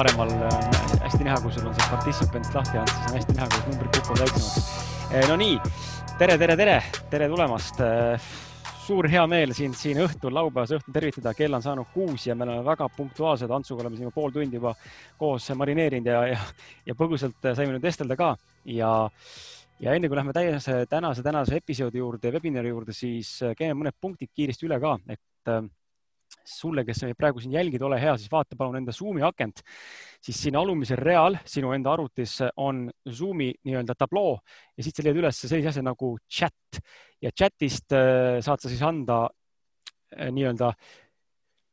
paremal on hästi näha, kui sul on see participants lahti olnud, siis on hästi näha, kuidas numbrid kukuvad väiksemaks. no nii, tere, tere, tere, tere tulemast. suur hea meel sind siin õhtul, laupäevase õhtul tervitada, kell on saanud kuus ja me oleme väga punktuaalsed. Antsuga oleme siin pool tundi juba koos marineerinud ja, ja, ja põgusalt saime nüüd vestelda ka ja ja enne kui lähme täiese tänase, tänase episoodi juurde, webinari juurde, siis käime mõned punktid kiiresti üle ka, et sulle, kes praegu siin jälgid, ole hea, siis vaata palun enda Zoomi akent, siis siin alumisel real sinu enda arvutis on Zoomi nii-öelda tabloo ja siit sa leiad üles sellise asja nagu chat ja chat'ist äh, saad sa siis anda äh, nii-öelda,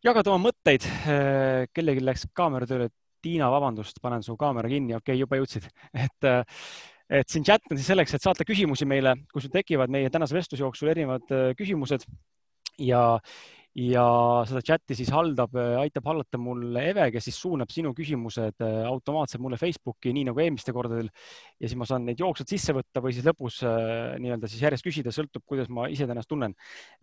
jagada oma mõtteid. Äh, kellelgi läks kaamera tööle. Tiina, vabandust, panen su kaamera kinni, okei okay,, juba jõudsid, et et siin chat on siis selleks, et saata küsimusi meile, kui sul tekivad meie tänase vestluse jooksul erinevad küsimused ja, ja seda chati siis haldab, aitab hallata mul Eve, kes siis suunab sinu küsimused äh, automaatselt mulle Facebooki, nii nagu eelmistel kordadel. ja siis ma saan neid jooksvalt sisse võtta või siis lõpus äh, nii-öelda siis järjest küsida, sõltub, kuidas ma ise ennast tunnen.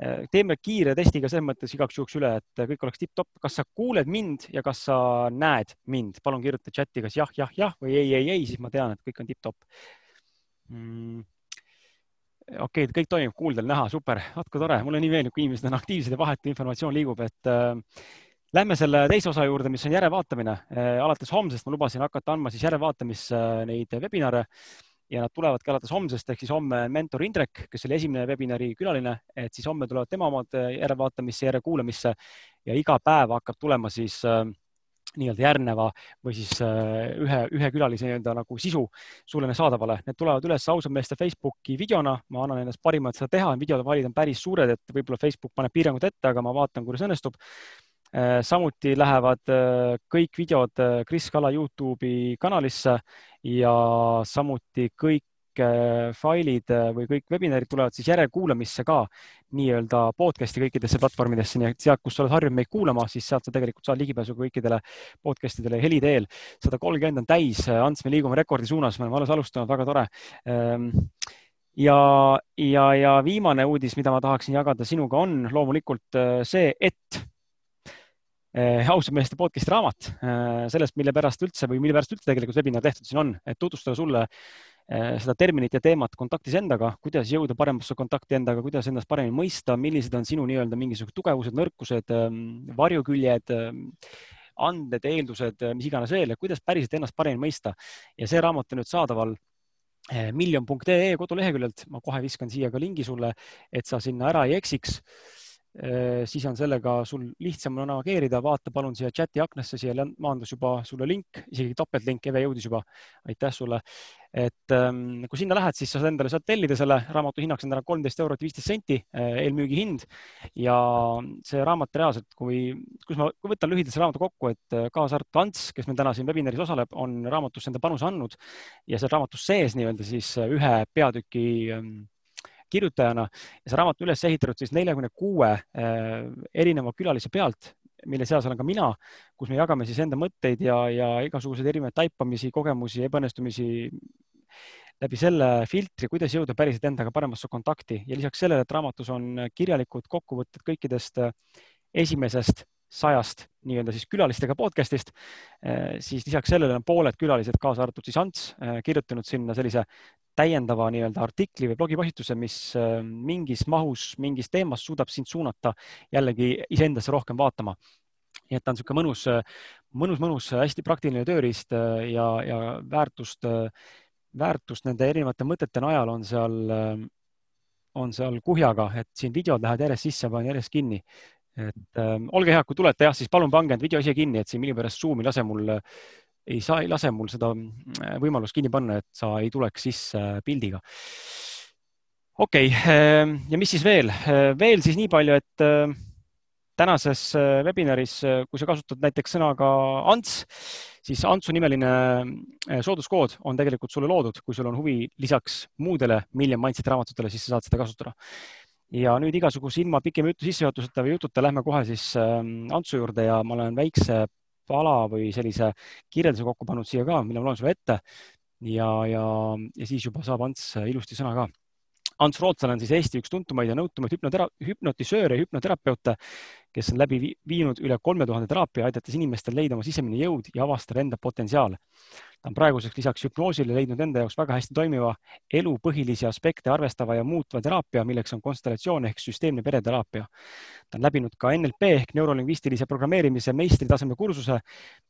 Äh, teeme kiire testiga selles mõttes igaks juhuks üle, et kõik oleks tipp-topp. kas sa kuuled mind ja kas sa näed mind? palun kirjuta chati kas jah, jah, jah või ei, ei, ei, siis ma tean, et kõik on tipp-topp mm okei okay,, kõik toimib, kuuldel, näha, super, vaat kui tore, mulle nii meeldib, kui inimesed on aktiivsed ja vahetu informatsioon liigub, et äh, lähme selle teise osa juurde, mis on järelevaatamine äh,. alates homsest ma lubasin hakata andma siis järelevaatamisse äh, neid webinare ja nad tulevadki alates homsest ehk siis homme mentor Indrek, kes oli esimene webinari külaline, et siis homme tulevad tema omad äh, järelevaatamisse, järelkuulamisse ja iga päev hakkab tulema siis äh, nii-öelda järgneva või siis äh, ühe, ühe külalise nii-öelda nagu sisu sulle saadavale. Need tulevad üles ausad meeste Facebooki videona, ma annan endast parima, et seda teha, videode valid on päris suured, et võib-olla Facebook paneb piirangud ette, aga ma vaatan, kuidas õnnestub. Äh, samuti lähevad äh, kõik videod Kris Kala Youtube'i kanalisse ja samuti kõik failid või kõik webinarid tulevad siis järelkuulamisse ka nii-öelda podcast'i kõikidesse platvormidesse, nii et sealt, kus sa oled harjunud meid kuulama, siis sealt sa tegelikult saad ligipääsu kõikidele podcast idele heli teel. sada kolmkümmend on täis, Ants, me liigume rekordi suunas, me oleme alles alustanud, väga tore ehm, ja, ja, ja viimane uudis, mida ma tahaksin jagada sinuga, on loomulikult äh, see, et äh, ausad meeste podcast'i raamat äh, sellest, mille pärast üldse või mille pärast üldse tegelikult webinar tehtud siin on, et tutvustada sulle seda terminit ja teemat kontaktis endaga, kuidas jõuda paremasse kontakti endaga, kuidas ennast paremini mõista, millised on sinu nii-öelda mingisugused tugevused, nõrkused, ehm, varjuküljed, ehm, anded, eeldused, mis iganes veel, et kuidas päriselt ennast paremini mõista. ja see raamat on nüüd saadaval eh, miljon.ee koduleheküljelt, ma kohe viskan siia ka lingi sulle, et sa sinna ära ei eksiks Äh, siis on sellega sul lihtsam navigeerida, vaata palun siia chati aknasse, siia maandus juba sulle link, isegi topeltlink, Eve jõudis juba. aitäh sulle. et ähm, kui sinna lähed, siis sa endale saad tellida selle raamatu hinnaks on täna kolmteist eurot viisteist senti äh, eelmüügihind ja see raamat reaalselt, kui, kus ma võtan lühidalt selle raamatu kokku, et äh, kaasa arvatud Ants, kes meil täna siin webinaris osaleb, on raamatusse enda panuse andnud ja seal raamatus sees nii-öelda siis ühe peatüki ähm, kirjutajana ja see raamat üles ehitatud siis neljakümne kuue äh, erineva külalise pealt, mille seas olen ka mina, kus me jagame siis enda mõtteid ja, ja igasuguseid erinevaid taipamisi, kogemusi, ebaõnnestumisi läbi selle filtri, kuidas jõuda päriselt endaga paremasse kontakti. Ja lisaks sellele, et raamatus on kirjalikud kokkuvõtted kõikidest äh, esimesest sajast nii-öelda siis külalistega podcast'ist, äh, siis lisaks sellele on pooled külalised, kaasa arvatud siis Ants, kirjutanud sinna sellise täiendava nii-öelda artikli või blogipostituse, mis äh, mingis mahus, mingis teemas suudab sind suunata jällegi iseendasse rohkem vaatama. nii et ta on niisugune mõnus, mõnus, mõnus, hästi praktiline tööriist ja, ja väärtust, väärtust nende erinevate mõtete najal on seal, on seal kuhjaga, et siin videod lähevad järjest sisse, panen järjest kinni. Et äh, olge head, kui tulete jah, siis palun pange end video ise kinni, et siin millegipärast Zoom ei lase mul äh, ei saa, ei lase mul seda mm, võimalust kinni panna, et sa ei tuleks sisse pildiga. okei okay,, ehm, ja mis siis veel? Veel siis nii palju, et tänases webinaris, kui sa kasutad näiteks sõna ka Ants, siis Antsu nimeline sooduskood on tegelikult sulle loodud, kui sul on huvi lisaks muudele Million Mindset raamatutele, siis sa saad seda kasutada ja nüüd igasuguse ilma pikema jutu sissejuhatuseta või jututa lähme kohe siis Antsu juurde ja ma olen väikse pala või sellise kirjelduse kokku pannud siia ka, mille ma loen sulle ette. ja, ja, ja siis juba saab Ants ilusti sõna ka. Ants Rootslane on siis Eesti üks tuntumaid ja nõutumaid hüpnotera-, hüpnotisööre ja hüpnoterapeute, kes on läbi viinud üle kolme tuhande teraapia, aidates inimestel leida oma sisemine jõud ja avastada enda potentsiaal. Ta on praeguseks lisaks hüpnoosile leidnud enda jaoks väga hästi toimiva elu põhilisi aspekte arvestava ja muutva teraapia, milleks on konstellatsioon ehk süsteemne pereteraapia. ta on läbinud ka NLP ehk neurolingvistilise programmeerimise meistritaseme kursuse,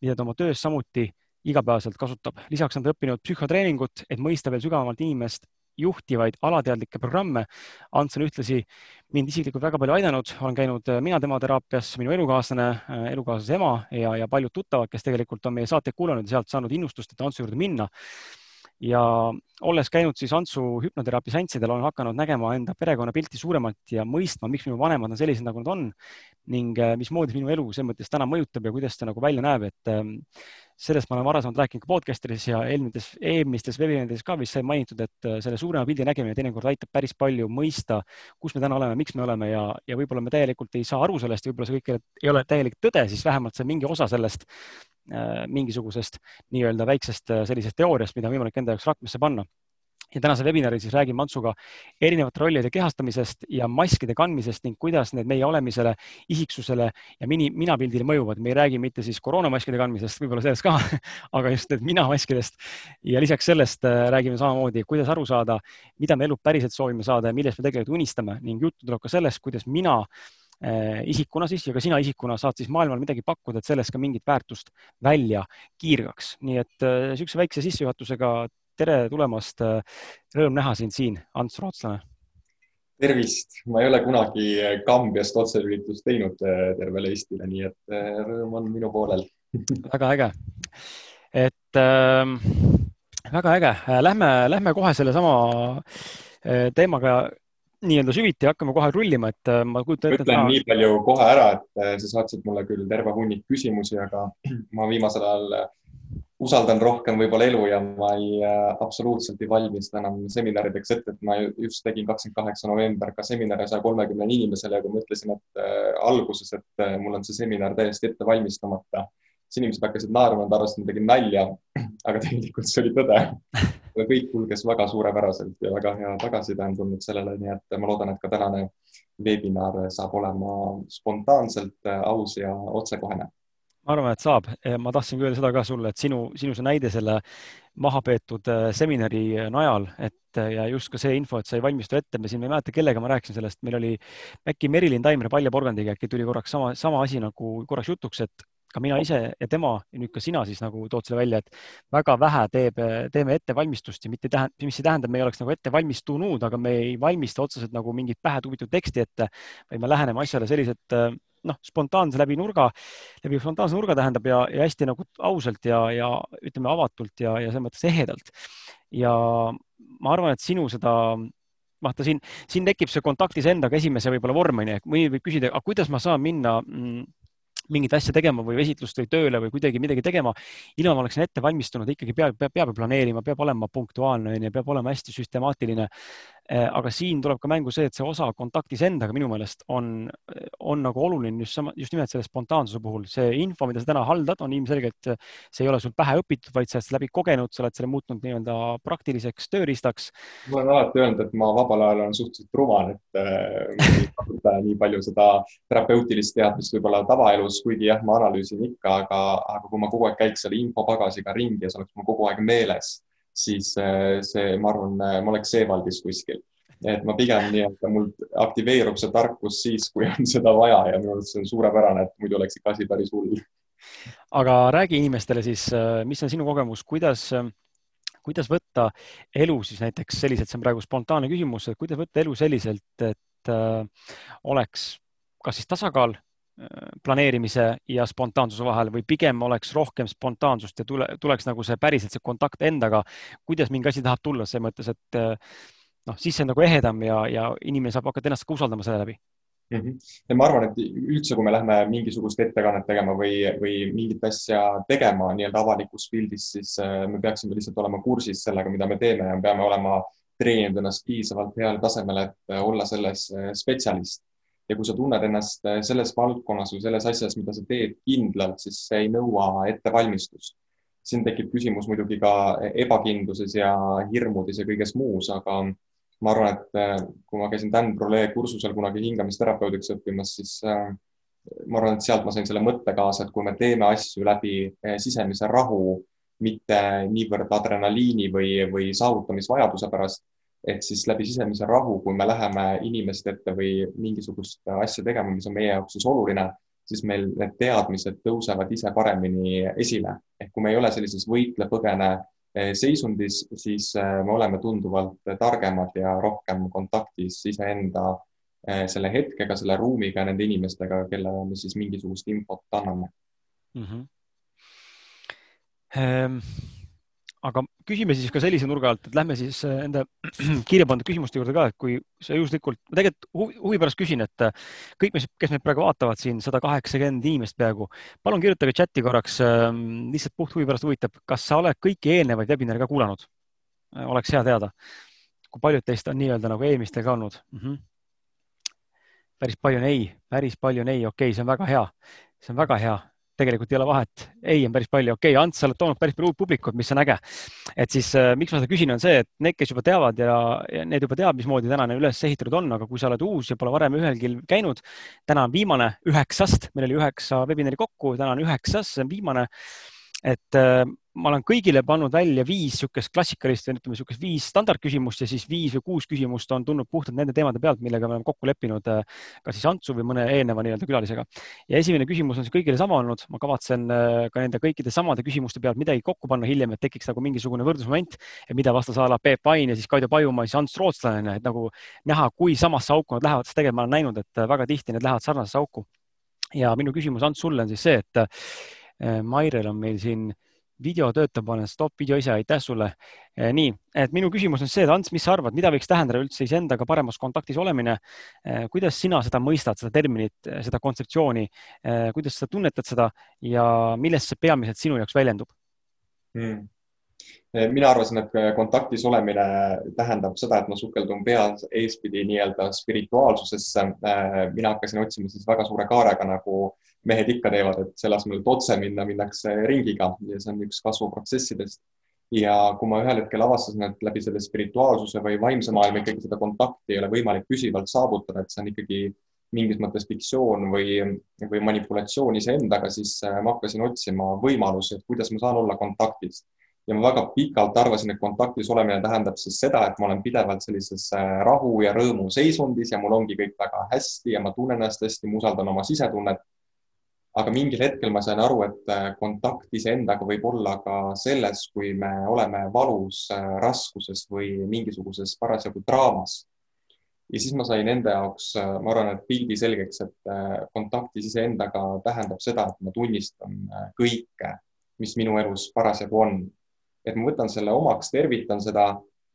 mida ta oma töös samuti igapäevaselt kasutab. lisaks on ta õppinud psühhotreeningut, et mõista veel sügavamalt inimest juhtivaid alateadlikke programme. Ants on ühtlasi mind isiklikult väga palju aidanud, olen käinud äh, mina tema teraapias, minu elukaaslane, äh, elukaaslase ema ja, ja paljud tuttavad, kes tegelikult on meie saateid kuulanud ja sealt saanud innustust, et Antsu juurde minna ja olles käinud siis Antsu hüpnoteraapia seanssidel, olen hakanud nägema enda perekonnapilti suuremalt ja mõistma, miks minu vanemad on sellised, nagu nad on ning äh, mismoodi minu elu selles mõttes täna mõjutab ja kuidas ta nagu välja näeb, et ähm, sellest ma olen varasemalt rääkinud ka podcastides ja eelmistes, eelmistes webinarides ka vist sai mainitud, et äh, selle suurema pildi nägemine teinekord aitab päris palju mõista, kus me täna oleme, miks me oleme ja, ja võib-olla me täielikult ei saa aru sellest võib-olla see kõik ei ole täielik tõde, siis vähemalt see mingi osa sellest Äh, mingisugusest nii-öelda väiksest äh, sellisest teooriast, mida on võimalik enda jaoks rakmesse panna ja tänase webinari siis räägime Antsuga erinevate rollide kehastamisest ja maskide kandmisest ning kuidas need meie olemisele, isiksusele ja mini, minapildile mõjuvad. me ei räägi mitte siis koroonamaskide kandmisest, võib-olla sellest ka aga just need minamaskidest. ja lisaks sellest äh, räägime samamoodi, kuidas aru saada, mida me elult päriselt soovime saada ja millest me tegelikult unistame ning juttu tuleb ka sellest, kuidas mina äh, isikuna siis ja ka sina isikuna saad siis maailmale midagi pakkuda, et sellest ka mingit väärtust välja kiirgaks. nii et niisuguse äh, väikse sissejuhatusega tere tulemast. Äh, rõõm näha sind siin, Ants Rootslane. tervist, ma ei ole kunagi Kambiast otselülitust teinud tervele Eestile, nii et rõõm on minu poolel väga äge, et äh, väga äge, lähme, lähme kohe sellesama teemaga nii-öelda süviti, hakkame kohe rullima, et äh, ma kujutan ette. ütlen täna... nii palju kohe ära, et äh, sa saatsid mulle küll terve hunnik küsimusi, aga ma viimasel ajal äh, usaldan rohkem võib-olla elu ja ma ei äh,, absoluutselt ei valmista enam seminarideks ette, et ma just tegin kakskümmend kaheksa november ka seminari saja kolmekümnele inimesele ja kui ma ütlesin, et äh, alguses, et äh, mul on see seminar täiesti ette valmistamata, siis inimesed hakkasid naerma, nad arvasid, et ma tegin nalja, aga tegelikult see oli tõde. Kõik kulges väga suurepäraselt ja väga hea tagasiside on tulnud sellele, nii et ma loodan, et ka tänane veebinar saab olema spontaanselt aus ja otsekohene ma arvan, et saab. ma tahtsin öelda seda ka sulle, et sinu, sinu see näide selle maha peetud äh, seminari najal, et ja just ka see info, et sa ei valmistu ette, me siin, ma ei mäleta, kellega ma rääkisin sellest, meil oli äkki Merilin Taimre paljaporgandiga äkki tuli korraks sama, sama asi nagu korraks jutuks, et ka mina ise ja tema ja nüüd ka sina siis nagu tood selle välja, et väga vähe teeb, teeme ettevalmistust ja mitte tähend-, mis ei tähenda, et me ei oleks nagu ette valmistunud, aga me ei valmista otseselt nagu mingit pähe tuubitud teksti ette, vaid me läheneme asjale selliselt noh, spontaanse läbi nurga, läbi spontaanse nurga tähendab ja, ja hästi nagu ausalt ja, ja ütleme avatult ja, ja selles mõttes ehedalt. ja ma arvan, et sinu seda vaata siin, siin tekib see kontaktis endaga esimese võib-olla vorm on ju, või võib küsida, aga kuidas ma saan minna mm, mingit asja tegema või esitlust või tööle või kuidagi midagi tegema, ilma ma oleksin ette valmistunud, ikkagi peab, peab, peab planeerima, peab olema punktuaalne, onju, peab olema hästi süstemaatiline. Äh, aga siin tuleb ka mängu see, et see osa kontaktis endaga minu meelest on, on nagu oluline just sama, just nimelt selle spontaansuse puhul. see info, mida sa täna haldad, on ilmselgelt, see ei ole sul pähe õpitud, vaid sa oled läbi kogenud, sa oled selle muutnud nii-öelda praktiliseks tööriistaks. ma olen alati öelnud, et ma vabal ajal olen suhteliselt rumal, et äh, ma ei kasuta nii palju seda terapeutilist teadmist võib-olla tavaelus, kuigi jah, ma analüüsin ikka, aga, aga kui ma kogu aeg käiks selle infopagasiga ringi ja see oleks mul kogu aeg meeles siis äh, see, ma arvan, äh, ma oleks Seewaldis kuskil. et ma pigem nii-öelda mul aktiveerub see tarkus siis, kui on seda vaja ja minu arust see on suurepärane, et muidu oleks ikka asi päris hull. aga räägi inimestele siis, äh, mis on sinu kogemus, kuidas, kuidas võtta elu siis näiteks selliselt, see on praegu spontaanne küsimus, et kuidas võtta elu selliselt, et äh, oleks kas siis tasakaal planeerimise ja spontaansuse vahel või pigem oleks rohkem spontaansust ja tule, tuleks nagu see päriselt see kontakt endaga, kuidas mingi asi tahab tulla, selles mõttes, et noh, siis see on nagu ehedam ja, ja inimene saab hakata ennast ka usaldama selle läbi mm. -hmm. ja ma arvan, et üldse, kui me lähme mingisugust ettekannet tegema või, või mingit asja tegema nii-öelda avalikus pildis, siis äh, me peaksime lihtsalt olema kursis sellega, mida me teeme ja me peame olema treeninud ennast piisavalt heal tasemel, et olla selles äh, spetsialist ja kui sa tunned ennast äh, selles valdkonnas või selles asjas, mida sa teed kindlalt, siis see ei nõua ettevalmistust. siin tekib küsimus muidugi ka ebakindluses ja hirmudes ja kõiges muus, aga ma arvan, et kui ma käisin Dan Brule kursusel kunagi hingamisterapeudiks õppimas, siis ma arvan, et sealt ma sain selle mõtte kaasa, et kui me teeme asju läbi sisemise rahu, mitte niivõrd adrenaliini või, või saavutamisvajaduse pärast, et siis läbi sisemise rahu, kui me läheme inimeste ette või mingisugust asja tegema, mis on meie jaoks siis oluline, siis meil need teadmised tõusevad ise paremini esile. ehk kui me ei ole sellises võitle-põgene eh, seisundis, siis eh, me oleme tunduvalt targemad ja rohkem kontaktis iseenda eh, selle hetkega, selle ruumiga, nende inimestega, kellele me siis mingisugust infot anname mm. -hmm Ehm, aga küsime siis ka sellise nurga alt, et lähme siis äh, enda kirja pandud küsimuste juurde ka, et kui sa juhuslikult, ma tegelikult huvi, huvi pärast küsin, et äh, kõik, kes meid praegu vaatavad siin, sada kaheksakümmend inimest peaaegu, palun kirjutage chati korraks, ähm, lihtsalt puht huvi pärast huvitab, kas sa oled kõiki eelnevaid webinare ka kuulanud? Äh, oleks hea teada, kui paljud teist on nii-öelda nagu eelmistel ka olnud mm? -hmm. päris palju on ei, päris palju on ei, okei okay,, see on väga hea, see on väga hea tegelikult ei ole vahet. ei on päris palju, okei okay,, Ants, sa oled toonud päris palju uut publikut, mis on äge. et siis äh, miks ma seda küsin, on see, et need, kes juba teavad ja, ja need juba teavad, mismoodi tänane üles ehitatud on, aga kui sa oled uus ja pole varem ühelgi käinud, täna on viimane üheksast, meil oli üheksa webinari kokku, täna on üheksas, see on viimane. et äh, ma olen kõigile pannud välja viis niisugust klassikalist ütleme, niisugust viis standardküsimust ja siis viis või kuus küsimust on tulnud puhtalt nende teemade pealt, millega me oleme kokku leppinud, äh, kas siis Antsu või mõne eelneva nii-öelda külalisega. ja esimene küsimus on siis kõigile sama olnud, ma kavatsen äh, ka nende kõikide samade küsimuste pealt midagi kokku panna hiljem, et tekiks nagu mingisugune võrdlusmoment, mida vastas a la Peep Ain ja siis Kaido Pajumaa, siis Ants Rootslane, et nagu näha, kui samasse auku nad lähevad, sest tegelikult ma olen näinud, et äh, väga tihti need lähevad sarnasesse auku. ja minu küsimus Ants sulle on siis see, et Mairel on meil siin äh, video töötab, olen stopp video ise, aitäh sulle. Eh, nii, et minu küsimus on see, et Ants, mis sa arvad, mida võiks tähendada üldse iseendaga paremas kontaktis olemine? Eh, kuidas sina seda mõistad, seda terminit, eh, seda kontseptsiooni, kuidas sa tunnetad seda ja millest see peamiselt sinu jaoks väljendub hmm.? mina arvasin, et kontaktis olemine tähendab seda, et ma sukeldun pea eespidi nii-öelda spirituaalsusesse. mina hakkasin otsima siis väga suure kaarega nagu mehed ikka teevad, et selle asemel, et otse minna, minnakse ringiga ja see on üks kasvuprotsessidest. ja kui ma ühel hetkel avastasin, et läbi selle spirituaalsuse või vaimse maailma ikkagi seda kontakti ei ole võimalik püsivalt saavutada, et see on ikkagi mingis mõttes fiktsioon või, või manipulatsioon iseendaga, siis äh, ma hakkasin otsima võimalusi, et kuidas ma saan olla kontaktis. ja ma väga pikalt arvasin, et kontaktis olemine tähendab siis seda, et ma olen pidevalt sellises äh, rahu ja rõõmu seisundis ja mul ongi kõik väga hästi ja ma tunnen ennast hästi, ma usaldan oma sisetunnet aga mingil hetkel ma sain aru, et äh, kontakt iseendaga võib olla ka selles, kui me oleme valus, äh, raskuses või mingisuguses parasjagu draamas. ja siis ma sain enda jaoks, äh, ma arvan, et pildi selgeks, et kontaktis iseendaga tähendab seda, et ma tunnistan kõike, mis minu elus parasjagu on. et ma võtan selle omaks, tervitan seda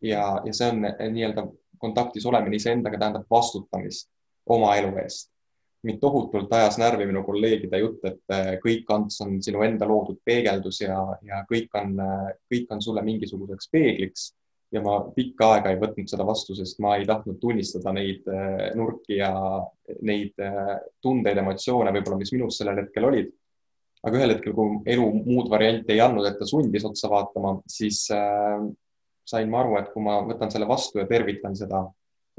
ja, ja see on nii-öelda kontaktis olemine iseendaga tähendab vastutamist oma elu eest mind tohutult ajas närvi minu kolleegide jutt, et äh, kõik, Ants, on sinu enda loodud peegeldus ja, ja kõik on, äh, kõik on sulle mingisuguseks peegliks. ja ma pikka aega ei võtnud seda vastu, sest ma ei tahtnud tunnistada neid äh, nurki ja neid tundeid, emotsioone võib-olla, mis minus sellel hetkel olid. aga ühel hetkel, kui elu muud varianti ei andnud, et ta sundis otsa vaatama, siis äh, sain ma aru, et kui ma võtan selle vastu ja tervitan seda,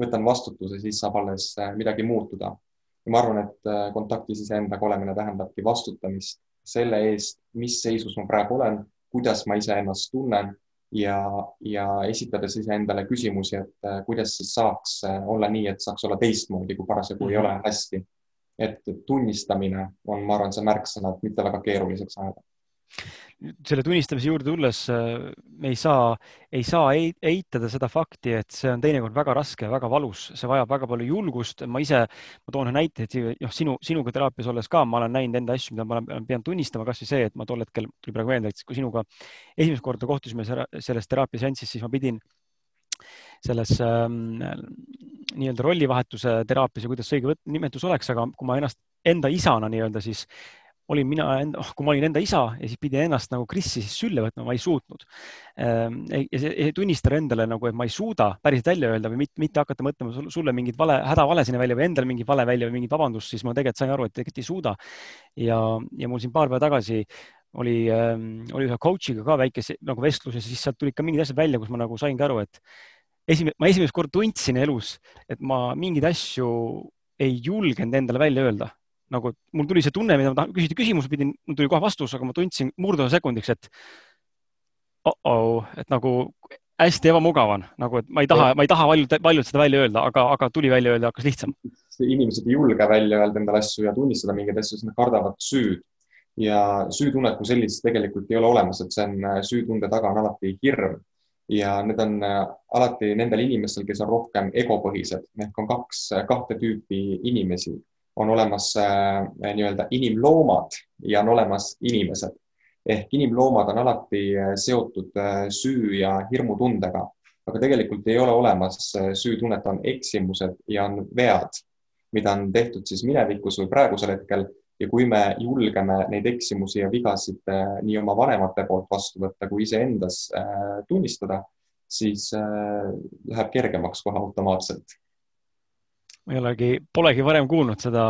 võtan vastutuse, siis saab alles midagi muutuda ja ma arvan, et äh, kontaktis iseendaga olemine tähendabki vastutamist selle eest, mis seisus ma praegu olen, kuidas ma iseennast tunnen ja, ja esitades iseendale küsimusi, et äh, kuidas siis saaks äh, olla nii, et saaks olla teistmoodi, kui parasjagu mm -hmm. ei ole hästi. et tunnistamine on, ma arvan, see märksõna, et mitte väga keeruliseks ajada selle tunnistamise juurde tulles äh, me ei saa, ei saa eitada seda fakti, et see on teinekord väga raske ja väga valus, see vajab väga palju julgust. ma ise, ma toon ühe näite, et noh, sinu, sinuga teraapias olles ka ma olen näinud enda asju, mida ma olen pidanud tunnistama, kasvõi see, et ma tol hetkel tuli praegu meelde, et kui sinuga esimest korda kohtusime selles teraapiaseansis, siis ma pidin selles ähm, nii-öelda rollivahetuse teraapias ja kuidas see õige nimetus oleks, aga kui ma ennast enda isana nii-öelda siis olin mina, oh, kui ma olin enda isa ja siis pidin ennast nagu Krissi siis sülle võtma, ma ei suutnud. Ehm, ja see tunnistada endale nagu, et ma ei suuda päriselt välja öelda või mitte, mitte hakata mõtlema sulle mingit vale, hädavale sinna välja või endale mingit vale välja või mingit vabandust, siis ma tegelikult sain aru, et tegelikult ei suuda. ja, ja mul siin paar päeva tagasi oli, oli ühe coach'iga ka väike nagu vestlus ja siis sealt tulid ka mingid asjad välja, kus ma nagu saingi aru, et esimene, ma esimest korda tundsin elus, et ma mingeid asju ei julgenud endale välja öelda. Nagu mul tuli see tunne, mida ma tahan, küsida küsimuse pidin, mul tuli kohe vastus, aga ma tundsin murduva sekundiks, et oh-oh, et nagu hästi ebamugav on, nagu, et ma ei taha, ma ei taha valjult, valjult seda välja öelda, aga, aga tuli välja öelda, hakkas lihtsam. inimesed ei julge välja öelda endale asju ja tunnistada mingeid asju, sest nad kardavad süüd. Ja süütunnet kui sellist tegelikult ei ole olemas, et see on süütunde taga on alati hirm. Ja need on äh, alati nendel inimestel, kes on rohkem egopõhised. Ehk on kaks, kahte tüüpi inimesi, on olemas äh, nii-öelda inimloomad ja on olemas inimesed. Ehk inimloomad on alati äh, seotud äh, süü ja hirmutundega, aga tegelikult ei ole olemas äh, süütunnet, on eksimused ja on vead, mida on tehtud siis minevikus või praegusel hetkel. Ja kui me julgeme neid eksimusi ja vigasid nii oma vanemate poolt vastu võtta kui iseendas tunnistada, siis läheb kergemaks kohe automaatselt ma ei olegi, polegi varem kuulnud seda,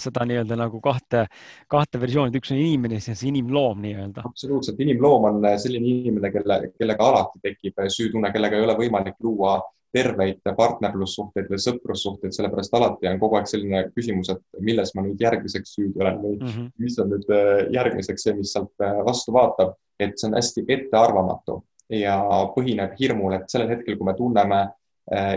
seda nii-öelda nagu kahte, kahte versiooni, et üks on inimene, siis inimloom nii-öelda. absoluutselt, inimloom on selline inimene, kelle, kellega alati tekib süütunne, kellega ei ole võimalik luua terveid partnerlussuhteid või sõprussuhteid, sellepärast alati on kogu aeg selline küsimus, et milles ma nüüd järgmiseks süüdi olen või mm -hmm. mis on nüüd äh, järgmiseks see, mis sealt äh, vastu vaatab, et see on hästi ettearvamatu ja põhineb hirmul, et sellel hetkel, kui me tunneme Äh,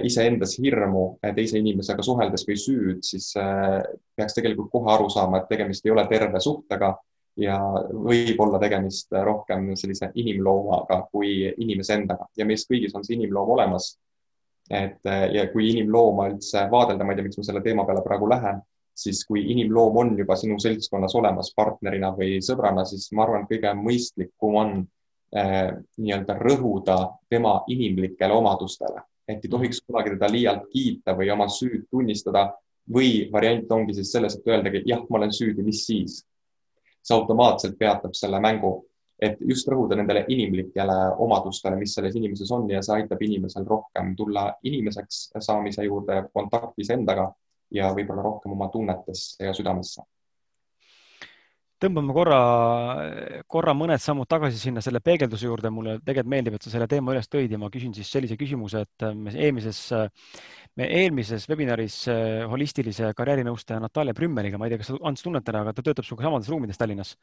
iseendas hirmu äh, teise inimesega suheldes või süüd, siis äh, peaks tegelikult kohe aru saama, et tegemist ei ole terve suhtega ja võib olla tegemist rohkem sellise inimloomaga kui inimese endaga ja meis kõigis on see inimloom olemas. et ja kui inimlooma üldse vaadelda, ma ei tea, miks ma selle teema peale praegu lähen, siis kui inimloom on juba sinu seltskonnas olemas partnerina või sõbrana, siis ma arvan, kõige mõistlikum on eh, nii-öelda rõhuda tema inimlikele omadustele et ei tohiks kunagi teda liialt kiita või oma süüd tunnistada või variant ongi siis selles, et öeldagi, jah, ma olen süüdi, mis siis. see automaatselt peatab selle mängu, et just rõhuda nendele inimlikele omadustele, mis selles inimeses on ja see aitab inimesel rohkem tulla inimeseks saamise juurde kontaktis endaga ja võib-olla rohkem oma tunnetesse ja südamesse tõmbame korra, korra mõned sammud tagasi sinna selle peegelduse juurde. mulle tegelikult meeldib, et sa selle teema üles tõid ja ma küsin siis sellise küsimuse, et me eelmises, me eelmises webinaris eh, holistilise karjäärinõustaja Natalja Brümmeliga, ma ei tea, kas sa Ants tunned teda, aga ta töötab sinuga samades ruumides Tallinnas.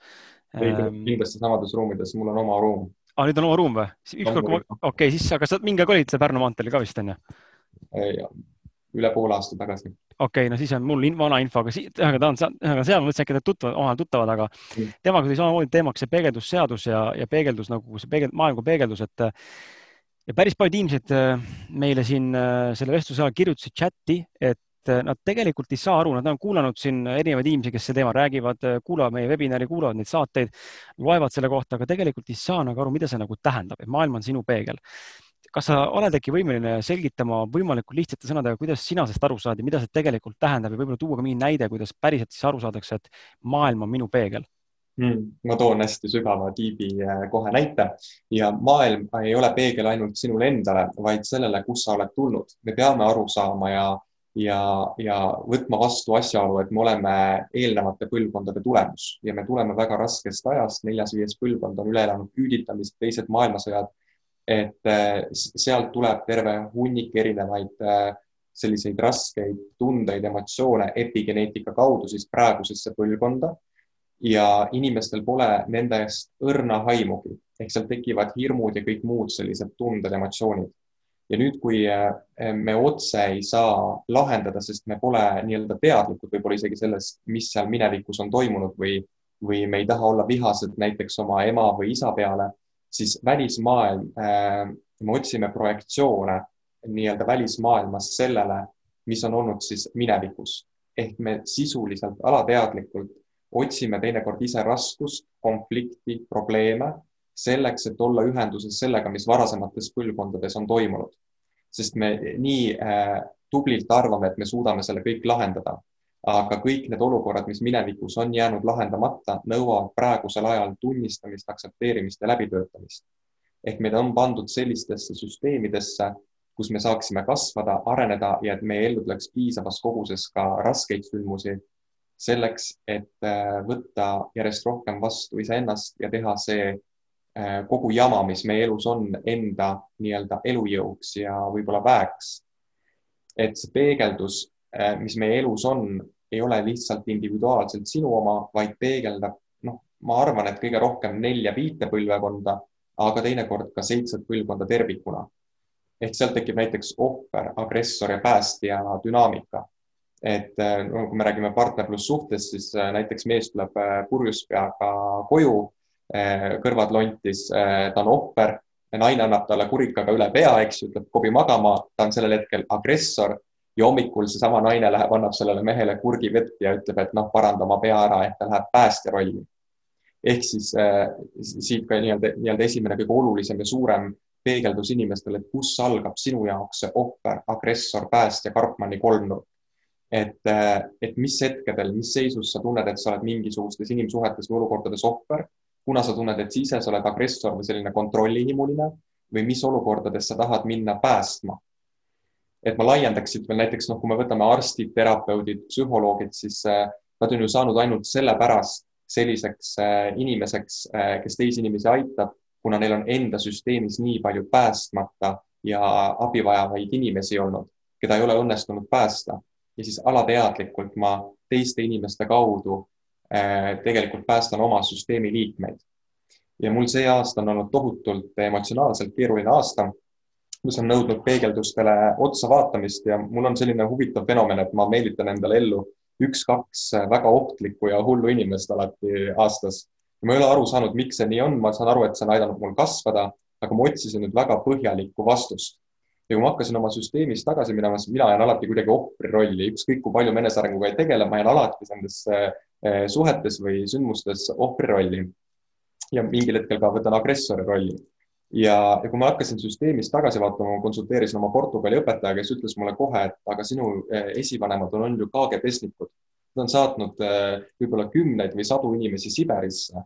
Ehm, kindlasti samades ruumides, mul on oma ruum. aa, nüüd on oma ruum või? ükskord, okei okay,, siis, aga sa mingi aeg olid Pärnu maanteel ka vist onju? Üle poole aasta tagasi. okei okay,, no siis on mul in, vana info, aga ühesõnaga ta on, ühesõnaga seal ma mõtlesin äkki nad tutvuvad, omavahel tuttavad, aga mm. temaga tuli samamoodi teemaks see peegeldusseadus ja, ja peegeldus nagu see peegeld, maailm kui peegeldus, et ja päris paljud inimesed äh, meile siin äh, selle vestluse ajal kirjutasid chati, et äh, nad tegelikult ei saa aru, nad on kuulanud siin erinevaid inimesi, kes sel teemal räägivad, kuulavad meie webinari, kuulavad neid saateid, loevad selle kohta, aga tegelikult ei saa nagu aru, mida see nagu tähendab, et maailm on sinu peegel kas sa oled äkki võimeline selgitama võimalikult lihtsate sõnadega, kuidas sina sellest aru saad ja mida see tegelikult tähendab ja võib-olla tuua ka mingi näide, kuidas päriselt siis aru saadakse, et maailm on minu peegel mm,? ma toon hästi sügava tiibi äh, kohe näite ja maailm ei ole peegel ainult sinule endale, vaid sellele, kust sa oled tulnud. me peame aru saama ja, ja, ja võtma vastu asjaolu, et me oleme eelnevate põlvkondade tulemus ja me tuleme väga raskest ajast, neljas-viies põlvkond on üle elanud küüditamist, teised maailmasõjad et äh, sealt tuleb terve hunnik erinevaid äh, selliseid raskeid tundeid, emotsioone epigeneetika kaudu siis praegusesse põlvkonda ja inimestel pole nende eest õrna haimugi ehk seal tekivad hirmud ja kõik muud sellised tunded, emotsioonid. ja nüüd, kui äh, me otse ei saa lahendada, sest me pole nii-öelda teadlikud võib-olla isegi sellest, mis seal minevikus on toimunud või, või me ei taha olla vihased näiteks oma ema või isa peale siis välismaailm, äh, me otsime projektsioone nii-öelda välismaailmas sellele, mis on olnud siis minevikus. ehk me sisuliselt alateadlikult otsime teinekord ise raskust, konflikti, probleeme selleks, et olla ühenduses sellega, mis varasemates põlvkondades on toimunud. sest me nii äh, tublilt arvame, et me suudame selle kõik lahendada aga kõik need olukorrad, mis minevikus on jäänud lahendamata, nõuavad praegusel ajal tunnistamist, aktsepteerimist ja läbitöötamist. ehk meid on pandud sellistesse süsteemidesse, kus me saaksime kasvada, areneda ja et meie ellu tuleks piisavas koguses ka raskeid sündmusi selleks, et äh, võtta järjest rohkem vastu iseennast ja teha see kogu jama, mis meie elus on, enda nii-öelda elujõuks ja võib-olla väeks. et see peegeldus, mis meie elus on, ei ole lihtsalt individuaalselt sinu oma, vaid peegeldab, noh, ma arvan, et kõige rohkem nelja-viite põlvekonda, aga teinekord ka seitset põlvkonda tervikuna. ehk sealt tekib näiteks ohver, agressor ja päästja dünaamika et no, kui me räägime partnerlussuhtest, siis näiteks mees tuleb purjus peaga koju kõrvad lontis, ta on ohver, naine annab talle kurikaga üle pea, eks ju, ütleb kobi magama, ta on sellel hetkel agressor ja hommikul seesama naine läheb, annab sellele mehele kurgi vett ja ütleb, et noh, paranda oma pea ära, et ta läheb päästja rolli. ehk siis äh, siit ka nii-öelda, nii-öelda esimene kõige olulisem ja suurem peegeldus inimestele, et kus algab sinu jaoks see ohver, agressor, päästja, Karpmani kolmnurk. et, et mis hetkedel, mis seisus sa tunned, et sa oled mingisugustes inimsuhetes või olukordades ohver kuna sa tunned, et sa ise sa oled agressor või selline kontrollihimuline või mis olukordades sa tahad minna päästma. Et ma laiendaks siit veel näiteks noh, kui me võtame arstid, terapeudid, psühholoogid, siis äh, nad on ju saanud ainult sellepärast selliseks äh, inimeseks, äh, kes teisi inimesi aitab, kuna neil on enda süsteemis nii palju päästmata ja abi vajavaid inimesi olnud, keda ei ole õnnestunud päästa ja siis alateadlikult ma teiste inimeste kaudu tegelikult päästan oma süsteemi liikmeid. ja mul see aasta on olnud tohutult emotsionaalselt keeruline aasta, mis on nõudnud peegeldustele otsa vaatamist ja mul on selline huvitav fenomen, et ma meelitan endale ellu üks-kaks väga ohtlikku ja hullu inimest alati aastas. ma ei ole aru saanud, miks see nii on, ma saan aru, et see on aidanud mul kasvada, aga ma otsisin nüüd väga põhjalikku vastust ja kui ma hakkasin oma süsteemis tagasi minema, siis mina jään alati kuidagi ohvri rolli, ükskõik kui palju ma enesearenguga ei tegele, ma jään alati nendesse Eh, suhetes või sündmustes ohvri rolli ja mingil hetkel ka võtan agressori rolli. Ja, ja kui ma hakkasin süsteemis tagasi vaatama, ma konsulteerisin oma Portugali õpetaja, kes ütles mulle kohe, et aga sinu eh, esivanemad on, on ju KGB-snikud. Nad on saatnud eh, võib-olla kümneid või sadu inimesi Siberisse.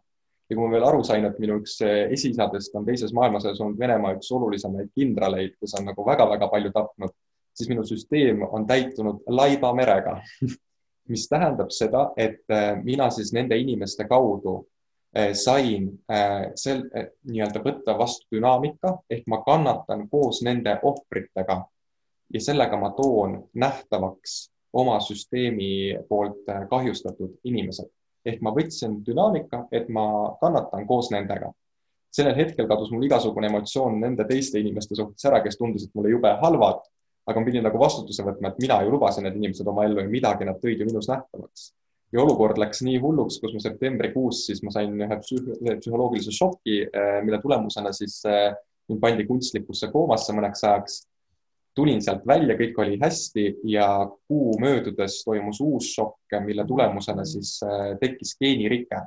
ja kui ma veel aru sain, et minu üks esiisadest on teises maailmasõjas olnud Venemaa üks olulisemaid kindraleid, kes on nagu väga-väga palju tapnud, siis minu süsteem on täitunud laiba merega mis tähendab seda, et mina siis nende inimeste kaudu sain äh, sel, nii-öelda võtta vastu dünaamika ehk ma kannatan koos nende ohvritega ja sellega ma toon nähtavaks oma süsteemi poolt kahjustatud inimesed. ehk ma võtsin dünaamika, et ma kannatan koos nendega. sellel hetkel kadus mul igasugune emotsioon nende teiste inimeste suhtes ära, kes tundusid mulle jube halvad aga ma pidin nagu vastutuse võtma, et mina ju lubasin need inimesed oma ellu ja midagi nad tõid ju minus nähtavaks. Ja olukord läks nii hulluks, kus ma septembrikuus siis ma sain ühe psüh psühholoogilise šoki, eh, mille tulemusena siis eh, mind pandi kunstlikkusse koomasse mõneks ajaks. tulin sealt välja, kõik oli hästi ja kuu möödudes toimus uus šokk, mille tulemusena siis eh, tekkis geenirike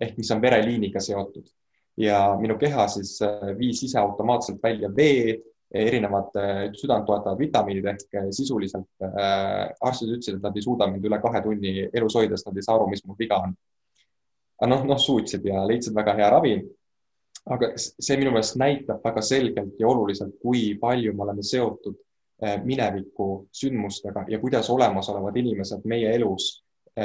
ehk mis on vereliiniga seotud ja minu keha siis viis ise automaatselt välja vee erinevad südant toetavad vitamiinid ehk äh, sisuliselt äh, arstid ütlesid, et nad ei suuda mind üle kahe tunni elus hoida, sest nad ei saa aru, mis mul viga on. aga noh, noh suutsid ja leidsid väga hea ravi. aga see minu meelest näitab väga selgelt ja oluliselt, kui palju me oleme seotud mineviku sündmustega ja kuidas olemasolevad inimesed meie elus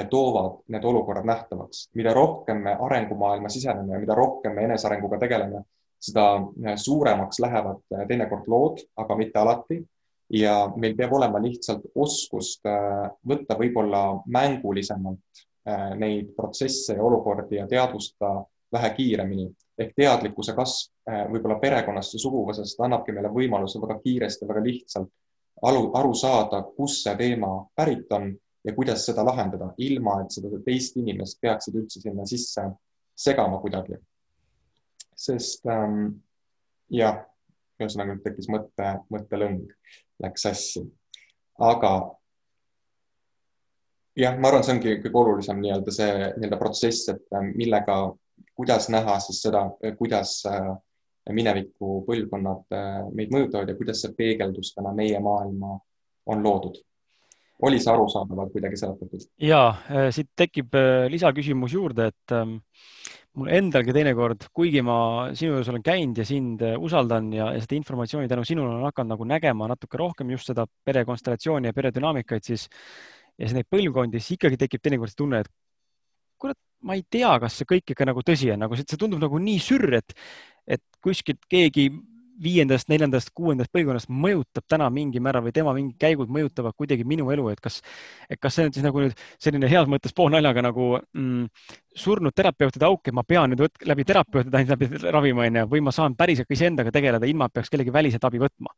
toovad need olukorrad nähtavaks. mida rohkem me arengumaailma siseneme ja mida rohkem me enesearenguga tegeleme, seda äh, suuremaks lähevad äh, teinekord lood, aga mitte alati. ja meil peab olema lihtsalt oskust äh, võtta võib-olla mängulisemalt neid protsesse ja olukordi ja teadvustada vähe kiiremini ehk teadlikkuse kasv võib-olla perekonnast ja suguvõsast annabki meile võimaluse väga kiiresti, väga lihtsalt aru, aru saada, kust see teema pärit on ja kuidas seda lahendada, ilma et seda teist inimest peaksid üldse sinna sisse segama kuidagi sest ähm, jah, ühesõnaga tekkis mõte, mõttelõng, läks sassi. aga jah, ma arvan, see ongi kõige olulisem nii-öelda see nii-öelda protsess, et ähm, millega, kuidas näha siis seda, kuidas äh, mineviku põlvkonnad äh, meid mõjutavad ja kuidas see peegeldus täna meie maailma on loodud oli see arusaadavalt kuidagi seletatud? ja äh, siit tekib lisaküsimus juurde, et ähm, mul endalgi teinekord, kuigi ma sinu juures olen käinud ja sind äh, usaldan ja, ja seda informatsiooni tänu sinule olen hakanud nagu nägema natuke rohkem just seda perekonstellatsiooni ja peredünaamikaid, siis ja neid põlvkondi, siis ikkagi tekib teinekord see tunne, et kurat, ma ei tea, kas see kõik ikka nagu tõsi on, nagu see tundub nagu nii sürr, et, et kuskilt keegi viiendast, neljandast, kuuendast põlvkonnast mõjutab täna mingil määral või tema mingid käigud mõjutavad kuidagi minu elu, et kas, et kas see on siis nagu nüüd selline heas mõttes poolnaljaga nagu mm, surnud terapeutide auk, et ma pean nüüd läbi terapeutide ainult läbi ravima onju, või ma saan päriselt ka iseendaga tegeleda, ilma peaks kellegi väliselt abi võtma?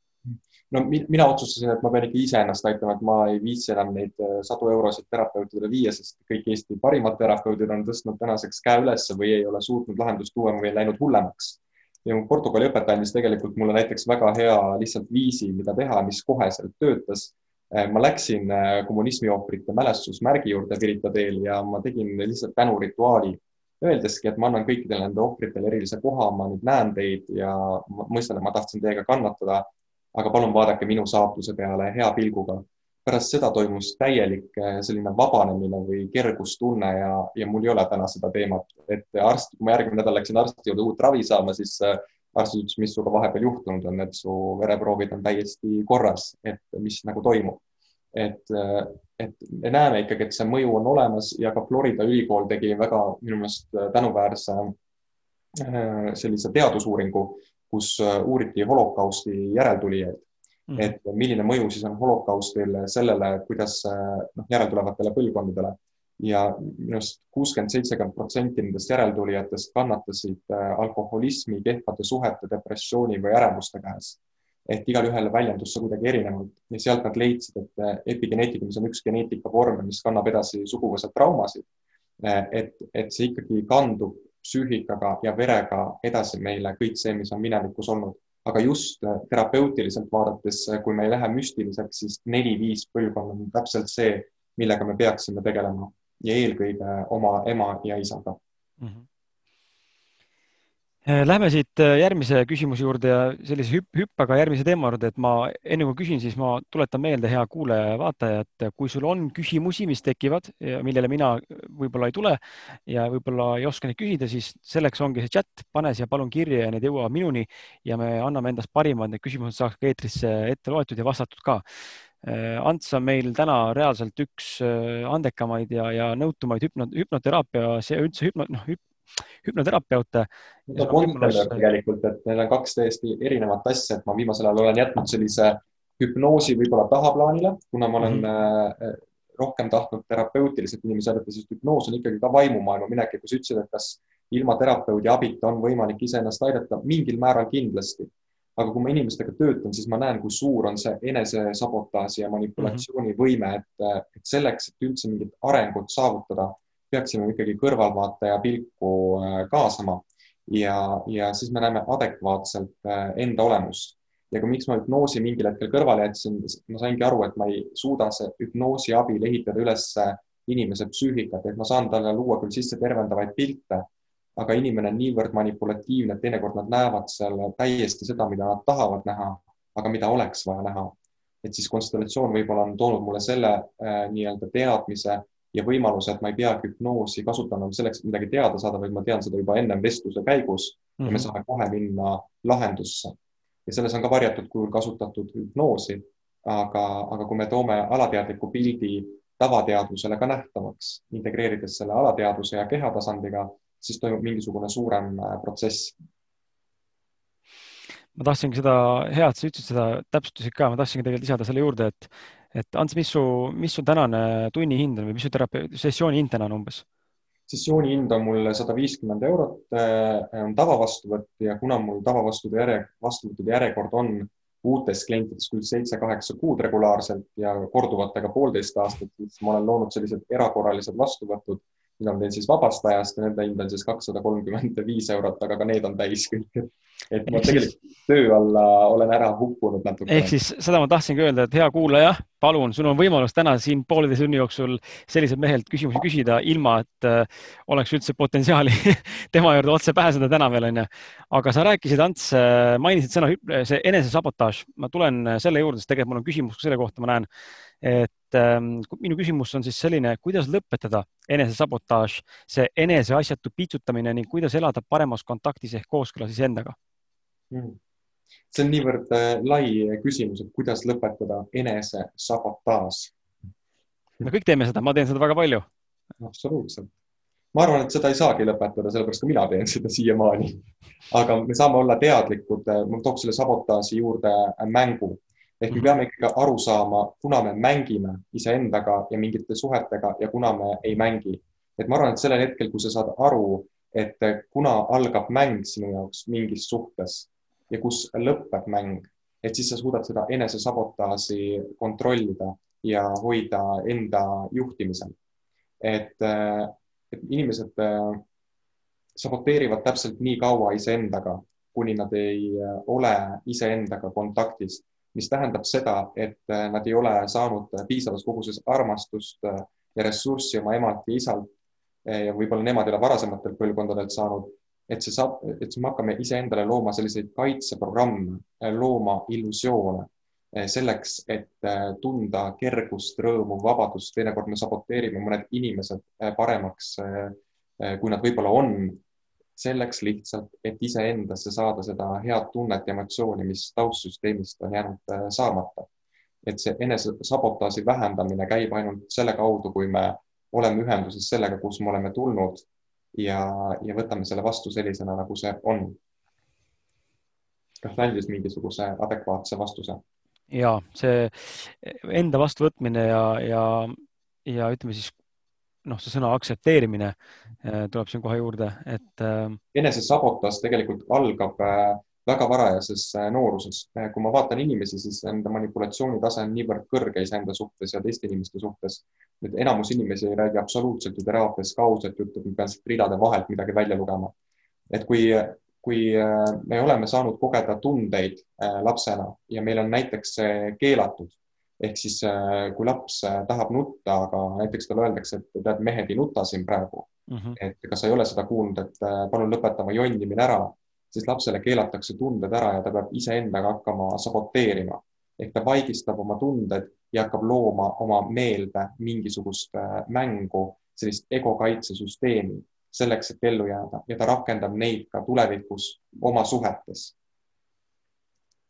no mina otsustasin, et ma pean ikka iseennast aitama, et ma ei viitsi enam neid äh, sadu eurosid terapeutidele viia, sest kõik Eesti parimad terapeudid on tõstnud tänaseks käe ülesse või ei ole suutnud lahendust tuua või läinud hullemaks ja mu Portugali õpetaja andis tegelikult mulle näiteks väga hea lihtsalt viisi, mida teha, mis koheselt töötas. Eh, ma läksin eh, kommunismi ohvrite mälestusmärgi juurde Pirita teel ja ma tegin lihtsalt tänurituaali, öeldeski, et ma annan kõikidele nende ohvritele erilise koha, ma nüüd näen teid ja mõistan, et ma tahtsin teiega kannatada, aga palun vaadake minu saatuse peale hea pilguga pärast seda toimus täielik eh, selline vabanemine või kergustunne ja, ja mul ei ole täna seda teemat, et arst, kui ma järgmine nädal läksin arsti juurde uut ravi saama, siis eh, arst ütles, mis sinuga vahepeal juhtunud on, et su vereproovid on täiesti korras, et mis nagu toimub. et, eh, et me näeme ikkagi, et see mõju on olemas ja ka Florida ülikool tegi väga minu meelest tänuväärse sellise teadusuuringu, kus uuriti holokausti järeltulijaid Mm. et milline mõju siis on holokaustil sellele, kuidas noh, järeltulevatele põlvkondadele ja minu arust kuuskümmend, seitsekümmend protsenti nendest järeltulijatest kannatasid äh, alkoholismi, kehvade suhete, depressiooni või ärevuste käes. ehk igalühel väljendus see kuidagi erinevalt ja sealt nad leidsid, et äh, epigeneetika, mis on üks geneetikavorm, mis kannab edasi suguvõsad traumasid, äh, et, et see ikkagi kandub psüühikaga ja verega edasi meile kõik see, mis on minevikus olnud aga just äh, terapeutiliselt vaadates, äh, kui me ei lähe müstiliseks, siis neli-viis põlvkond on täpselt see, millega me peaksime tegelema ja eelkõige oma ema ja isaga mm. -hmm lähme siit äh, järgmise küsimuse juurde ja sellise hüpp, hüppega järgmise teema juurde, et ma enne kui küsin, siis ma tuletan meelde, hea kuulaja ja vaataja, et kui sul on küsimusi, mis tekivad, millele mina võib-olla ei tule ja võib-olla ei oska neid küsida, siis selleks ongi see chat, pane siia palun kirja ja need jõuavad minuni ja me anname endast parima, et need küsimused saaks ka eetrisse ette loetud ja vastatud ka. Äh, Ants on meil täna reaalselt üks andekamaid ja, ja nõutumaid hüpno, hüpnoteraapia, see üldse hüpno, noh, hüpnoterapeute. tegelikult, et need on kaks täiesti erinevat asja, et ma viimasel ajal olen jätnud sellise hüpnoosi võib-olla tahaplaanile, kuna ma olen mm -hmm. rohkem tahtnud terapeutiliselt inimesi aidata, sest hüpnoos on ikkagi ka vaimumaailma minek ja kui sa ütlesid, et kas ilma terapeudi abita on võimalik iseennast aidata, mingil määral kindlasti. aga kui ma inimestega töötan, siis ma näen, kui suur on see enesesabotaaži ja manipulatsiooni võime, et, et selleks, et üldse mingit arengut saavutada peaksime ikkagi kõrvalvaataja pilku äh, kaasama ja, ja siis me näeme adekvaatselt äh, enda olemust. ja kui, miks ma hüpnoosi mingil hetkel kõrvale jätsin, ma saingi aru, et ma ei suuda see hüpnoosi abil ehitada üles inimese psüühikat, et ma saan talle luua küll sisse tervendavaid pilte, aga inimene on niivõrd manipulatiivne, et teinekord nad näevad seal täiesti seda, mida nad tahavad näha, aga mida oleks vaja näha. et siis konstellatsioon võib-olla on toonud mulle selle äh, nii-öelda teadmise ja võimaluse, et ma ei peagi hüpnoosi kasutama selleks, et midagi teada saada, vaid ma tean seda juba ennem vestluse käigus mm -hmm. ja me mhm. saame kohe minna lahendusse. ja selles on ka varjatud kujul kasutatud hüpnoosi, aga, aga kui me toome alateadliku pildi tavateadvusele ka nähtavaks, integreerides selle alateadvuse ja kehatasandiga, siis toimub mingisugune suurem äh, protsess ma tahtsingi seda, hea, et sa ütlesid seda, täpsustasid ka, ma tahtsingi tegelikult lisada selle juurde, et et Ants, mis su, mis su tänane tunnihind on või mis su terapeut, sessiooni hind täna on umbes? sessiooni hind on mul sada viiskümmend eurot, äh, on tavavastuvõtt ja kuna mul tavavastuvõtu järje, vastuvõttude järjekord on uutes klientides küll seitse-kaheksa kuud regulaarselt ja korduvatega poolteist aastat, siis ma olen loonud sellised erakorralised vastuvõtud mida ma teen siis vabast ajast ja nende hind on siis kakssada kolmkümmend viis eurot, aga ka need on täis kõik. et ma tegelikult töö alla olen ära hukkunud natuke. ehk siis seda ma tahtsingi öelda, et hea kuulaja, palun, sul on võimalus täna siin pooleteise tunni jooksul selliselt mehelt küsimusi küsida, ilma et äh, oleks üldse potentsiaali tema juurde otse pääseda täna veel onju. aga sa rääkisid, Ants, äh, mainisid sõna, see enesesabotaaž, ma tulen selle juurde, sest tegelikult mul on küsimus selle kohta, ma näen et ähm, minu küsimus on siis selline, kuidas lõpetada enesesabotaaž, see eneseasjatu piitsutamine ning kuidas elada paremas kontaktis ehk kooskõlas iseendaga mm.? see on niivõrd äh, lai küsimus, et kuidas lõpetada enesesabotaaž. me kõik teeme seda, ma teen seda väga palju. absoluutselt. ma arvan, et seda ei saagi lõpetada, sellepärast ka mina teen seda siiamaani. aga me saame olla teadlikud, ma tooks selle sabotaaži juurde mängu ehk me peame ikkagi aru saama, kuna me mängime iseendaga ja mingite suhetega ja kuna me ei mängi. et ma arvan, et sellel hetkel, kui sa saad aru, et kuna algab mäng sinu jaoks mingis suhtes ja kus lõpeb mäng, et siis sa suudad seda enesesabotaaži kontrollida ja hoida enda juhtimisel. et, et inimesed saboteerivad täpselt nii kaua iseendaga, kuni nad ei ole iseendaga kontaktis mis tähendab seda, et äh, nad ei ole saanud piisavas koguses armastust äh, ja ressurssi oma emalt ja isalt ja võib-olla nemad ei ole varasematelt põlvkondadelt saanud, et see saab, et siis me hakkame iseendale looma selliseid kaitseprogramme, äh, looma illusioone selleks, et tunda kergust, rõõmu, vabadust, teinekord me saboteerime mõned inimesed paremaks, kui nad võib-olla on selleks lihtsalt, et iseendasse saada seda head tunnet ja emotsiooni, mis taustsüsteemist on jäänud äh, saamata. et see enesesabotaaži vähendamine käib ainult selle kaudu, kui me oleme ühenduses sellega, kus me oleme tulnud ja, ja võtame selle vastu sellisena, nagu see on. kas ta andis mingisuguse adekvaatse vastuse? ja see enda vastuvõtmine ja, ja, ja ütleme siis noh, see sõna aktsepteerimine äh, tuleb siin kohe juurde, et. Äh, enesesabotaaž tegelikult algab äh, väga varajases nooruses. kui ma vaatan inimesi, siis nende manipulatsioonitase on niivõrd kõrge iseenda suhtes ja teiste inimeste suhtes. et enamus inimesi ei räägi absoluutselt ju teraapias kaudset juttu, et ma pean siit ridade vahelt midagi välja lugema. et kui, kui me oleme saanud kogeda tundeid lapsena ja meil on näiteks keelatud ehk siis äh, kui laps äh, tahab nutta, aga näiteks talle öeldakse, et tead, mehed ei nuta siin praegu mm. -hmm. et kas sa ei ole seda kuulnud, et äh, palun lõpeta oma jonnimine ära, siis lapsele keelatakse tunded ära ja ta peab iseendaga hakkama saboteerima ehk ta vaigistab oma tunded ja hakkab looma oma meelde mingisugust mängu, sellist egokaitsesüsteemi selleks, et ellu jääda ja ta rakendab neid ka tulevikus oma suhetes.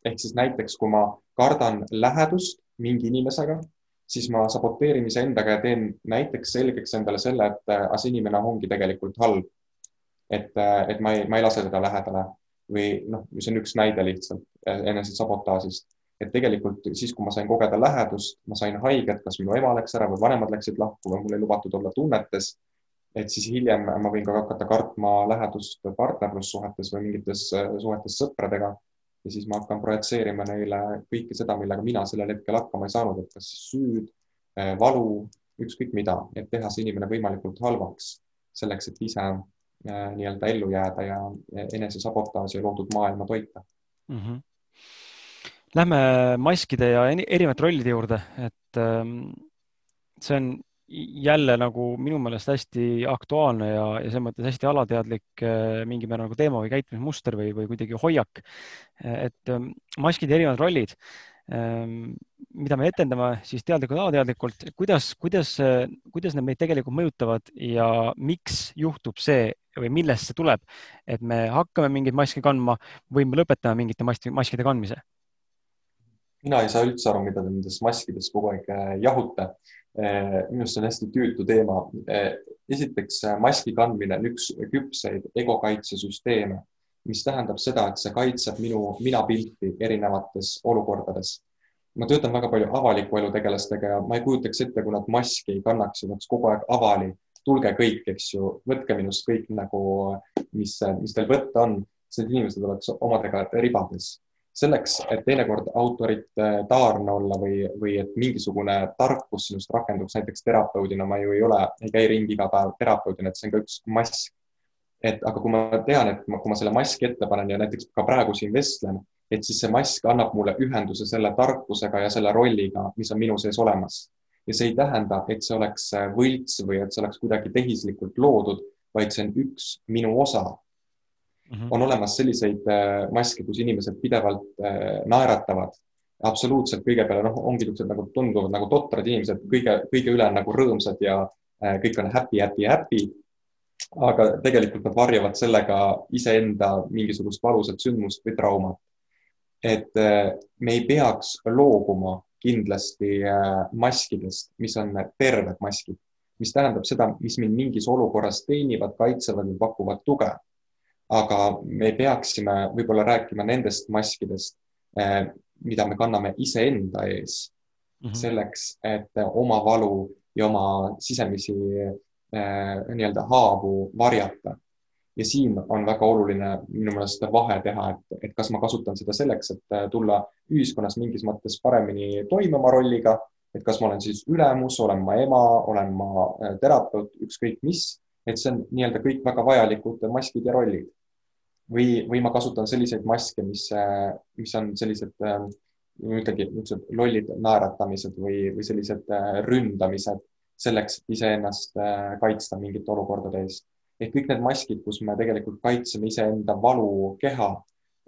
ehk siis näiteks, kui ma kardan lähedust mingi inimesega, siis ma saboteerin iseendaga ja teen näiteks selgeks endale selle, et äh, see inimene ongi tegelikult halb. et, äh, et ma ei, ma ei lase teda lähedale või noh, see on üks näide lihtsalt äh, enesesabotaažist, et tegelikult siis, kui ma sain kogeda lähedust, ma sain haiget, kas minu ema läks ära või vanemad läksid lahku või mul ei lubatud olla tunnetes. et siis hiljem ma võin ka hakata kartma lähedust partnerlussuhetes või mingites suhetes sõpradega ja siis ma hakkan projitseerima neile kõike seda, millega mina sellel hetkel hakkama ei saanud, et kas süüd, eh, valu, ükskõik mida, et teha see inimene võimalikult halvaks selleks, et ise eh, nii-öelda ellu jääda ja enesesabotaaži loodud maailma toita mm. -hmm. Lähme maskide ja erinevate rollide juurde, et ähm, see on jälle nagu minu meelest hästi aktuaalne ja, ja selles mõttes hästi alateadlik äh, mingil määral nagu teema või käitumismuster või, või kuidagi hoiak. et ähm, maskid ja erinevad rollid, ähm, mida me etendame siis teadlikult, alateadlikult, kuidas, kuidas, kuidas need meid tegelikult mõjutavad ja miks juhtub see või millest see tuleb, et me hakkame mingeid maske kandma või me lõpetame mingite maskide kandmise mina ei saa üldse aru, mida te nendes maskides kogu aeg äh, jahute. Äh, minu arust see on hästi tüütu teema. Äh, esiteks, maski kandmine on üks küpseid egokaitsesüsteeme, mis tähendab seda, et see kaitseb minu minapilti erinevates olukordades. ma töötan väga palju avaliku elu tegelastega ja ma ei kujutaks ette, kui nad maski ei kannaks ja oleks kogu aeg avali. tulge kõik, eks ju, võtke minust kõik nagu, mis, mis teil võtta on, siis need inimesed oleks omadega ribades selleks, et teinekord autoritaarne olla või, või et mingisugune tarkus sinust rakenduks näiteks terapeudina, ma ju ei ole, ei käi ringi iga päev terapeudina, et see on ka üks mask. et aga kui ma tean, et ma, kui ma selle maski ette panen ja näiteks ka praegu siin vestlen, et siis see mask annab mulle ühenduse selle tarkusega ja selle rolliga, mis on minu sees olemas. ja see ei tähenda, et see oleks võlts või et see oleks kuidagi tehislikult loodud, vaid see on üks minu osa mm. -hmm. on olemas selliseid äh, maske, kus inimesed pidevalt äh, naeratavad. absoluutselt kõige peale, noh, ongi niisugused nagu tunduvad nagu totrad inimesed, kõige, kõige üle on nagu rõõmsad ja äh, kõik on happy, happy, happy. aga tegelikult nad varjavad sellega iseenda mingisugust valusat sündmust või traumat. et me ei peaks loobuma kindlasti maskidest, mis on terved maskid mis tähendab seda, mis mind mingis olukorras teenivad, kaitsevad või pakuvad tuge. Aga me peaksime võib-olla rääkima nendest maskidest, eh, mida me kanname iseenda ees mm -hmm. selleks, et oma valu ja oma sisemisi eh, nii-öelda haavu varjata ja siin on väga oluline minu meelest vahe teha, et, et kas ma kasutan seda selleks, et äh, tulla ühiskonnas mingis mõttes paremini toime oma rolliga, et kas ma olen siis ülemus, olen ma ema, olen ma terapeut, ükskõik mis, et see on nii-öelda kõik väga vajalikud maskid ja rollid. Või, või ma kasutan selliseid maske, mis, äh, mis on sellised ütlegi niisugused lollid naeratamised või, või sellised ründamised selleks, et iseennast kaitsta mingite olukordade eest ehk kõik need maskid, kus me tegelikult kaitseme iseenda valukeha,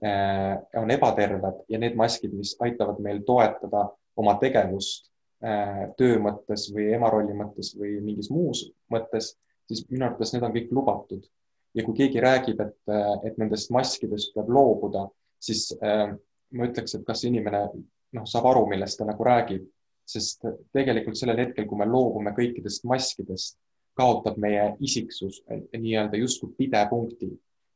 eh, on ebaterved ja need maskid, mis aitavad meil toetada oma tegevust töö mõttes või ema rolli mõttes või mingis muus mõttes, siis minu arvates need on kõik lubatud. Ja kui keegi räägib, et, eh, et nendest maskidest peab loobuda, siis ma ütleks, et kas inimene noh, saab aru, millest ta nagu räägib, sest tegelikult sellel hetkel, kui me loobume kõikidest maskidest kaotab meie isiksus nii-öelda justkui pidepunkti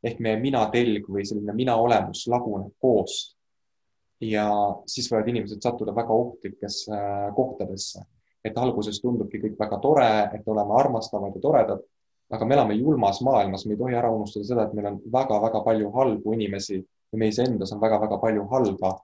ehk meie mina telg või selline mina olemus laguneb koost. ja siis võivad inimesed sattuda väga ohtlikesse äh, kohtadesse, et alguses tundubki kõik väga tore, et oleme armastavad ja toredad, aga me elame julmas maailmas, me ei tohi ära unustada seda, et meil on väga-väga palju halbu inimesi ja meis endas on väga-väga palju halba.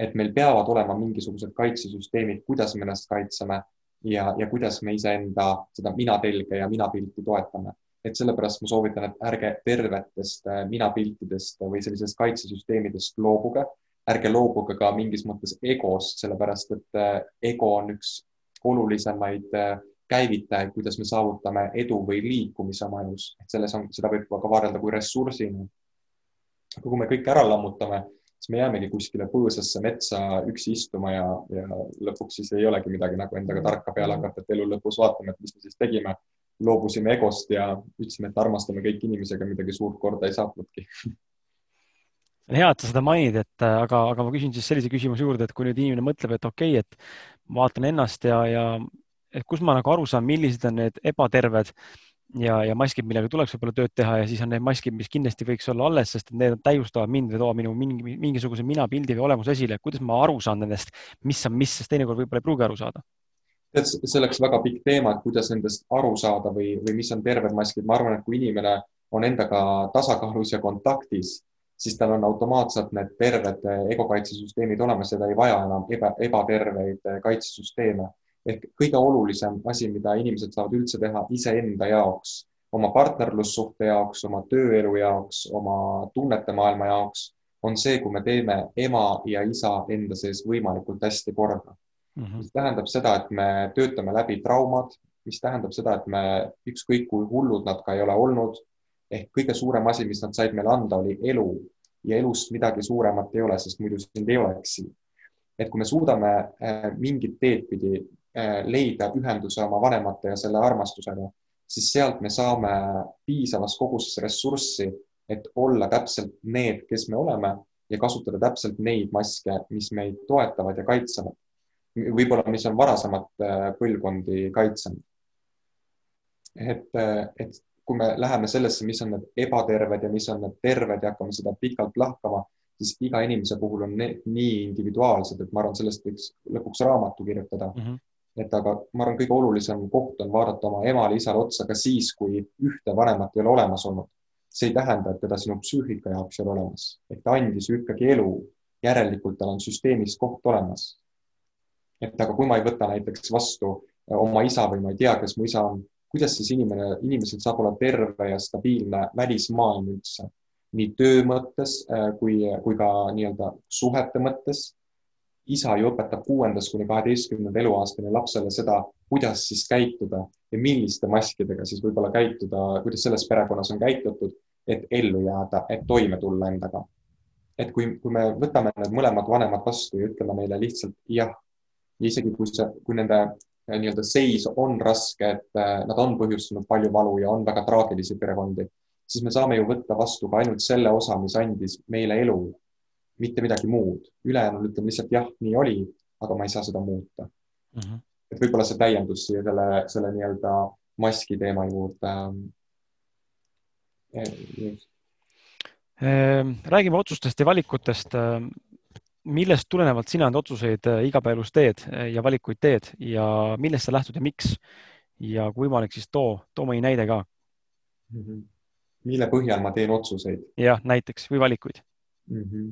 et meil peavad olema mingisugused kaitsesüsteemid, kuidas me ennast kaitseme ja, ja kuidas me iseenda seda mina-telge ja mina-pilti toetame. et sellepärast ma soovitan, et ärge tervetest äh, mina-piltidest või sellisest kaitsesüsteemidest loobuge, ärge loobuge ka mingis mõttes egost, sellepärast et äh, ego on üks olulisemaid äh, käivitajaid, kuidas me saavutame edu või liikumise oma elus, et selles on, seda võib ka vaadelda kui ressursina. aga kui me kõik ära lammutame siis me jäämegi kuskile põõsasse metsa üksi istuma ja, ja lõpuks siis ei olegi midagi nagu endaga tarka peale hakata, et elu lõpus vaatame, et mis me siis tegime. loobusime egost ja ütlesime, et armastame kõiki inimesi, aga midagi suurt korda ei saatnudki on hea, et sa seda mainid, et aga, aga ma küsin siis sellise küsimuse juurde, et kui nüüd inimene mõtleb, et okei okay,, et vaatan ennast ja, ja et kus ma nagu aru saan, millised on need ebaterved ja, ja maskid, millega tuleks võib-olla tööd teha ja siis on need maskid, mis kindlasti võiks olla alles, sest need täiustavad mind või toovad minu mingi, mingisuguse minapildi või olemuse esile. kuidas ma aru saan nendest, mis on mis, sest teinekord võib-olla ei pruugi aru saada? tead, see oleks väga pikk teema, et kuidas nendest aru saada või, või mis on terved maskid. ma arvan, et kui inimene on endaga tasakaalus ja kontaktis, siis tal on automaatselt need terved egokaitsesüsteemid olemas ja ta ei vaja enam eba, ebaterveid kaitsesüsteeme ehk kõige olulisem asi, mida inimesed saavad üldse teha iseenda jaoks, oma partnerlussuhte jaoks, oma tööelu jaoks, oma tunnete maailma jaoks, on see, kui me teeme ema ja isa enda sees võimalikult hästi korda mm. -hmm. mis tähendab seda, et me töötame läbi traumad, mis tähendab seda, et me ükskõik kui hullud nad ka ei ole olnud, ehk kõige suurem asi, mis nad said meile anda, oli elu ja elust midagi suuremat ei ole, sest muidu sind ei oleks siin. et kui me suudame äh, mingit teed pidi leida ühenduse oma vanemate ja selle armastusega, siis sealt me saame piisavas koguses ressurssi, et olla täpselt need, kes me oleme ja kasutada täpselt neid maske, mis meid toetavad ja kaitsevad. võib-olla, mis on varasemat äh, põlvkondi kaitsenud. et, äh, et kui me läheme sellesse, mis on need ebaterved ja mis on need terved ja hakkame seda pikalt lahkama, siis iga inimese puhul on need nii individuaalsed, et ma arvan, sellest võiks lõpuks raamatu kirjutada mm. -hmm et aga ma arvan, kõige olulisem koht on vaadata oma emale-isale otsa ka siis, kui ühte vanemat ei ole olemas olnud. see ei tähenda, et teda sinu psüühika jaoks ei ole olemas, ehk ta andis ju ikkagi elu, järelikult tal on süsteemis koht olemas. et aga kui ma ei võta näiteks vastu oma isa või ma ei tea, kes mu isa on, kuidas siis inimene, inimesel saab olla terve ja stabiilne välismaailm üldse, nii töö mõttes äh, kui, kui ka nii-öelda suhete mõttes isa ju õpetab kuuendas kuni kaheteistkümnenda eluaastani lapsele seda, kuidas siis käituda ja milliste maskidega siis võib-olla käituda, kuidas selles perekonnas on käitutud, et ellu jääda, et toime tulla endaga. et kui, kui me võtame need mõlemad vanemad vastu ja ütleme neile lihtsalt jah, ja isegi kui see, kui nende eh, nii-öelda seis on raske, et eh, nad on põhjustanud palju valu ja on väga traagilisi perekondi, siis me saame ju võtta vastu ka ainult selle osa, mis andis meile elu mitte midagi muud. ülejäänud ütleme lihtsalt jah, nii oli, aga ma ei saa seda muuta mm. -hmm. et võib-olla see täiendus siia selle, selle nii-öelda maski teema juurde. Ehm, räägime otsustest ja valikutest. Ehm, millest tulenevalt sina neid otsuseid äh, igapäevaelus teed äh, ja valikuid teed ja millest sa lähtud ja miks? ja kui võimalik, siis too, too mõni näide ka mm. -hmm. mille põhjal ma teen otsuseid? jah, näiteks või valikuid mm. -hmm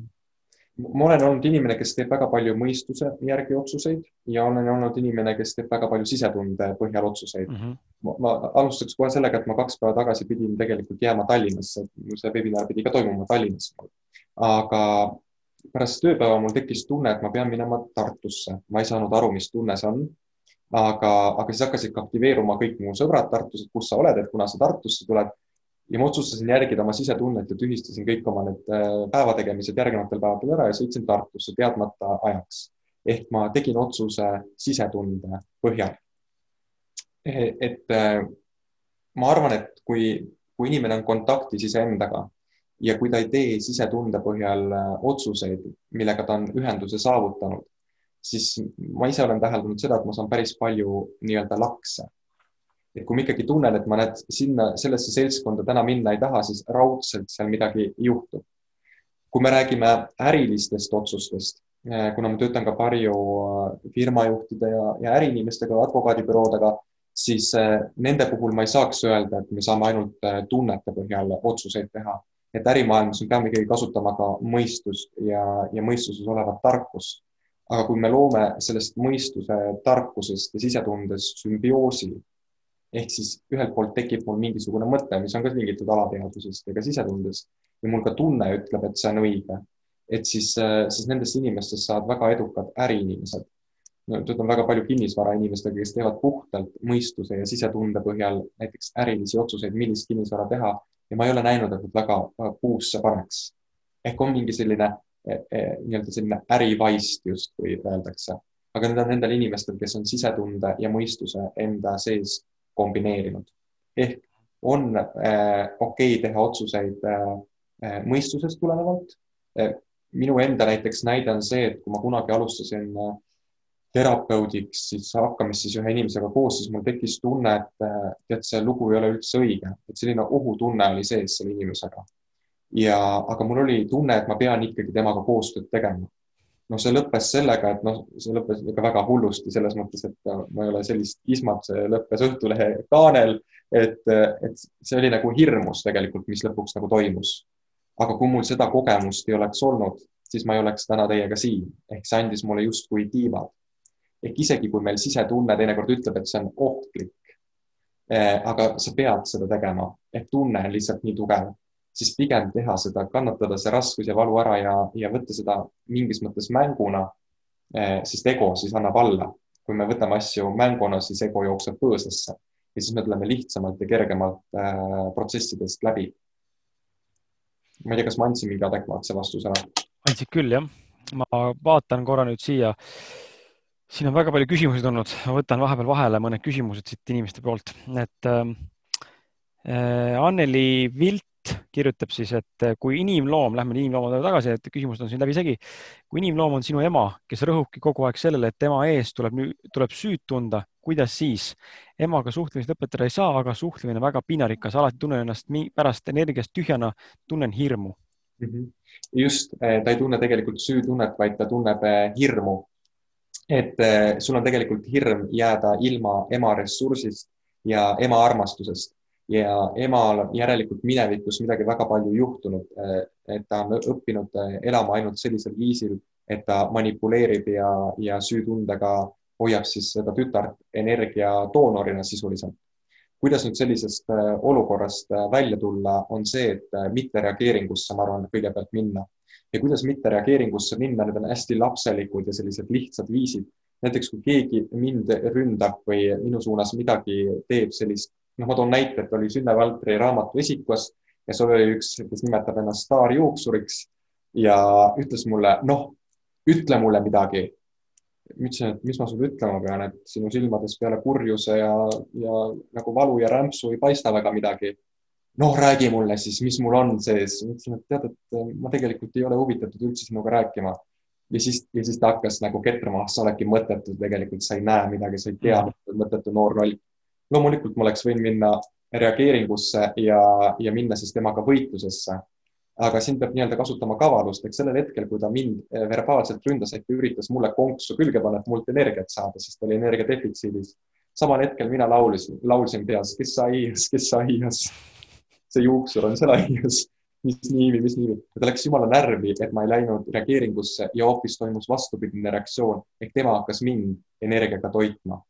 ma olen olnud inimene, kes teeb väga palju mõistuse järgi otsuseid ja olen olnud inimene, kes teeb väga palju sisetunde põhjal otsuseid mm. -hmm. ma, ma alustaks kohe sellega, et ma kaks päeva tagasi pidin tegelikult jääma Tallinnasse, see webinar pidi ka toimuma Tallinnas. aga pärast tööpäeva mul tekkis tunne, et ma pean minema Tartusse, ma ei saanud aru, mis tunne see on. aga, aga siis hakkasid ka aktiveeruma kõik mu sõbrad Tartus, et kus sa oled, et kuna sa Tartusse tuled ja ma otsustasin järgida oma sisetunnet ja tühistasin kõik oma need äh, päevategemised järgnevatel päevadel ära ja sõitsin Tartusse teadmata ajaks. ehk ma tegin otsuse sisetunde põhjal. E, et äh, ma arvan, et kui, kui inimene on kontaktis iseendaga ja kui ta ei tee sisetunde põhjal äh, otsuseid, millega ta on ühenduse saavutanud, siis ma ise olen täheldanud seda, et ma saan päris palju nii-öelda lakse et kui ma ikkagi tunnen, et ma näed sinna, sellesse seltskonda täna minna ei taha, siis raudselt seal midagi juhtub. kui me räägime ärilistest otsustest, eh, kuna ma töötan ka palju eh, firmajuhtide ja, ja äriinimestega, advokaadibüroodega, siis eh, nende puhul ma ei saaks öelda, et me saame ainult tunnete põhjal otsuseid teha. et ärimaailmas me peame ikkagi kasutama ka mõistust ja, ja mõistuses olevat tarkust. aga kui me loome sellest mõistuse, tarkusest ja sisetundest sümbioosi, ehk siis ühelt poolt tekib mul mingisugune mõte, mis on ka tingitud alateadvusest ka sisetundest ja mul ka tunne ütleb, et see on õige. et siis, äh, siis nendest inimestest saavad väga edukad äriinimesed. no töötan väga palju kinnisvarainimestega, kes teevad puhtalt mõistuse ja sisetunde põhjal näiteks ärilisi otsuseid, millist kinnisvara teha ja ma ei ole näinud, et nad väga puusse paneks. ehk on mingi selline eh, eh, nii-öelda selline ärivaist justkui öeldakse, aga need on nendel inimestel, kes on sisetunde ja mõistuse enda sees kombineerinud. ehk on äh, okei okay teha otsuseid äh, äh, mõistusest tulenevalt äh,. minu enda näiteks näide on see, et kui ma kunagi alustasin äh, terapeudiks, siis hakkamist siis ühe inimesega koos, siis mul tekkis tunne, et äh, tead, see lugu ei ole üldse õige, et selline ohutunne oli sees selle inimesega. ja, aga mul oli tunne, et ma pean ikkagi temaga koostööd tegema noh, see lõppes sellega, et noh, see lõppes ikka väga hullusti selles mõttes, et ma ei ole sellist kismat, see lõppes Õhtulehe kaanel, et, et see oli nagu hirmus tegelikult, mis lõpuks nagu toimus. aga kui mul seda kogemust ei oleks olnud, siis ma ei oleks täna teiega siin, ehk see andis mulle justkui tiivad. ehk isegi kui meil sisetunne teinekord ütleb, et see on ohtlik eh,, aga sa pead seda tegema, ehk tunne on lihtsalt nii tugev siis pigem teha seda, kannatada see raskus ja valu ära ja, ja võtta seda mingis mõttes mänguna, eh, sest ego siis annab alla. kui me võtame asju mänguna, siis ego jookseb põõsasse ja siis me tuleme lihtsamalt ja kergemalt äh, protsessidest läbi. ma ei tea, kas ma andsin mingi adekvaatse vastuse ära? andsid küll, jah. ma vaatan korra nüüd siia. siin on väga palju küsimusi tulnud, ma võtan vahepeal vahele mõned küsimused siit inimeste poolt, et ähm, äh, Anneli Vilt kirjutab siis, et kui inimloom, lähme inimloomade tagasi, et küsimused on siin läbisegi. kui inimloom on sinu ema, kes rõhubki kogu aeg sellele, et tema eest tuleb, tuleb süüd tunda, kuidas siis? emaga suhtlemist lõpetada ei saa, aga suhtlemine väga piinarikas, alati tunnen ennast pärast energiast tühjana, tunnen hirmu mm. -hmm. just, eh, ta ei tunne tegelikult süütunnet, vaid ta tunneb eh, hirmu. et eh, sul on tegelikult hirm jääda ilma ema ressursist ja ema armastusest ja emal on järelikult minevikus midagi väga palju juhtunud, eh, et ta on õppinud eh, elama ainult sellisel viisil, et ta manipuleerib ja, ja süütundega hoiab siis seda tütart energia doonorina sisuliselt. kuidas nüüd sellisest eh, olukorrast välja tulla, on see, et mittereageeringusse, ma arvan, kõigepealt minna ja kuidas mittereageeringusse minna, need on hästi lapselikud ja sellised lihtsad viisid. näiteks kui keegi mind ründab või minu suunas midagi teeb sellist noh, ma toon näite, et oli Sünne Valtri raamatu esikas ja seal oli üks, kes nimetab ennast staarjuuksuriks ja ütles mulle, noh, ütle mulle midagi. ma ütlesin, et mis ma sulle ütlema pean, et sinu silmades peale kurjuse ja, ja nagu valu ja rämpsu ei paista väga midagi. noh, räägi mulle siis, mis mul on sees. ma ütlesin, et tead, et ma tegelikult ei ole huvitatud üldse sinuga rääkima ja siis, ja siis ta hakkas nagu ketrama, sa oledki mõttetu, tegelikult sa ei näe midagi, sa ei tea, mõttetu noor loll loomulikult ma oleks võinud minna reageeringusse ja, ja minna siis temaga võitlusesse. aga siin peab nii-öelda kasutama kavalust, eks sellel hetkel, kui ta mind verbaalselt ründas, ehk üritas mulle konksu külge panna, et mult energiat saada, sest oli energia defitsiidis. samal hetkel mina laulsin, laulsin peas, kes sa aias, kes sa aias. see juuksur on seal aias mis niivi, mis niivi. ta läks jumala närvi, et ma ei läinud reageeringusse ja hoopis toimus vastupidine reaktsioon ehk tema hakkas mind energiaga toitma.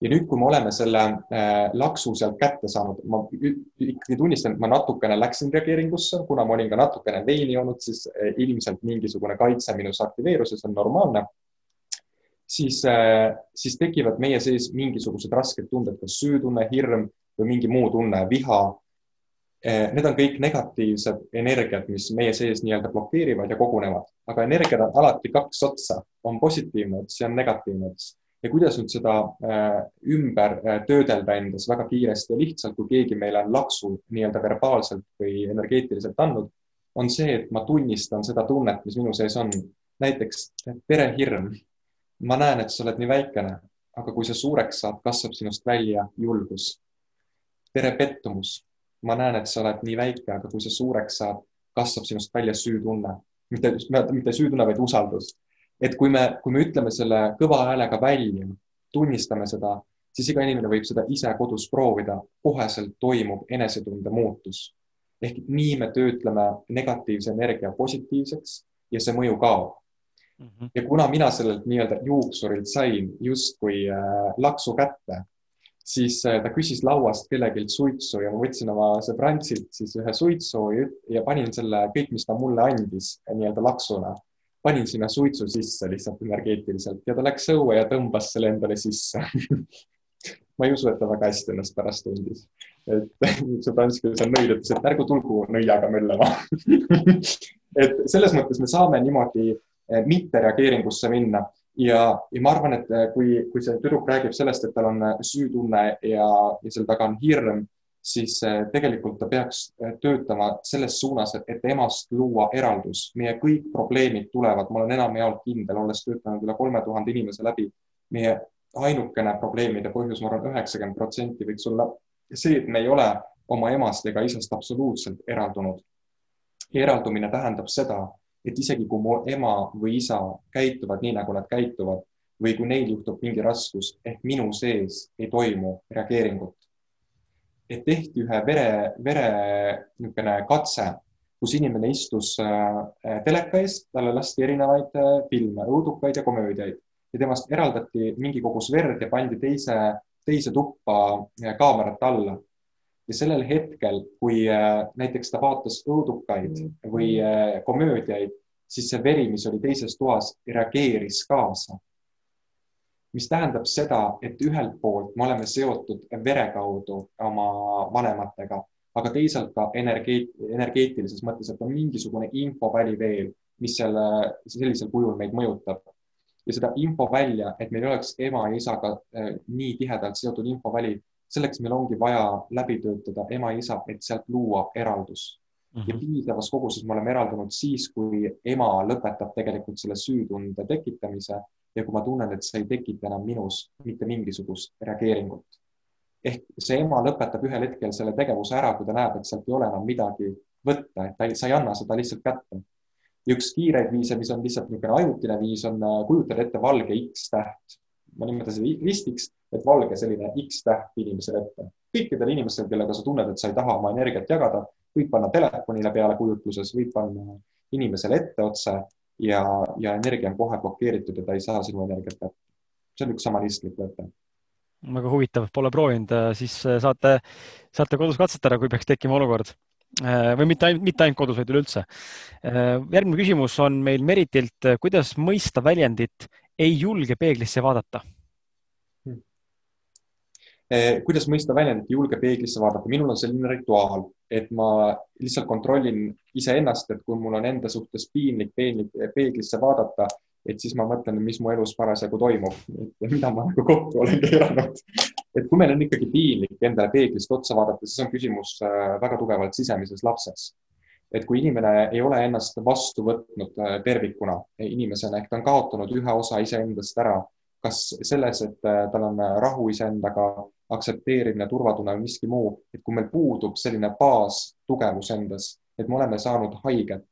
Ja nüüd, kui me oleme selle äh, laksu sealt kätte saanud, ma ikkagi tunnistan, et ma natukene läksin reageeringusse, kuna ma olin ka natukene veini joonud, siis äh, ilmselt mingisugune kaitse minus aktiveerus ja see on normaalne. Siis äh,, siis tekivad meie sees mingisugused rasked tunded, kas süütunne, hirm või mingi muu tunne, viha. Need on kõik negatiivsed energiat, mis meie sees nii-öelda blokeerivad ja kogunevad, aga energial on alati kaks otsa, on positiivne ots ja on negatiivne ots. Ja kuidas nüüd seda äh, ümber äh, töödelda endas väga kiiresti ja lihtsalt, kui keegi meile on laksu nii-öelda verbaalselt või energeetiliselt andnud, on see, et ma tunnistan seda tunnet, mis minu sees on. näiteks tere, hirm. ma näen, et sa oled nii väikene, aga kui sa suureks saad, kasvab sinust välja julgus. tere, pettumus ma näen, et sa oled nii väike, aga kui sa suureks saad, kasvab sinust välja süütunne, mitte, mitte süütunne, vaid usaldus. Et kui me, kui me ütleme selle kõva häälega välja, tunnistame seda, siis iga inimene võib seda ise kodus proovida, koheselt toimub enesetunde muutus. ehk nii me töötleme negatiivse energia positiivseks ja see mõju kaob mm. -hmm. ja kuna mina sellelt nii-öelda juuksurilt sain justkui äh, laksu kätte siis äh, ta küsis lauast kellelgi suitsu ja ma võtsin oma sõbrantsilt siis ühe suitsu ja, ja panin selle kõik, mis ta mulle andis nii-öelda laksuna, panin sinna suitsu sisse lihtsalt energeetiliselt ja ta läks õue ja tõmbas selle endale sisse. Ma ei usu, et ta väga hästi ennast pärast tundis. et sõbrants, kes on nõid, ütles, et ärgu tulgu nõiaga möllama. Et selles mõttes me saame niimoodi äh, mittereageeringusse minna. Ja, ja ma arvan, et äh, kui, kui see tüdruk räägib sellest, et tal on äh, süütunne ja, ja seal taga on hirm, siis äh, tegelikult ta peaks töötama selles suunas, et emast luua eraldus. meie kõik probleemid tulevad, ma olen enamjaolt kindel, olles töötanud üle kolme tuhande inimese läbi. meie ainukene probleemide põhjus, ma arvan, üheksakümmend protsenti võiks olla see, et me ei ole oma emast ega isast absoluutselt eraldunud. eraldumine tähendab seda, et isegi kui mu ema või isa käituvad nii, nagu nad käituvad või kui neil juhtub mingi raskus ehk minu sees ei toimu reageeringut. Et tehti ühe vere, vere niisugune katse, kus inimene istus äh, teleka ees, talle lasti erinevaid äh, filme, õudukaid ja komöödiaid ja temast eraldati mingi kogus verd ja pandi teise, teise tuppa äh, kaamerate alla ja sellel hetkel, kui näiteks ta vaatas õudukaid või komöödiaid, siis see veri, mis oli teises toas, reageeris kaasa. Mis tähendab seda, et ühelt poolt me oleme seotud vere kaudu oma vanematega, aga teisalt ka energeet-, energeetilises mõttes, et on mingisugune infoväli veel, mis seal sellisel kujul meid mõjutab. ja seda infovälja, et meil oleks ema ja isaga äh, nii tihedalt seotud infoväli selleks meil ongi vaja läbi töötada ema-isa, et sealt luua eraldus mm. -hmm. ja piisavas koguses me oleme eraldunud siis, kui ema lõpetab tegelikult selle süütunde tekitamise ja kui ma tunnen, et see ei tekita enam minus mitte mingisugust reageeringut. ehk see ema lõpetab ühel hetkel selle tegevuse ära, kui ta näeb, et sealt ei ole enam midagi võtta, et ta ei, sa ei anna seda lihtsalt kätte. ja üks kiireid viise, mis on lihtsalt niisugune ajutine viis, on äh, kujutada ette valge X-täht. ma nimetan seda ristiks et valge selline X-täht inimesele ette. kõikidel inimestel, kellega sa tunned, et sa ei taha oma energiat jagada, võid panna telefonile peale kujutluses, võid panna inimesele ette otse ja, ja energia on kohe blokeeritud ja ta ei saa sinu energiat kätte. see on üks šamanistlik võte väga huvitav, pole proovinud, siis saate, saate kodus katsetada, kui peaks tekkima olukord või mitte ainult, mitte ainult kodus, vaid üleüldse. järgmine küsimus on meil Meritilt, kuidas mõista väljendit ei julge peeglisse vaadata kuidas mõista väljendit julge peeglisse vaadata, minul on selline rituaal, et ma lihtsalt kontrollin iseennast, et kui mul on enda suhtes piinlik peeglisse vaadata, et siis ma mõtlen, mis mu elus parasjagu toimub mida ma nagu kokku olen keeranud. et kui meil on ikkagi piinlik endale peeglist otsa vaadata, siis on küsimus äh, väga tugevalt sisemises lapses. et kui inimene ei ole ennast vastu võtnud äh, tervikuna inimesena ehk ta on kaotanud ühe osa iseendast ära kas selles, et äh, tal on rahu iseendaga, aktsepteerimine, turvatunne või miski muu, et kui meil puudub selline baastugevus endas, et me oleme saanud haiget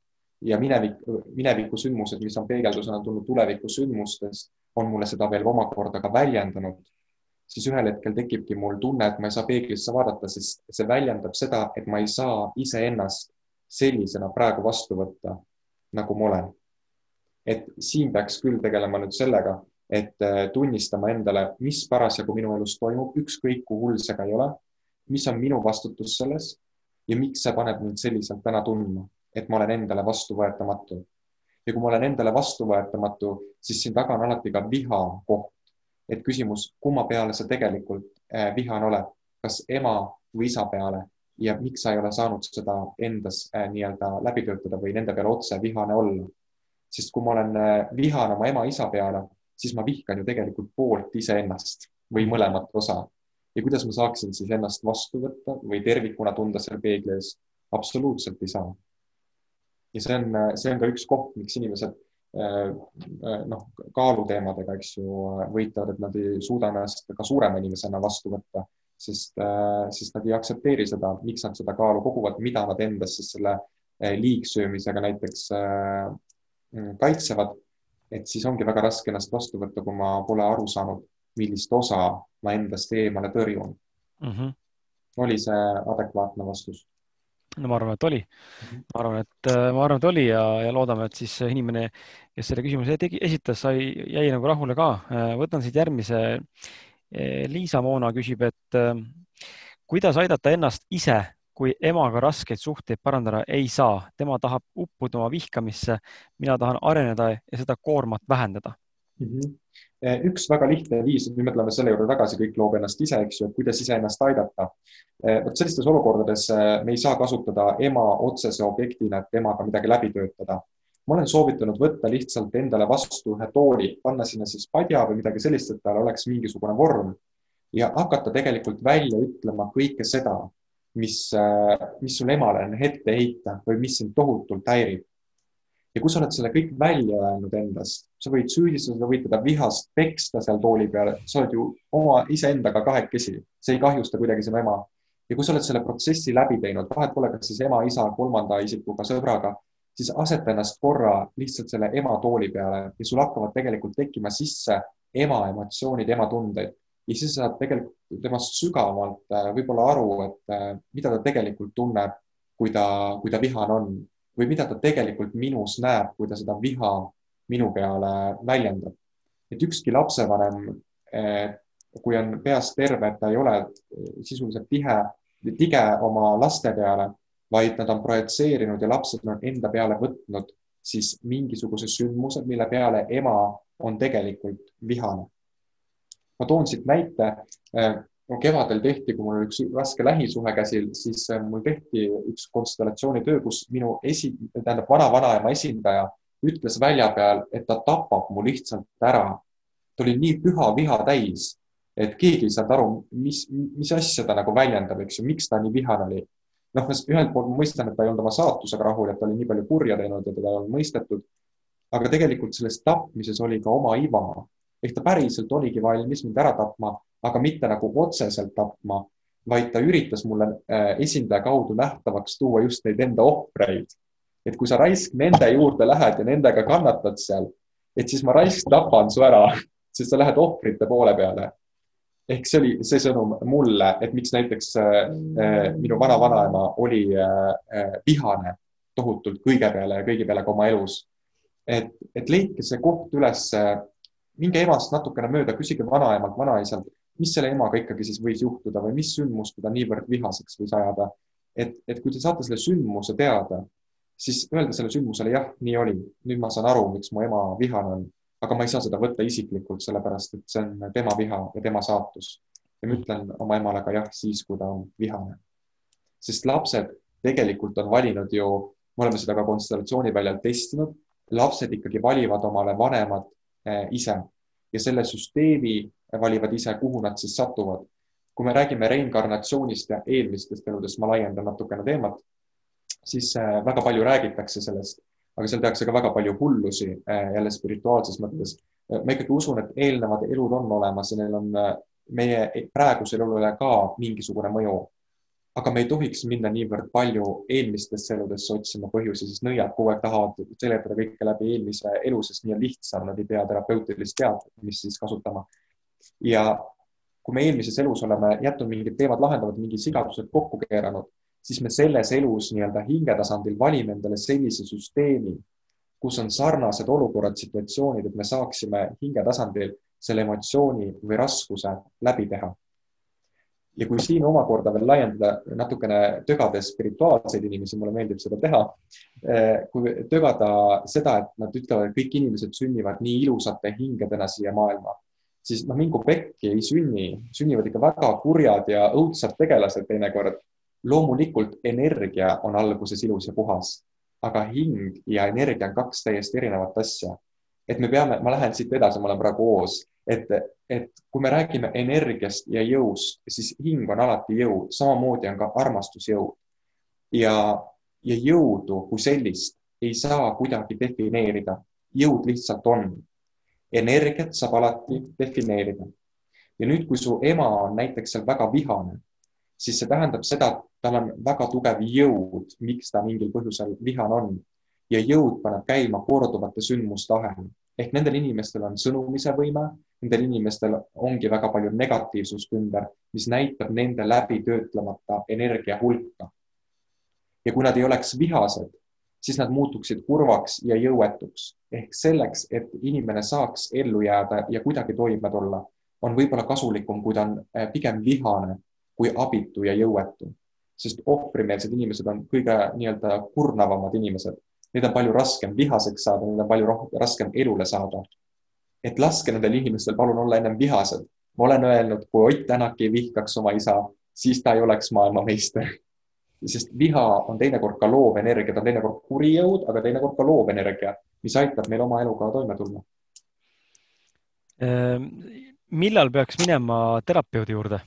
ja minevik, mineviku sündmused, mis on peegeldusena tulnud tuleviku sündmustest, on mulle seda veel omakorda ka väljendanud, siis ühel hetkel tekibki mul tunne, et ma ei saa peeglisse vaadata, sest see väljendab seda, et ma ei saa iseennast sellisena praegu vastu võtta, nagu ma olen. et siin peaks küll tegelema nüüd sellega, et äh, tunnistama endale, mis parasjagu minu elus toimub, ükskõik kui hull see ka ei ole, mis on minu vastutus selles ja miks see paneb mind selliselt täna tundma, et ma olen endale vastuvõetamatu. ja kui ma olen endale vastuvõetamatu, siis siin taga on alati ka viha koht. et küsimus, kumma peale sa tegelikult äh, vihane oled, kas ema või isa peale ja miks sa ei ole saanud seda endas äh, nii-öelda läbi töötada või nende peale otse vihane olla. sest kui ma olen vihane oma ema-isa peale, siis ma vihkan ju tegelikult poolt iseennast või mõlemat osa. ja kuidas ma saaksin siis ennast vastu võtta või tervikuna tunda seal peegli ees? absoluutselt ei saa. ja see on, see on ka üks koht, miks inimesed äh, noh, kaaluteemadega, eks ju, võitlevad, et nad ei suuda ennast ka suurema inimesena vastu võtta sest, äh, sest nad ei aktsepteeri seda, miks nad seda kaalu koguvad, mida nad endas siis selle äh, liigsöömisega näiteks äh, kaitsevad. Et siis ongi väga raske ennast vastu võtta, kui ma pole aru saanud, millist osa ma endast eemale tõrjun mm. -hmm. oli see adekvaatne vastus? no ma arvan, et oli. Mhm. ma arvan, et ma arvan, et oli ja, ja loodame, et siis inimene, kes selle küsimuse tegi, esitas, sai, jäi nagu rahule ka. võtan siit järgmise Eh, Liisa-Moona küsib, et kuidas aidata ennast ise, kui emaga raskeid suhteid parandada ei saa, tema tahab uppuda oma vihkamisse, mina tahan areneda ja seda koormat vähendada mm. -hmm üks väga lihtne viis, nüüd mõtleme selle juurde tagasi, kõik loob ennast ise, eks ju, et kuidas iseennast aidata. vot sellistes olukordades me ei saa kasutada ema otsese objektina, et temaga midagi läbi töötada ma olen soovitanud võtta lihtsalt endale vastu ühe tooli, panna sinna siis padja või midagi sellist, et tal oleks mingisugune vorm ja hakata tegelikult välja ütlema kõike seda, mis, mis sul emale on ette heita või mis sind tohutult häirib. ja kui sa oled selle kõik välja öelnud endast, sa võid süüdistada, sa võid teda vihast peksta seal tooli peal, sa oled ju oma iseendaga kahekesi, see ei kahjusta kuidagi sinu ema. ja kui sa oled selle protsessi läbi teinud, vahet pole, kas siis ema, isa, kolmanda isikuga, sõbraga siis aseta ennast korra lihtsalt selle ema tooli peale ja sul hakkavad tegelikult tekkima sisse ema emotsioonid, ema tundeid ja siis sa saad tegelikult temast sügavamalt äh, võib-olla aru, et äh, mida ta tegelikult tunneb, kui ta, kui ta vihane on või mida ta tegelikult minus näeb, kui ta seda viha minu peale väljendab. et ükski lapsevanem, äh, kui on peas terve, et ta ei ole sisuliselt tihe, tige oma laste peale vaid nad on projitseerinud ja lapsed on enda peale võtnud siis mingisuguse sündmuse, mille peale ema on tegelikult vihane. Ma toon siit näite. Äh, kevadel tehti, kui mul oli üks raske lähisuhe käsil, siis äh, mul tehti üks konstellatsioonitöö, kus minu esi, tähendab vana-vanaema esindaja ütles välja peal, et ta tapab mu lihtsalt ära. ta oli nii püha viha täis, et keegi ei saanud aru, mis, mis asja ta nagu väljendab, eks ju, miks ta nii vihane oli noh, ühelt poolt ma mõistan, et ta ei olnud oma saatusega rahul, et ta oli nii palju kurja teinud ja teda ei olnud mõistetud. aga tegelikult selles tapmises oli ka oma iva ehk ta päriselt oligi valmis mind ära tapma, aga mitte nagu otseselt tapma, vaid ta üritas mulle äh, esindaja kaudu nähtavaks tuua just neid enda ohvreid. et kui sa raisk nende juurde lähed ja nendega kannatad seal, et siis ma raisk tapan su ära, sest sa lähed ohvrite poole peale ehk see oli see sõnum mulle, et miks näiteks äh, äh, minu vana-vanaema oli äh, äh, vihane tohutult kõige peale ja kõigi peale ka oma elus. et, et leidke see koht üles, minge emast natukene mööda, küsige vanaemalt, vanaisalt, mis selle emaga ikkagi siis võis juhtuda või mis sündmus teda niivõrd vihaseks võis ajada. et, et kui te saate selle sündmuse teada, siis öelda sellele sündmusele jah, nii oli, nüüd ma saan aru, miks mu ema vihane on aga ma ei saa seda võtta isiklikult, sellepärast et see on tema viha ja tema saatus. ja ma ütlen oma emale ka jah, siis kui ta on vihane. sest lapsed tegelikult on valinud ju, me oleme seda ka konstellatsiooni väljal testinud, lapsed ikkagi valivad omale vanemad ise ja selle süsteemi valivad ise, kuhu nad siis satuvad. kui me räägime reinkarnatsioonist ja eelmistest eludest, ma laiendan natukene teemat, siis eh, väga palju räägitakse sellest aga seal tehakse ka väga palju hullusi äh, jälle spirituaalses mõttes. ma ikkagi usun, et eelnevad elud on olemas ja neil on äh, meie praegusel elule ka mingisugune mõju. Aga me ei tohiks minna niivõrd palju eelmistesse eludesse otsima põhjusi, sest nõiad kogu aeg tahavad seletada kõike läbi eelmise elu, sest nii on lihtsam, nad ei pea terapeutilist teadmist siis kasutama. ja kui me eelmises elus oleme jätnud mingid teemad lahendavad, mingid sigadused kokku keeranud, siis me selles elus nii-öelda hingetasandil valime endale sellise süsteemi, kus on sarnased olukorrad, situatsioonid, et me saaksime hingetasandil selle emotsiooni või raskuse läbi teha. Ja kui siin omakorda veel laiendada natukene tögades spirituaalseid inimesi, mulle meeldib seda teha, eh, kui tögada seda, et nad ütlevad, et kõik inimesed sünnivad nii ilusate hingedena siia maailma, siis noh, mingu pekki ei sünni, sünnivad ikka väga kurjad ja õudsad tegelased teinekord. loomulikult energia on alguses ilus ja puhas, aga hing ja energia on kaks täiesti erinevat asja. Et me peame, ma lähen siit edasi, ma olen praegu hoos, et, et kui me räägime energiast ja jõust, siis hing on alati jõud, samamoodi on ka armastus jõud. ja, ja jõudu kui sellist ei saa kuidagi defineerida, jõud lihtsalt on. energiat saab alati defineerida. ja nüüd, kui su ema on näiteks seal väga vihane, siis see tähendab seda, et tal on väga tugev jõud, miks ta mingil põhjusel vihane on ja jõud paneb käima korduvate sündmuste ahel. ehk nendel inimestel on sõnumise võime, nendel inimestel ongi väga palju negatiivsust ümber, mis näitab nende läbi töötlemata energia hulka. ja kui nad ei oleks vihased, siis nad muutuksid kurvaks ja jõuetuks ehk selleks, et inimene saaks ellu jääda ja kuidagi toime tulla, on võib-olla kasulikum, kui ta on eh, pigem vihane kui abitu ja jõuetu, sest ohvrimeelsed inimesed on kõige nii-öelda kurnavamad inimesed neid on palju raskem vihaseks saada, neid on palju raskem elule saada. Et laske nendel inimestel palun olla ennem vihased. ma olen öelnud, kui Ott Tänak ei vihkaks oma isa, siis ta ei oleks maailmameister. sest viha on teinekord ka loov energia, ta on teinekord kuri jõud, aga teinekord ka loov energia, mis aitab meil oma eluga toime tulla. Ehm, millal peaks minema terapeudi juurde?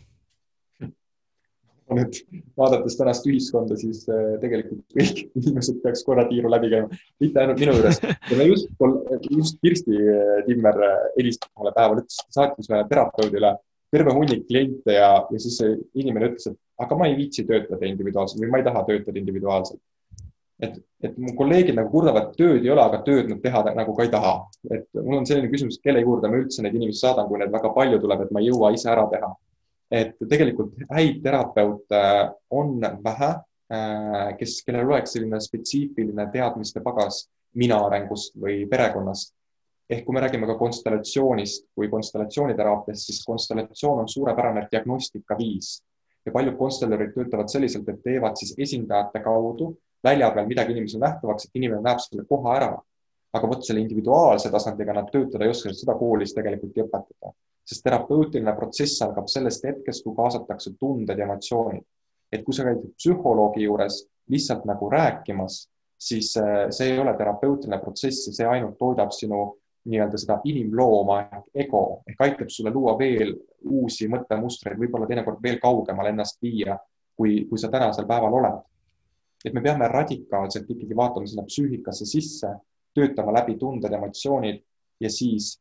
Nüüd vaadates tänast ühiskonda, siis äh, tegelikult kõik inimesed peaks korra tiiru läbi käima, mitte ainult minu juures. ja me just, just Kirsti äh, Timmer äh, helistas mulle päeval, ütles, saatis ühele terapeudile terve hunnik kliente ja, ja siis see inimene ütles, et aga ma ei viitsi töötada individuaalselt või ma ei taha töötada individuaalselt. et, et mu kolleegid nagu kurdavad, tööd ei ole, aga tööd nad teha nagu ka ei taha. et mul on selline küsimus, kelle juurde ma üldse neid inimesi saadan, kui neid väga palju tuleb, et ma ei jõua ise ära teha et tegelikult häid terapeute on vähe, äh, kes, kellel oleks selline spetsiifiline teadmiste pagas mina arengust või perekonnast. ehk kui me räägime ka konstellatsioonist kui konstellatsiooniteraapiast, siis konstellatsioon on suurepärane diagnostikaviis ja paljud konstellerid töötavad selliselt, et teevad siis esindajate kaudu välja peal midagi inimesele nähtavaks, et inimene näeb selle koha ära. aga vot selle individuaalse tasandiga nad töötada ei oska, seda koolis tegelikult ei õpetata sest terapeutiline protsess algab sellest hetkest, kui kaasatakse tunded ja emotsioonid. et kui sa käid psühholoogi juures lihtsalt nagu rääkimas, siis äh, see ei ole terapeutiline protsess ja see ainult toidab sinu nii-öelda seda inimlooma ehk ego ehk aitab sulle luua veel uusi mõttemustreid, võib-olla teinekord veel kaugemale ennast viia, kui, kui sa tänasel päeval oled. et me peame radikaalselt ikkagi vaatama sinna psüühikasse sisse, töötama läbi tunded, emotsioonid ja siis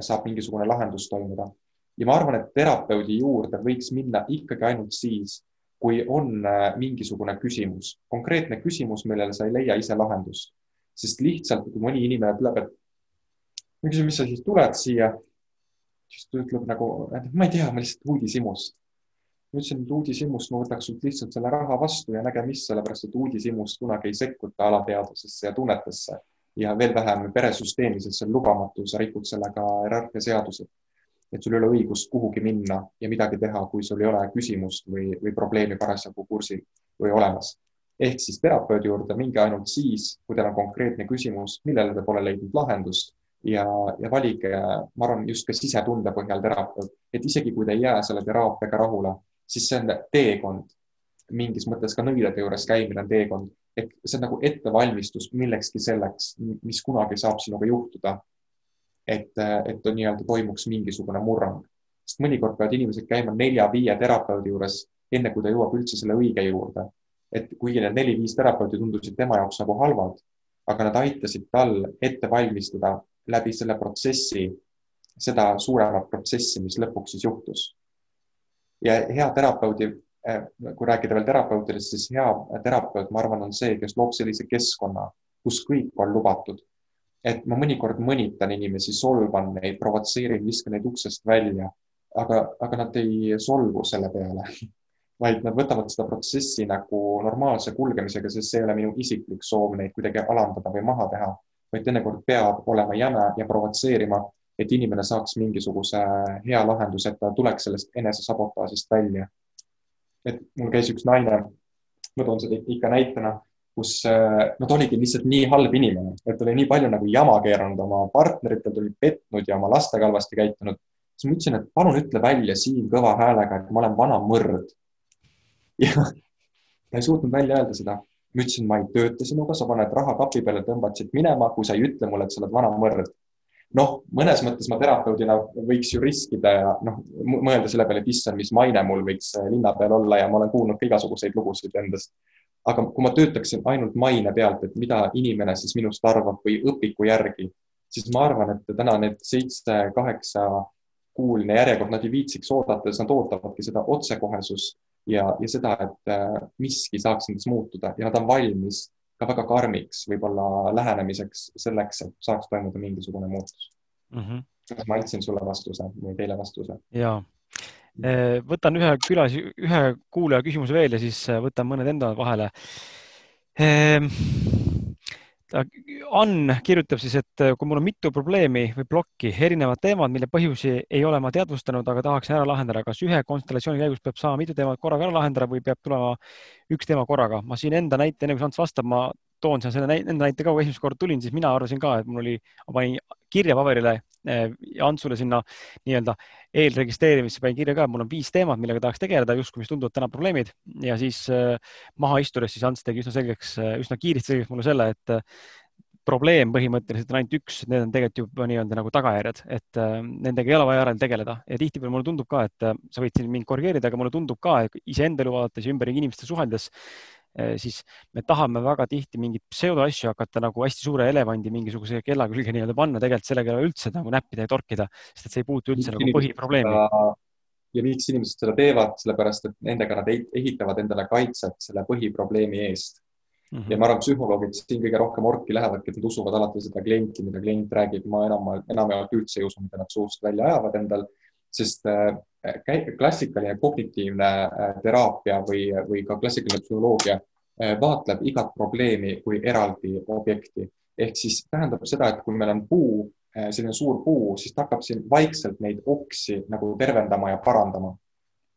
saab mingisugune lahendus toimuda. ja ma arvan, et terapeudi juurde võiks minna ikkagi ainult siis, kui on äh, mingisugune küsimus, konkreetne küsimus, millele sa ei leia ise lahendust. sest lihtsalt, kui mõni inimene tuleb, et ma küsin, mis sa siis tuled siia, siis ta ütleb nagu, et ma ei tea, ma lihtsalt uudishimust. ma ütlesin, et uudishimust ma võtaks sult lihtsalt selle raha vastu ja näge mis, sellepärast et uudishimust kunagi ei sekkuta alateadvusesse ja tunnetesse ja veel vähem peresüsteemi, sest see on lubamatu, sa rikud sellega hierarhia seadusi. et sul ei ole õigust kuhugi minna ja midagi teha, kui sul ei ole küsimust või, või probleemi parasjagu kursil või olemas. ehk siis terapeudi juurde minge ainult siis, kui teil on konkreetne küsimus, millele te pole leidnud lahendust ja, ja valige, ma arvan, just ka sisetunde põhjal terapeut, et isegi kui te ei jää selle teraapiaga rahule, siis see on teekond. mingis mõttes ka nõidade juures käimine on teekond et see on nagu ettevalmistus millekski selleks, mis kunagi saab sinuga juhtuda. et, et nii-öelda toimuks mingisugune murrang, sest mõnikord peavad inimesed käima nelja-viie terapeudi juures, enne kui ta jõuab üldse selle õige juurde. et kuigi need neli-viis terapeuti tundusid tema jaoks nagu halvad, aga nad aitasid tal ette valmistada läbi selle protsessi seda suuremat protsessi, mis lõpuks siis juhtus. ja hea terapeudi, kui rääkida veel terapeutidest, siis hea terapeut, ma arvan, on see, kes loob sellise keskkonna, kus kõik on lubatud. et ma mõnikord mõnitan inimesi, solvan neid, provotseerin, viskan neid uksest välja, aga, aga nad ei solvu selle peale vaid nad võtavad seda protsessi nagu normaalse kulgemisega, sest see ei ole minu isiklik soov neid kuidagi alandada või maha teha, vaid teinekord peab olema jäme ja provotseerima, et inimene saaks mingisuguse hea lahenduse, et ta tuleks sellest enesesabotaažist välja. Et mul käis üks naine, ma toon seda ikka näitena, kus no ta oligi lihtsalt nii halb inimene, et oli nii palju nagu jama keeranud oma partneritel, ta oli petnud ja oma lastega halvasti käitunud siis ma ütlesin, et palun ütle välja siin kõva häälega, et ma olen vana mõrd ja ta ei suutnud välja öelda seda. ma ütlesin, ma ei tööta sinuga, sa paned raha kapi peale, tõmbad siit minema, kui sa ei ütle mulle, et sa oled vana mõrd. Noh, mõnes mõttes ma terapeudina võiks ju riskida ja noh, mõelda selle peale, et issand, mis maine mul võiks äh, linna peal olla ja ma olen kuulnud ka igasuguseid lugusid endast. aga kui ma töötaksin ainult maine pealt, et mida inimene siis minust arvab või õpiku järgi, siis ma arvan, et täna need seitse-kaheksa kuuline järjekord, nad ei viitsiks oodata, sest nad ootavadki seda otsekohesust ja, ja seda, et äh, miski saaks nendes muutuda ja nad on valmis ka väga karmiks võib-olla lähenemiseks selleks, et saaks toimuda mingisugune muutus mm. -hmm. kas ma andsin sulle vastuse või teile vastuse? ja, äh, võtan ühe külas, ühe kuulaja küsimuse veel ja siis äh, võtan mõned enda vahele ehm, Ann kirjutab siis, et kui mul on mitu probleemi või plokki, erinevad teemad, mille põhjusi ei ole ma teadvustanud, aga tahaksin ära lahendada, kas ühe konstellatsiooni käigus peab saama mitu teemat korraga ära lahendada või peab tulema üks teema korraga? ma siin enda näite, enne kui Ants vastab, ma toon seal selle näite, enda näite ka, kui esimest korda tulin, siis mina arvasin ka, et mul oli, ma panin kirja paberile Antsule sinna nii-öelda eelregistreerimisse panin kirja ka, et mul on viis teemat, millega tahaks tegeleda, justkui, mis tunduvad täna probleemid. Ja siis äh, maha istudes siis Ants tegi üsna selgeks, üsna kiiresti selgeks mulle selle, et probleem põhimõtteliselt on ainult üks, need on tegelikult juba nii-öelda nagu tagajärjed, et äh, nendega ei ole vaja järel tegeleda. Ja tihtipeale mulle tundub ka, et äh, sa võid siin mind korrigeerida, aga mulle tundub ka, et iseendale vaadates ja ümberringi inimestega suheldes siis me tahame väga tihti mingeid pseudoasju hakata nagu hästi suure elevandi mingisuguse kella külge nii-öelda panna, tegelikult sellega ei ole üldse nagu näppida ja torkida, sest et see ei puutu üldse nagu põhiprobleemi ja miks inimesed seda teevad, sellepärast et nendega nad ehitavad endale kaitset selle põhiprobleemi eest Mm -hmm. ja ma arvan, psühholoogid siin kõige rohkem orki lähevadki, et nad usuvad alati seda klienti, mida klient räägib, ma enam, enamjaolt üldse ei usu, mida nad suust välja ajavad endal, sest äh, klassikaline kognitiivne äh, teraapia või, või ka klassikaline psühholoogia äh, vaatleb igat probleemi kui eraldi objekti. ehk siis tähendab seda, et kui meil on puu, selline suur puu, siis ta hakkab siin vaikselt neid oksi nagu tervendama ja parandama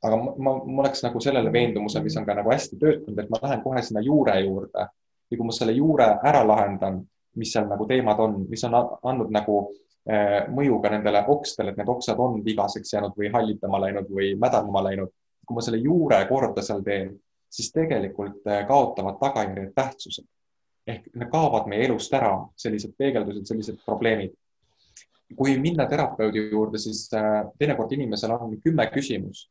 aga ma, ma, ma oleks nagu sellele veendumusel, mis on ka nagu hästi töötanud, et ma lähen kohe sinna juure juurde ja kui ma selle juure ära lahendan, mis seal nagu teemad on, mis on andnud nagu äh, mõju ka nendele okstele, et need oksad on vigaseks jäänud või hallitama läinud või mädanema läinud. kui ma selle juure korda seal teen, siis tegelikult äh, kaotavad tagajärjed tähtsuse ehk need kaovad meie elust ära, sellised peegeldused, sellised probleemid. kui minna terapeudi juurde, siis äh, teinekord inimesel on kümme küsimust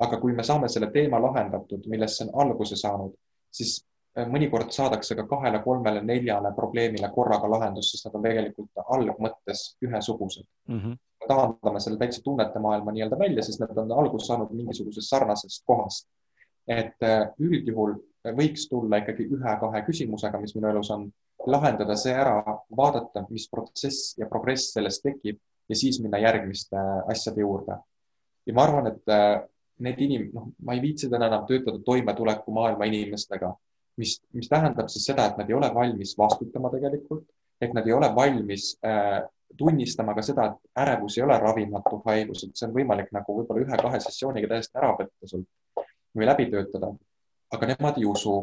aga kui me saame selle teema lahendatud, millest see on alguse saanud, siis äh, mõnikord saadakse ka kahele-kolmele, neljale probleemile korraga lahendus, sest nad on tegelikult algmõttes ühesugused mm. -hmm. taandame selle täitsa tunnete maailma nii-öelda välja, sest nad on alguse saanud mingisugusest sarnasest kohast. et äh, üldjuhul võiks tulla ikkagi ühe-kahe küsimusega, mis minu elus on, lahendada see ära, vaadata, mis protsess ja progress sellest tekib ja siis minna järgmiste asjade juurde. ja ma arvan, et äh, need inim-, noh, ma ei viitsi täna enam töötada toimetuleku maailma inimestega, mis, mis tähendab siis seda, et nad ei ole valmis vastutama tegelikult, et nad ei ole valmis äh, tunnistama ka seda, et ärevus ei ole ravimatu haigus, et see on võimalik nagu võib-olla ühe-kahe sessiooniga täiesti ära võtta sult või läbi töötada. aga nemad ei usu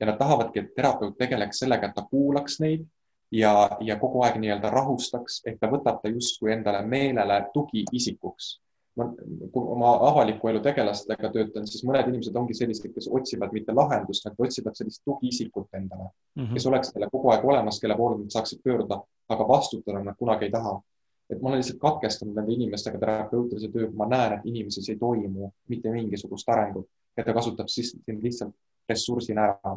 ja nad tahavadki, et terapeut tegeleks sellega, et ta kuulaks neid ja, ja kogu aeg nii-öelda rahustaks, et ta võtab ta justkui endale meelele tugiisikuks kui oma avaliku elu tegelastega töötan, siis mõned inimesed ongi sellised, kes otsivad mitte lahendust, vaid otsivad sellist tugiisikut endale mm, -hmm. kes oleks neile kogu aeg olemas, kelle poole nad saaksid pöörduda, aga vastutada nad kunagi ei taha. et ma olen lihtsalt katkestanud nende inimestega terapeutilise töö, kui ma näen, et inimeses ei toimu mitte mingisugust arengut ja ta kasutab siis lihtsalt ressursina ära.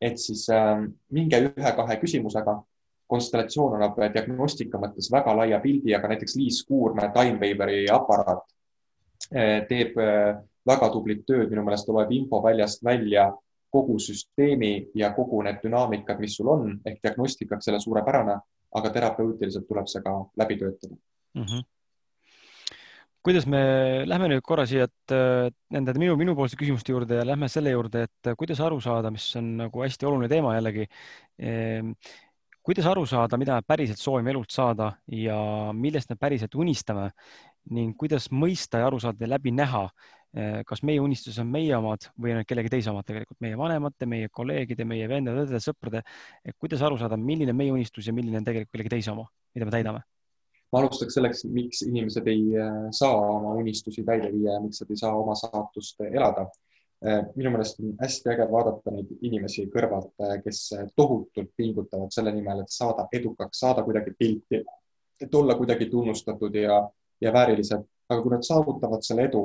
et siis äh, minge ühe-kahe küsimusega konstellatsioon annab diagnostika mõttes väga laia pildi, aga näiteks Liis Kuurme Timewaveri aparaat eh, teeb eh, väga tublit tööd, minu meelest loeb info väljast välja kogu süsteemi ja kogu need dünaamikad, mis sul on ehk diagnostikaks selle suurepärane, aga terapeutiliselt tuleb see ka läbi töötada mm. -hmm kuidas me lähme nüüd korra siia, et nende minu, minupoolsete küsimuste juurde ja lähme selle juurde, et kuidas aru saada, mis on nagu hästi oluline teema jällegi. Kuidas aru saada, mida me päriselt soovime elult saada ja millest me päriselt unistame ning kuidas mõista ja aru saada ja läbi näha, eh, kas meie unistused on meie omad või on need kellegi teise omad, tegelikult meie vanemate, meie kolleegide, meie vendade, õdede, sõprade. kuidas aru saada, milline on meie unistus ja milline on tegelikult kellegi teise oma, mida me täidame ma alustaks selleks, miks inimesed ei äh, saa oma unistusi täide viia ja miks nad ei saa oma saatust elada. Äh, minu meelest on hästi äge vaadata neid inimesi kõrvalt, äh, kes tohutult pingutavad selle nimel, et saada edukaks, saada kuidagi pilti, et olla kuidagi tunnustatud ja, ja väärilised, aga kui nad saavutavad selle edu,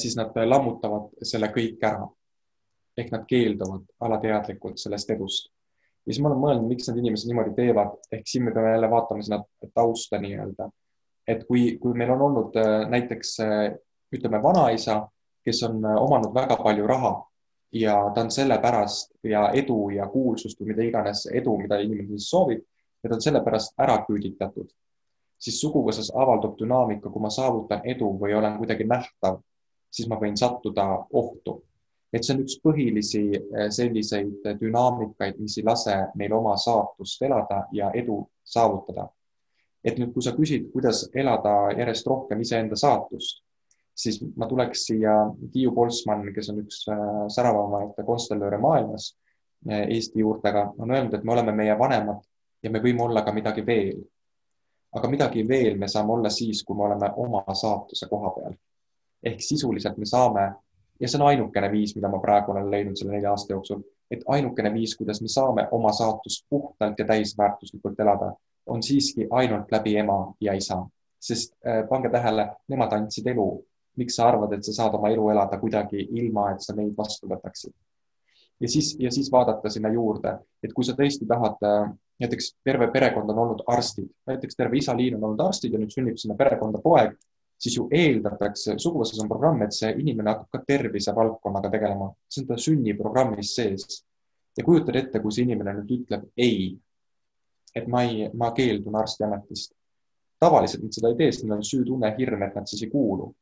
siis nad lammutavad selle kõik ära. ehk nad keelduvad alateadlikult sellest edust ja siis ma olen mõelnud, miks need inimesed niimoodi teevad, ehk siin me peame jälle vaatama seda tausta nii-öelda. et kui, kui meil on olnud äh, näiteks äh, ütleme, vanaisa, kes on äh, omanud väga palju raha ja ta on sellepärast ja edu ja kuulsust või mida iganes edu, mida inimene siis soovib, ja ta on sellepärast ära küüditatud, siis suguvõsas avaldub dünaamika, kui ma saavutan edu või olen kuidagi nähtav, siis ma võin sattuda ohtu et see on üks põhilisi eh, selliseid dünaamikaid, mis ei lase meil oma saatust elada ja edu saavutada. et nüüd, kui sa küsid, kuidas elada järjest rohkem iseenda saatust, siis ma tuleks siia Tiiu Polsmann, kes on üks eh, säravamaid konstellööre maailmas eh, Eesti juurtega, on öelnud, et me oleme meie vanemad ja me võime olla ka midagi veel. aga midagi veel me saame olla siis, kui me oleme oma saatuse koha peal. ehk sisuliselt me saame ja see on ainukene viis, mida ma praegu olen leidnud selle nelja aasta jooksul, et ainukene viis, kuidas me saame oma saatust puhtalt ja täisväärtuslikult elada, on siiski ainult läbi ema ja isa, sest äh, pange tähele, nemad andsid elu. Miks sa arvad, et sa saad oma elu elada kuidagi ilma, et sa neid vastu võtaksid? ja siis, ja siis vaadata sinna juurde, et kui sa tõesti tahad, äh, näiteks terve perekond on olnud arstid, näiteks terve isa Liin on olnud arstid ja nüüd sünnib sinna perekonda poeg siis ju eeldatakse, suguvõsas on programm, et see inimene hakkab ka tervisevaldkonnaga tegelema, see on ta sünniprogrammis sees. ja kujutad ette, kui see inimene nüüd ütleb ei, et ma ei, ma keeldun arstiametist. tavaliselt nad seda ei tee, sest neil on süütunne, hirm, et nad siis ei kuulu.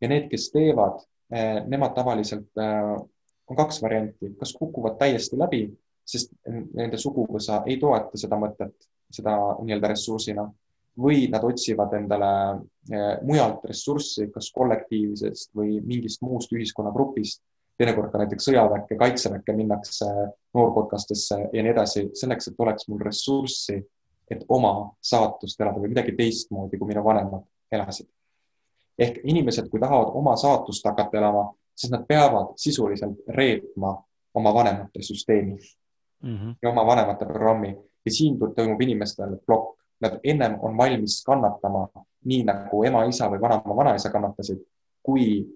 Ja need, kes teevad, eh, nemad tavaliselt, eh, on kaks varianti, kas kukuvad täiesti läbi, sest nende suguvõsa ei toeta seda mõtet, seda nii-öelda ressursina või nad otsivad endale eh, mujalt ressurssi, kas kollektiivsest või mingist muust ühiskonnagrupist. teinekord ka näiteks sõjaväkke, kaitseväkke minnakse, noorkotkastesse ja nii edasi, selleks, et oleks mul ressurssi, et oma saatust elada või midagi teistmoodi, kui minu vanemad elasid. Ehk inimesed, kui tahavad oma saatust hakata elama, siis nad peavad sisuliselt reetma oma vanemate süsteemi mm -hmm. ja oma vanemate programmi ja siin toimub inimestel plokk nad ennem on valmis kannatama nii nagu ema-isa või vanaema-vanaisa kannatasid, kui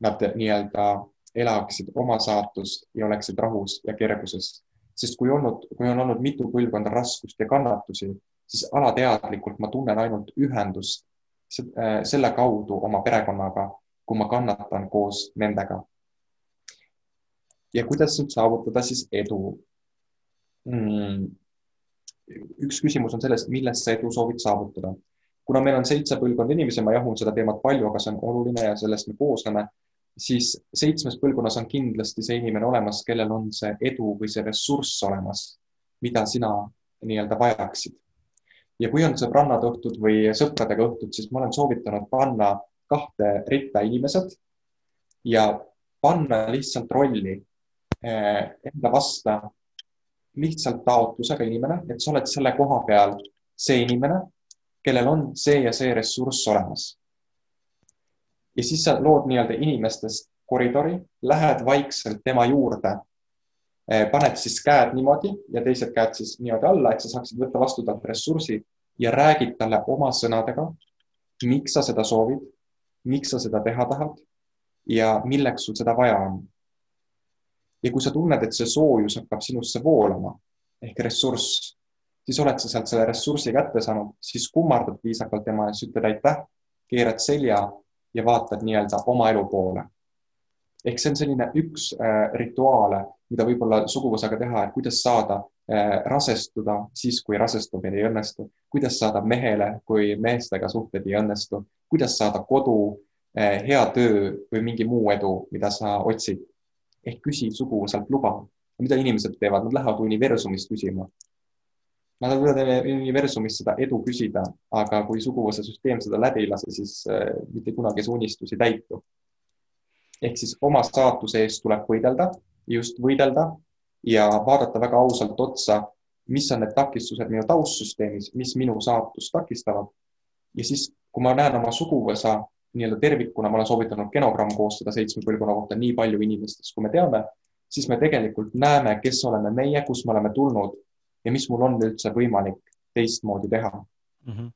nad nii-öelda elaksid oma saatust ja oleksid rahus ja kerguses. sest kui olnud, kui on olnud mitu põlvkonda raskust ja kannatusi, siis alateadlikult ma tunnen ainult ühendust selle kaudu oma perekonnaga, kui ma kannatan koos nendega. ja kuidas nüüd saavutada siis edu hmm.? üks küsimus on selles, millest sa edu soovid saavutada. kuna meil on seitse põlvkonda inimesi, ma jahun seda teemat palju, aga see on oluline ja sellest me koosneme, siis seitsmes põlvkonnas on kindlasti see inimene olemas, kellel on see edu või see ressurss olemas, mida sina nii-öelda vajaksid. Ja kui on sõbrannad õhtud või sõpradega õhtud, siis ma olen soovitanud panna kahte ritta inimesed ja panna lihtsalt rolli eh, enda vasta lihtsalt taotlusega inimene, et sa oled selle koha peal see inimene, kellel on see ja see ressurss olemas. ja siis sa lood nii-öelda inimestest koridori, lähed vaikselt tema juurde, paned siis käed niimoodi ja teised käed siis niimoodi alla, et sa saaksid võtta vastu talt ressursi ja räägid talle oma sõnadega, miks sa seda soovid, miks sa seda teha tahad ja milleks sul seda vaja on ja kui sa tunned, et see soojus hakkab sinusse voolama ehk ressurss, siis oled sa sealt selle ressursi kätte saanud, siis kummardad viisakalt tema ees, ütled aitäh, keerad selja ja vaatad nii-öelda oma elu poole. ehk see on selline üks äh, rituaale, mida võib-olla suguvõsaga teha, et kuidas saada äh, rasestuda siis, kui rasestumine ei õnnestu, kuidas saada mehele, kui meestega suhted ei õnnestu, kuidas saada kodu äh,, hea töö või mingi muu edu, mida sa otsid. ehk küsi suguvõsalt luba. mida inimesed teevad, nad lähevad universumist küsima Nad võivad universumist seda edu küsida, aga kui suguvõsa süsteem seda läbi ei lase, siis äh, mitte kunagi see unistus ei täitu. ehk siis oma saatuse eest tuleb võidelda, just võidelda ja vaadata väga ausalt otsa, mis on need takistused minu taustsüsteemis, mis minu saatust takistavad. ja siis, kui ma näen oma suguvõsa nii-öelda tervikuna, ma olen soovitanud genogramm koostada seitsme põlvkonna kohta nii palju inimestest, kui me teame, siis me tegelikult näeme, kes oleme meie, kust me oleme tulnud ja mis mul on üldse võimalik teistmoodi teha mm. -hmm.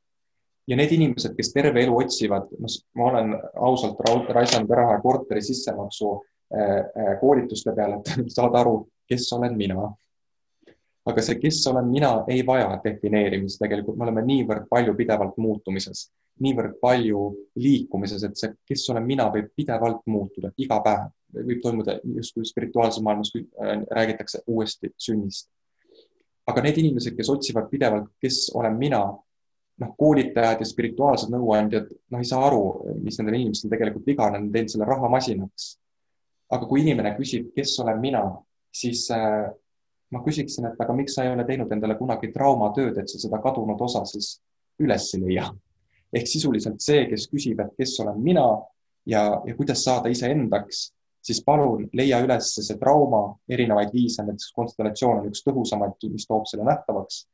ja need inimesed, kes terve elu otsivad, noh, ma olen ausalt raisanud ära korteri sissemaksu koolituste peale, et saada aru, kes olen mina. aga see, kes olen mina, ei vaja defineerimist tegelikult, me oleme niivõrd palju pidevalt muutumises, niivõrd palju liikumises, et see, kes olen mina, võib pidevalt muutuda iga päev, võib toimuda justkui spirituaalses maailmas äh, räägitakse uuesti sünnist aga need inimesed, kes otsivad pidevalt, kes olen mina, noh, koolitajad ja spirituaalsed nõuandjad, noh, ei saa aru, mis nendel inimestel tegelikult viga on, nad on teinud selle rahamasinaks. Aga kui inimene küsib, kes olen mina, siis äh, ma küsiksin, et aga miks sa ei ole teinud endale kunagi traumatööd, et sa seda kadunud osa siis üles ei leia. ehk sisuliselt see, kes küsib, et kes olen mina ja, ja kuidas saada iseendaks siis palun leia üles see trauma, erinevaid viise, näiteks konstellatsioon on üks tõhusamaid, mis toob selle nähtavaks,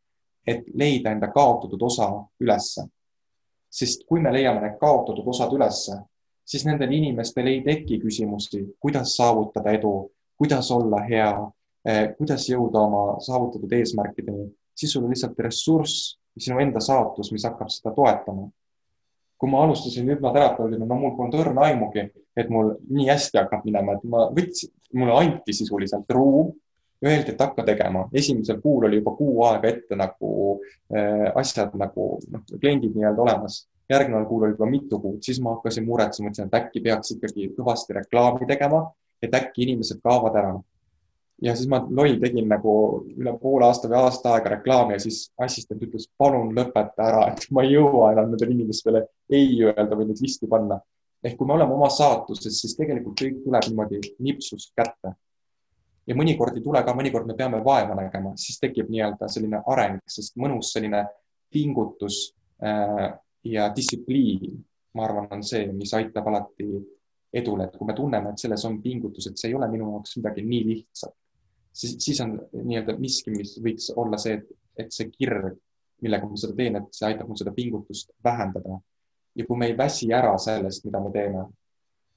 et leida enda kaotatud osa ülesse. sest kui me leiame need kaotatud osad ülesse, siis nendel inimestel ei teki küsimusi, kuidas saavutada edu, kuidas olla hea, eh, kuidas jõuda oma saavutatud eesmärkideni, siis sul on lihtsalt ressurss, sinu enda saatus, mis hakkab seda toetama kui ma alustasin hüpnoterapeudina, no mul polnud õrna aimugi, et mul nii hästi hakkab minema, et ma võtsin, mulle anti sisuliselt ruum, öeldi, et hakka tegema. esimesel kuul oli juba kuu aega ette nagu äh, asjad nagu noh, kliendid nii-öelda olemas. Järgneval kuul oli juba mitu kuud, siis ma hakkasin muretsema, mõtlesin, et äkki peaks ikkagi kõvasti reklaami tegema, et äkki inimesed kaovad ära ja siis ma loll tegin nagu üle poole aasta või aasta aega reklaami ja siis assistent ütles, palun lõpeta ära, et ma ei jõua enam nendele inimestele ei öelda või neid listi panna. ehk kui me oleme oma saatuses, siis tegelikult kõik tuleb niimoodi nipsust kätte. ja mõnikord ei tule ka, mõnikord me peame vaeva nägema, siis tekib nii-öelda selline areng, sest mõnus selline pingutus äh, ja distsipliin, ma arvan, on see, mis aitab alati edule, et kui me tunneme, et selles on pingutus, et see ei ole minu jaoks midagi nii lihtsat. Siis, siis on nii-öelda miski, mis võiks olla see, et, et see kirg, millega ma seda teen, et see aitab mul seda pingutust vähendada. ja kui me ei väsi ära sellest, mida me teeme,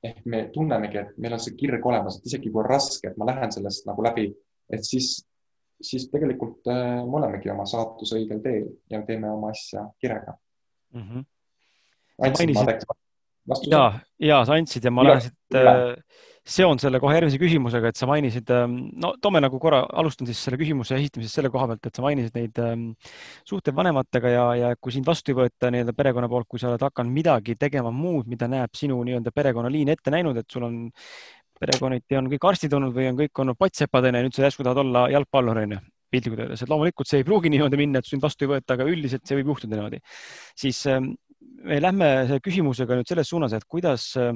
ehk me tunnemegi, et meil on see kirg olemas, et isegi kui on raske, et ma lähen sellest nagu läbi, et siis, siis tegelikult äh, me olemegi oma saatuse õigel teel ja teeme oma asja kirega mm. -hmm. andsin ma tegelikult vastuse? ja, ja sa andsid ja ma lähen siit seon selle kohe järgmise küsimusega, et sa mainisid, ähm, no toome nagu korra, alustan siis selle küsimuse esitamisest selle koha pealt, et sa mainisid neid ähm, suhteid vanematega ja, ja kui sind vastu ei võeta nii-öelda perekonna poolt, kui sa oled hakanud midagi tegema muud, mida näeb sinu nii-öelda perekonnaliin ette näinud, et sul on perekonniti on kõik arstid olnud või on kõik olnud pattsepad onju, nüüd sa järsku tahad olla jalgpallur onju piltlikult öeldes, et loomulikult see ei pruugi niimoodi minna, et sind vastu ei võeta, aga üldiselt see võib juhtuda niimoodi. siis ähm, me lähme selle küsimusega nüüd selles suunas, et kuidas äh,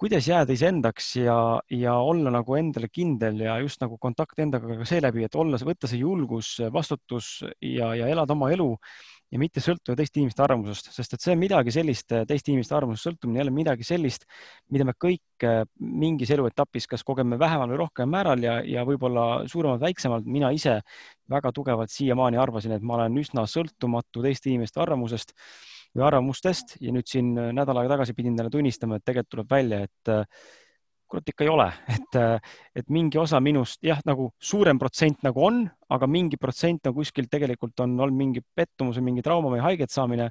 kuidas jääda iseendaks ja, ja olla nagu endale kindel ja just nagu kontakt endaga ka seeläbi, et olla, võtta see julgus, vastutus ja, ja elada oma elu ja mitte sõltuda teiste inimeste arvamusest, sest et see on midagi sellist, teiste inimeste arvamusest sõltumine jälle midagi sellist, mida me kõik äh, mingis eluetapis kas kogeme vähemal või rohkem määral ja, ja võib-olla suuremalt, väiksemalt. mina ise väga tugevalt siiamaani arvasin, et ma olen üsna sõltumatu teiste inimeste arvamusest või arvamustest ja nüüd siin äh, nädal aega tagasi pidin talle tunnistama, et tegelikult tuleb välja, et äh, kurat ikka ei ole, et, äh, et mingi osa minust jah, nagu suurem protsent nagu on, aga mingi protsent on kuskil tegelikult on olnud mingi pettumus või mingi trauma või haiget saamine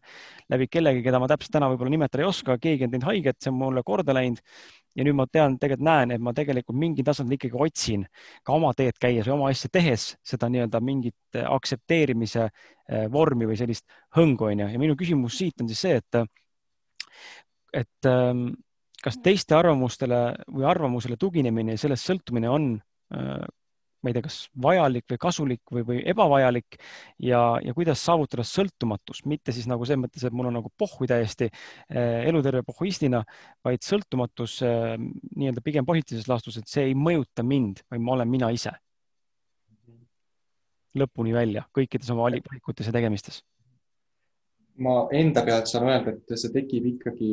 läbi kellegi, keda ma täpselt täna võib-olla nimetada ei oska, keegi on teinud haiget, see on mulle korda läinud ja nüüd ma tean, tegelikult näen, et ma tegelikult mingil tasandil ikkagi otsin ka oma teed käies või oma asja tehes seda nii-öelda mingit aktsepteerimise vormi või sellist hõngu onju ja minu küsimus siit on siis see, et, et ähm, kas teiste arvamustele või arvamusele tuginemine ja sellest sõltumine on ma ei tea, kas vajalik või kasulik või, või ebavajalik ja, ja kuidas saavutada sõltumatust, mitte siis nagu selles mõttes, et mul on nagu pohhui täiesti äh, eluterve pohhuistina, vaid sõltumatus äh, nii-öelda pigem positiivses laastus, et see ei mõjuta mind, vaid ma olen mina ise. lõpuni välja kõikides oma valikutes ja tegemistes. ma enda pealt saan öelda, et see tekib ikkagi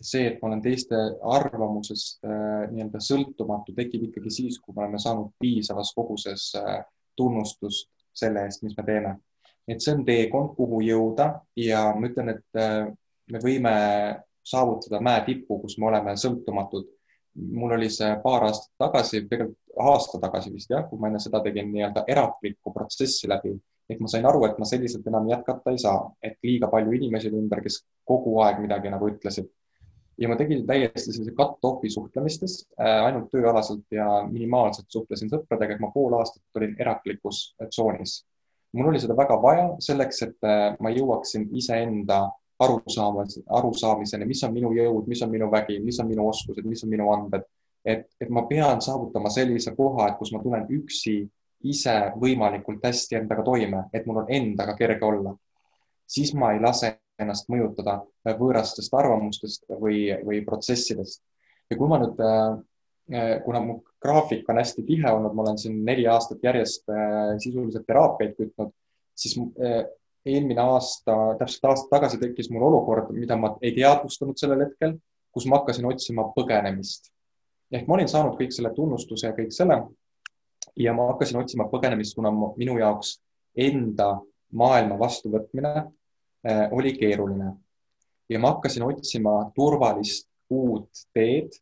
see, et ma olen teiste arvamusest äh, nii-öelda sõltumatu, tekib ikkagi siis, kui me oleme saanud piisavas koguses äh, tunnustust selle eest, mis me teeme. et see on teekond, kuhu jõuda ja ma ütlen, et äh, me võime saavutada mäe tippu, kus me oleme sõltumatud. mul oli see paar aastat tagasi, tegelikult aasta tagasi vist jah, kui ma enne seda tegin nii-öelda eraklikku protsessi läbi, et ma sain aru, et ma selliselt enam jätkata ei saa, et liiga palju inimesi oli ümber, kes kogu aeg midagi nagu ütlesid ja ma tegin täiesti sellise cut-off'i suhtlemistes äh, ainult tööalaselt ja minimaalselt suhtlesin sõpradega, et ma pool aastat olin eraklikus tsoonis. mul oli seda väga vaja selleks, et äh, ma jõuaksin iseenda arusaamas, arusaamiseni, mis on minu jõud, mis on minu vägi, mis on minu oskused, mis on minu andmed. et, et ma pean saavutama sellise koha, et kus ma tulen üksi ise võimalikult hästi endaga toime, et mul on endaga kerge olla. siis ma ei lase ennast mõjutada võõrastest arvamustest või, või protsessidest. ja kui ma nüüd, äh, kuna mu graafik on hästi tihe olnud, ma olen siin neli aastat järjest äh, sisuliselt teraapiaid kütnud, siis äh, eelmine aasta, täpselt aasta tagasi tekkis mul olukord, mida ma ei teadvustanud sellel hetkel, kus ma hakkasin otsima põgenemist. ehk ma olin saanud kõik selle tunnustuse ja kõik selle ja ma hakkasin otsima põgenemist, kuna minu jaoks enda maailma vastuvõtmine Äh, oli keeruline ja ma hakkasin otsima turvalist uut teed,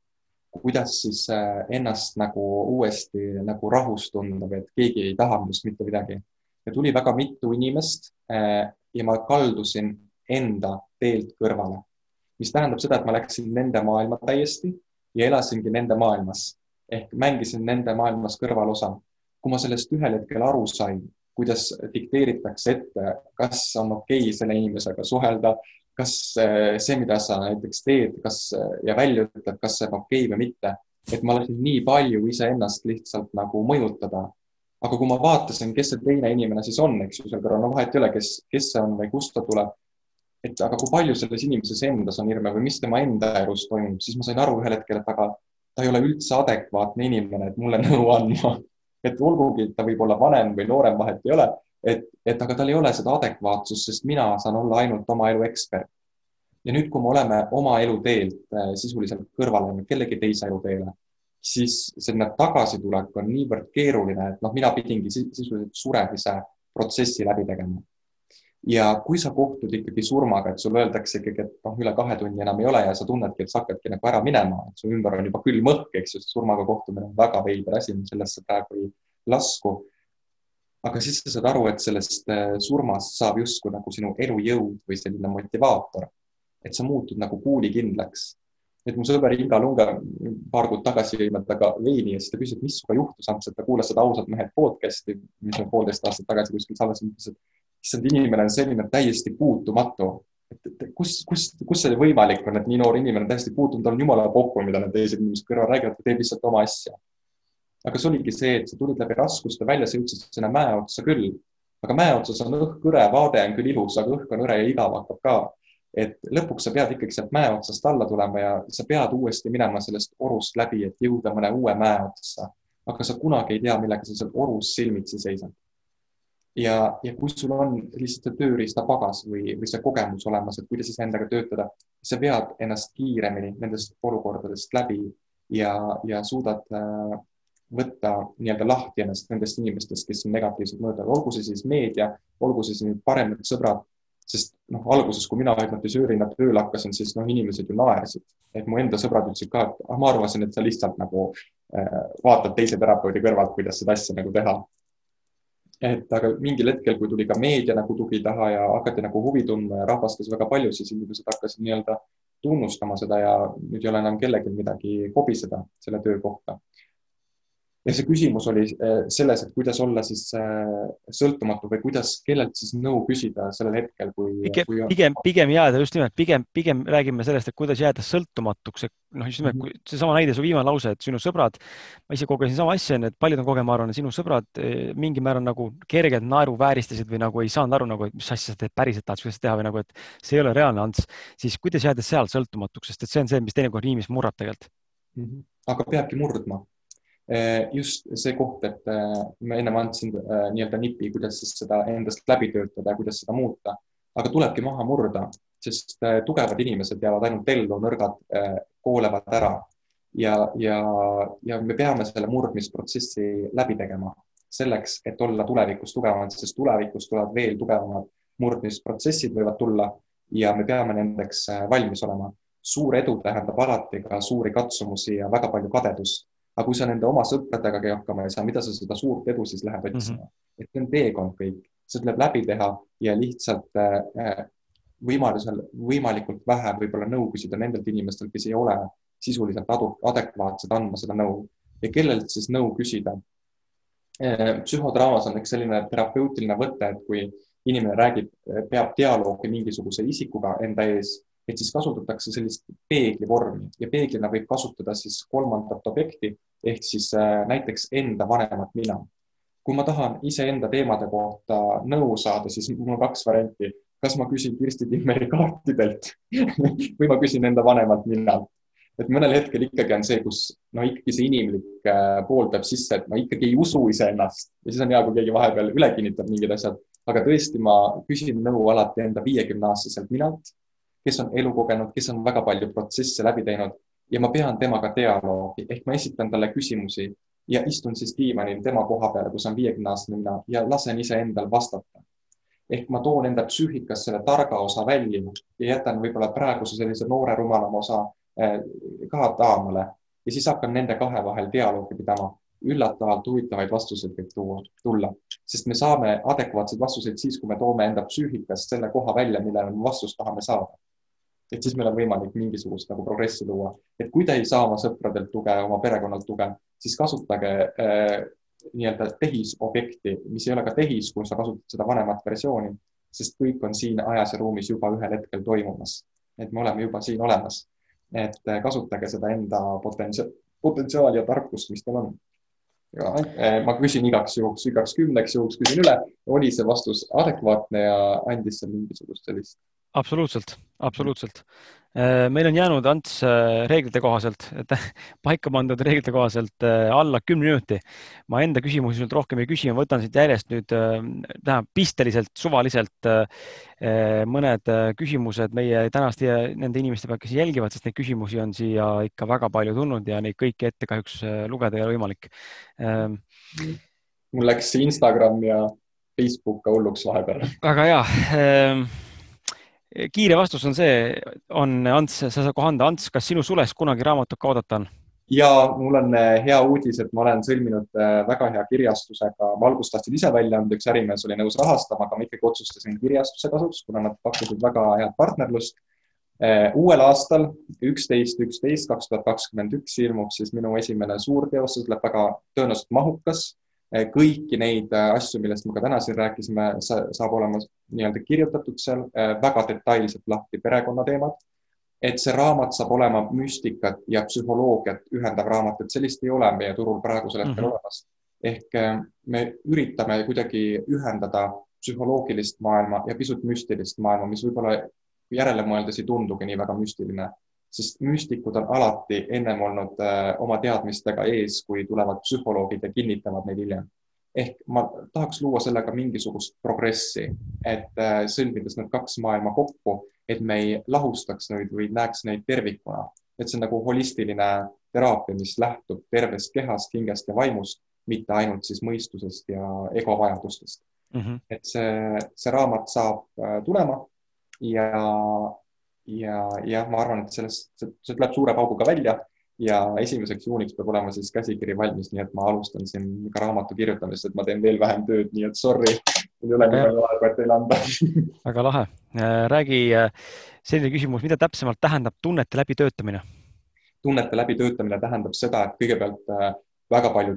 kuidas siis äh, ennast nagu uuesti nagu rahus tunda või et keegi ei taha minust mitte midagi. ja tuli väga mitu inimest äh, ja ma kaldusin enda teelt kõrvale, mis tähendab seda, et ma läksin nende maailma täiesti ja elasingi nende maailmas ehk mängisin nende maailmas kõrvalosa. kui ma sellest ühel hetkel aru sain, kuidas dikteeritakse ette, kas on okei okay selle inimesega suhelda, kas eh, see, mida sa näiteks teed, kas ja välja ütled, kas see on okei okay või mitte. et ma lasin nii palju iseennast lihtsalt nagu mõjutada. aga kui ma vaatasin, kes see teine inimene siis on, eks ju, seal kõrval, no vahet ei ole, kes, kes see on või kust ta tuleb. et aga kui palju selles inimeses endas on hirme või mis tema enda elus toimub, siis ma sain aru ühel hetkel, et aga ta ei ole üldse adekvaatne inimene, et mulle nõu andma et olgugi, et ta võib olla vanem või noorem, vahet ei ole, et, et aga tal ei ole seda adekvaatsust, sest mina saan olla ainult oma elu ekspert. ja nüüd, kui me oleme oma eluteelt äh, sisuliselt kõrvale läinud kellegi teise eluteele, siis selline tagasitulek on niivõrd keeruline, et noh, mina pidingi sisuliselt suremise protsessi läbi tegema ja kui sa kohtud ikkagi surmaga, et sulle öeldakse ikkagi, et noh, üle kahe tunni enam ei ole ja sa tunnedki, et sa hakkadki nagu ära minema, et su ümber on juba külm õhk, eks ju, surmaga kohtumine on väga veider asi, ma sellesse praegu ei lasku. aga siis sa saad aru, et sellest äh, surmast saab justkui nagu sinu elujõud või selline motivaator, et sa muutud nagu kuulikindlaks. et mu sõber Inga Lunga paar kuud tagasi jõime temaga veini ja siis ta küsis, et mis sinuga juhtus, Ants, et ta kuulas seda Ausad mehed podcast'i, mis me poolteist aastat tagasi kuskil salvestasime, ütles, et issand, inimene on selline täiesti puutumatu. et kus, kus, kus see võimalik on, et nii noor inimene on täiesti puutumatu, tal on jumala pohhu, mida need teised inimesed kõrval räägivad, ta teeb lihtsalt oma asja. aga see oligi see, et sa tulid läbi raskuste välja, sa jõudsid sinna mäe otsa küll, aga mäe otsas on õhk hõre, vaade on küll ilus, aga õhk on hõre ja igav hakkab ka. et lõpuks sa pead ikkagi sealt mäe otsast alla tulema ja sa pead uuesti minema sellest orust läbi, et jõuda mõne uue mäe otsa. aga sa kunagi ei tea, millega sa seal orus silmitsi seisad ja, ja kui sul on lihtsalt see tööriistapagas või, või see kogemus olemas, et kuidas iseendaga töötada, sa vead ennast kiiremini nendest olukordadest läbi ja, ja suudad äh, võtta nii-öelda lahti ennast nendest inimestest, kes negatiivselt mõjutavad, olgu see siis meedia, olgu see siis paremad sõbrad, sest noh, alguses, kui mina hüpnotisöörina tööle hakkasin, siis noh, inimesed ju naersid, et mu enda sõbrad ütlesid ka, et ah, ma arvasin, et sa lihtsalt nagu äh, vaatad teise terapeudi kõrvalt, kuidas seda asja nagu teha et aga mingil hetkel, kui tuli ka meedia nagu tugi taha ja hakati nagu huvi tundma ja rahvastas väga palju, siis inimesed hakkasid nii-öelda tunnustama seda ja nüüd ei ole enam kellelgi midagi kobiseda selle töö kohta ja see küsimus oli äh, selles, et kuidas olla siis äh, sõltumatu või kuidas, kellelt siis nõu küsida sellel hetkel, kui. pigem, pigem, pigem jääda just nimelt, pigem, pigem räägime sellest, et kuidas jääda sõltumatuks, et noh, just nimelt kui seesama näide, su viimane lause, et sinu sõbrad, ma ise kogesin sama asja, et paljud on kogenud, ma arvan, sinu sõbrad eh, mingil määral nagu kergelt naeruvääristasid või nagu ei saanud aru nagu, et mis asja sa teed päriselt tahad seda teha või nagu, et see ei ole reaalne Ants, siis kuidas jääda seal sõltumatuks, sest et see on see, mis teinekord inimest murrab tegelikult mm. -hmm. aga peabki murdma just see koht, et eh, ma ennem andsin eh, nii-öelda nipi, kuidas siis seda endast läbi töötada ja kuidas seda muuta, aga tulebki maha murda, sest tugevad inimesed jäävad ainult ellu, nõrgad koolevad ära. Ja, ja, ja me peame selle murdmisprotsessi läbi tegema selleks, et olla tulevikus tugevamad, sest tulevikus tulevad veel tugevamad murdmisprotsessid võivad tulla ja me peame nendeks valmis olema. suur edu tähendab alati ka suuri katsumusi ja väga palju kadedust aga kui sa nende oma sõpradega hakkama ei saa, mida sa seda suurt edu siis lähed otsima mm? -hmm. et see on teekond kõik, see tuleb läbi teha ja lihtsalt äh, võimalusel võimalikult vähe võib-olla nõu küsida nendelt inimestelt, kes ei ole sisuliselt adekvaatsed andma seda nõu ja kellelt siis nõu küsida. Äh, psühhodraamas on üks selline terapeutiline võte, et kui inimene räägib, peab dialoogi mingisuguse isikuga enda ees et siis kasutatakse sellist peegli vormi. Ja peeglina võib kasutada siis kolmandat objekti ehk siis äh, näiteks enda vanemat mina. kui ma tahan iseenda teemade kohta nõu saada, siis mul on kaks varianti, kas ma küsin Kirsti Timmeri kaartidelt või ma küsin enda vanemalt minalt. et mõnel hetkel ikkagi on see, kus no ikkagi see inimlik äh, pool peab sisse, et ma ikkagi ei usu iseennast. Ja siis on hea, kui keegi vahepeal üle kinnitab mingid asjad, aga tõesti, ma küsin nõu alati enda viiekümne aastaselt minalt kes on elu kogenud, kes on väga palju protsesse läbi teinud. Ja ma pean temaga dialoogi. Ehk ma esitan talle küsimusi ja istun siis diivanil tema koha peale, kus on viiekümne aastane mina ja lasen iseendal vastata. ehk ma toon enda psüühikas selle targa osa välja ja jätan võib-olla praeguse sellise noore rumalama osa eh, ka taamale. Ja siis hakkan nende kahe vahel dialoogi pidama. üllatavalt huvitavaid vastuseid võib tuua, tulla, sest me saame adekvaatseid vastuseid siis, kui me toome enda psüühikast selle koha välja, millele me vastust tahame saada et siis meil on võimalik mingisugust nagu progressi luua. et kui te ei saa oma sõpradelt tuge, oma perekonnalt tuge, siis kasutage äh, nii-öelda tehisobjekti, mis ei ole ka tehis, kui sa kasutad seda vanemat versiooni, sest kõik on siin ajas ja ruumis juba ühel hetkel toimumas. et me oleme juba siin olemas. et äh, kasutage seda enda potentsia-, potentsiaali ja tarkust, mis teil on. Ja, äh, ma küsin igaks juhuks, igaks kümneks juhuks küsin üle, oli see vastus adekvaatne ja andis see mingisugust sellist absoluutselt, absoluutselt. Äh, meil on jäänud, Ants, äh, reeglite kohaselt, paika pandud reeglite kohaselt äh, alla kümne minuti. ma enda küsimusi nüüd rohkem ei küsi, ma võtan siit järjest nüüd, tähendab pisteliselt, suvaliselt mõned küsimused meie tänaste nende inimeste pealt, kes jälgivad, sest neid küsimusi on siia ikka väga palju tulnud ja neid kõiki ette kahjuks lugeda ei ole võimalik. mul läks Instagram ja Facebook ka hulluks vahepeal. väga hea kiire vastus on see, on Ants, sa saad kohe anda, Ants, kas sinu sules kunagi raamatut ka oodata on? ja mul on eh, hea uudis, et ma olen sõlminud eh, väga hea kirjastusega, ma alguses tahtsin ise välja anda, üks ärimees oli nõus rahastama, aga ma ikkagi otsustasin kirjastuse kasuks, kuna nad pakkusid väga head partnerlust. Eh, uuel aastal, üksteist, üksteist, kaks tuhat kakskümmend üks ilmub siis minu esimene suurteos, see tuleb väga tõenäoliselt mahukas kõiki neid eh, asju, millest me ka täna siin rääkisime, saab olema nii-öelda kirjutatud seal eh, väga detailselt lahti perekonnateemad. et see raamat saab olema müstikat ja psühholoogiat ühendav raamat, et sellist ei ole meie turul praegusel hetkel mm -hmm. olemas. ehk me üritame kuidagi ühendada psühholoogilist maailma ja pisut müstilist maailma, mis võib-olla järele mõeldes ei tundugi nii väga müstiline sest müstikud on alati ennem olnud äh, oma teadmistega ees, kui tulevad psühholoogid ja kinnitavad neid hiljem. ehk ma tahaks luua sellega mingisugust progressi, et äh, sõlmides need kaks maailma kokku, et me ei lahustaks neid või näeks neid tervikuna, et see on nagu holistiline teraapia, mis lähtub tervest kehast, hingest ja vaimust, mitte ainult siis mõistusest ja ego vajadustest mm. -hmm. et see, see raamat saab äh, tulema ja ja jah, ma arvan, et sellest, see tuleb suure pauguga välja ja esimeseks juuniks peab olema siis käsikiri valmis, nii et ma alustan siin ka raamatu kirjutamist, et ma teen veel vähem tööd, nii et sorry, mul ei ole nii palju aega, et teile anda väga lahe. Äh, räägi selline küsimus, mida täpsemalt tähendab tunnete läbitöötamine? tunnete läbitöötamine tähendab seda, et kõigepealt väga palju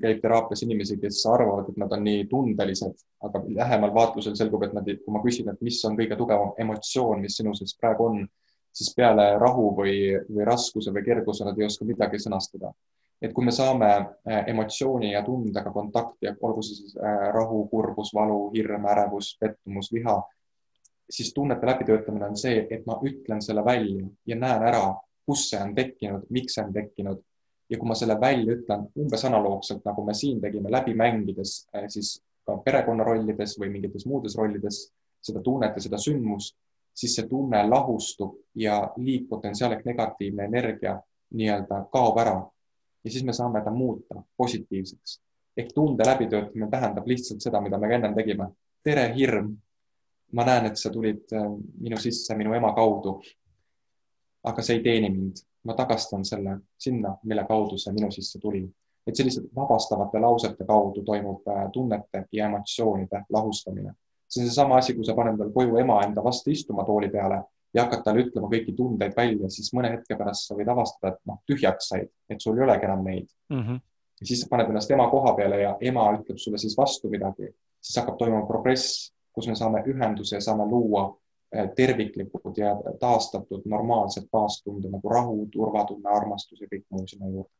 käib teraapias inimesi, kes arvavad, et nad on nii tundelised, aga lähemal vaatlusel selgub, et nad, kui ma küsin, et mis on kõige tugevam emotsioon, mis sinu sees praegu on, siis peale rahu või, või raskuse või kerguse nad ei oska midagi sõnastada. et kui me saame äh, emotsiooni ja tundega kontakti, olgu see siis äh, rahu, kurbus, valu, hirm, ärevus, pettumus, viha, siis tunnete läbitöötamine on see, et ma ütlen selle välja ja näen ära, kus see on tekkinud, miks see on tekkinud ja kui ma selle välja ütlen umbes analoogselt, nagu me siin tegime läbi mängides, eh, siis ka perekonnarollides või mingites muudes rollides seda tunnet ja seda sündmust, siis see tunne lahustub ja liigpotentsiaal ehk negatiivne energia nii-öelda kaob ära. ja siis me saame ta muuta positiivseks. ehk tunde läbitöötamine tähendab lihtsalt seda, mida me ka ennem tegime. tere, hirm. ma näen, et sa tulid eh, minu sisse minu ema kaudu. aga see ei teeni mind ma tagastan selle sinna, mille kaudu see minu sisse tuli. et selliste vabastavate lausete kaudu toimub äh, tunnete ja emotsioonide lahustamine. see on seesama asi, kui sa paned veel koju ema enda vastu istuma tooli peale ja hakkad talle ütlema kõiki tundeid välja, siis mõne hetke pärast sa võid avastada, et noh, tühjaks said, et sul ei olegi enam neid mm. -hmm. ja siis sa paned ennast ema koha peale ja ema ütleb sulle siis vastu midagi, siis hakkab toimuma progress, kus me saame ühenduse ja saame luua terviklikud ja taastatud normaalsed baastunde nagu rahu, turvatunne, armastus ja kõik muu sinna juurde.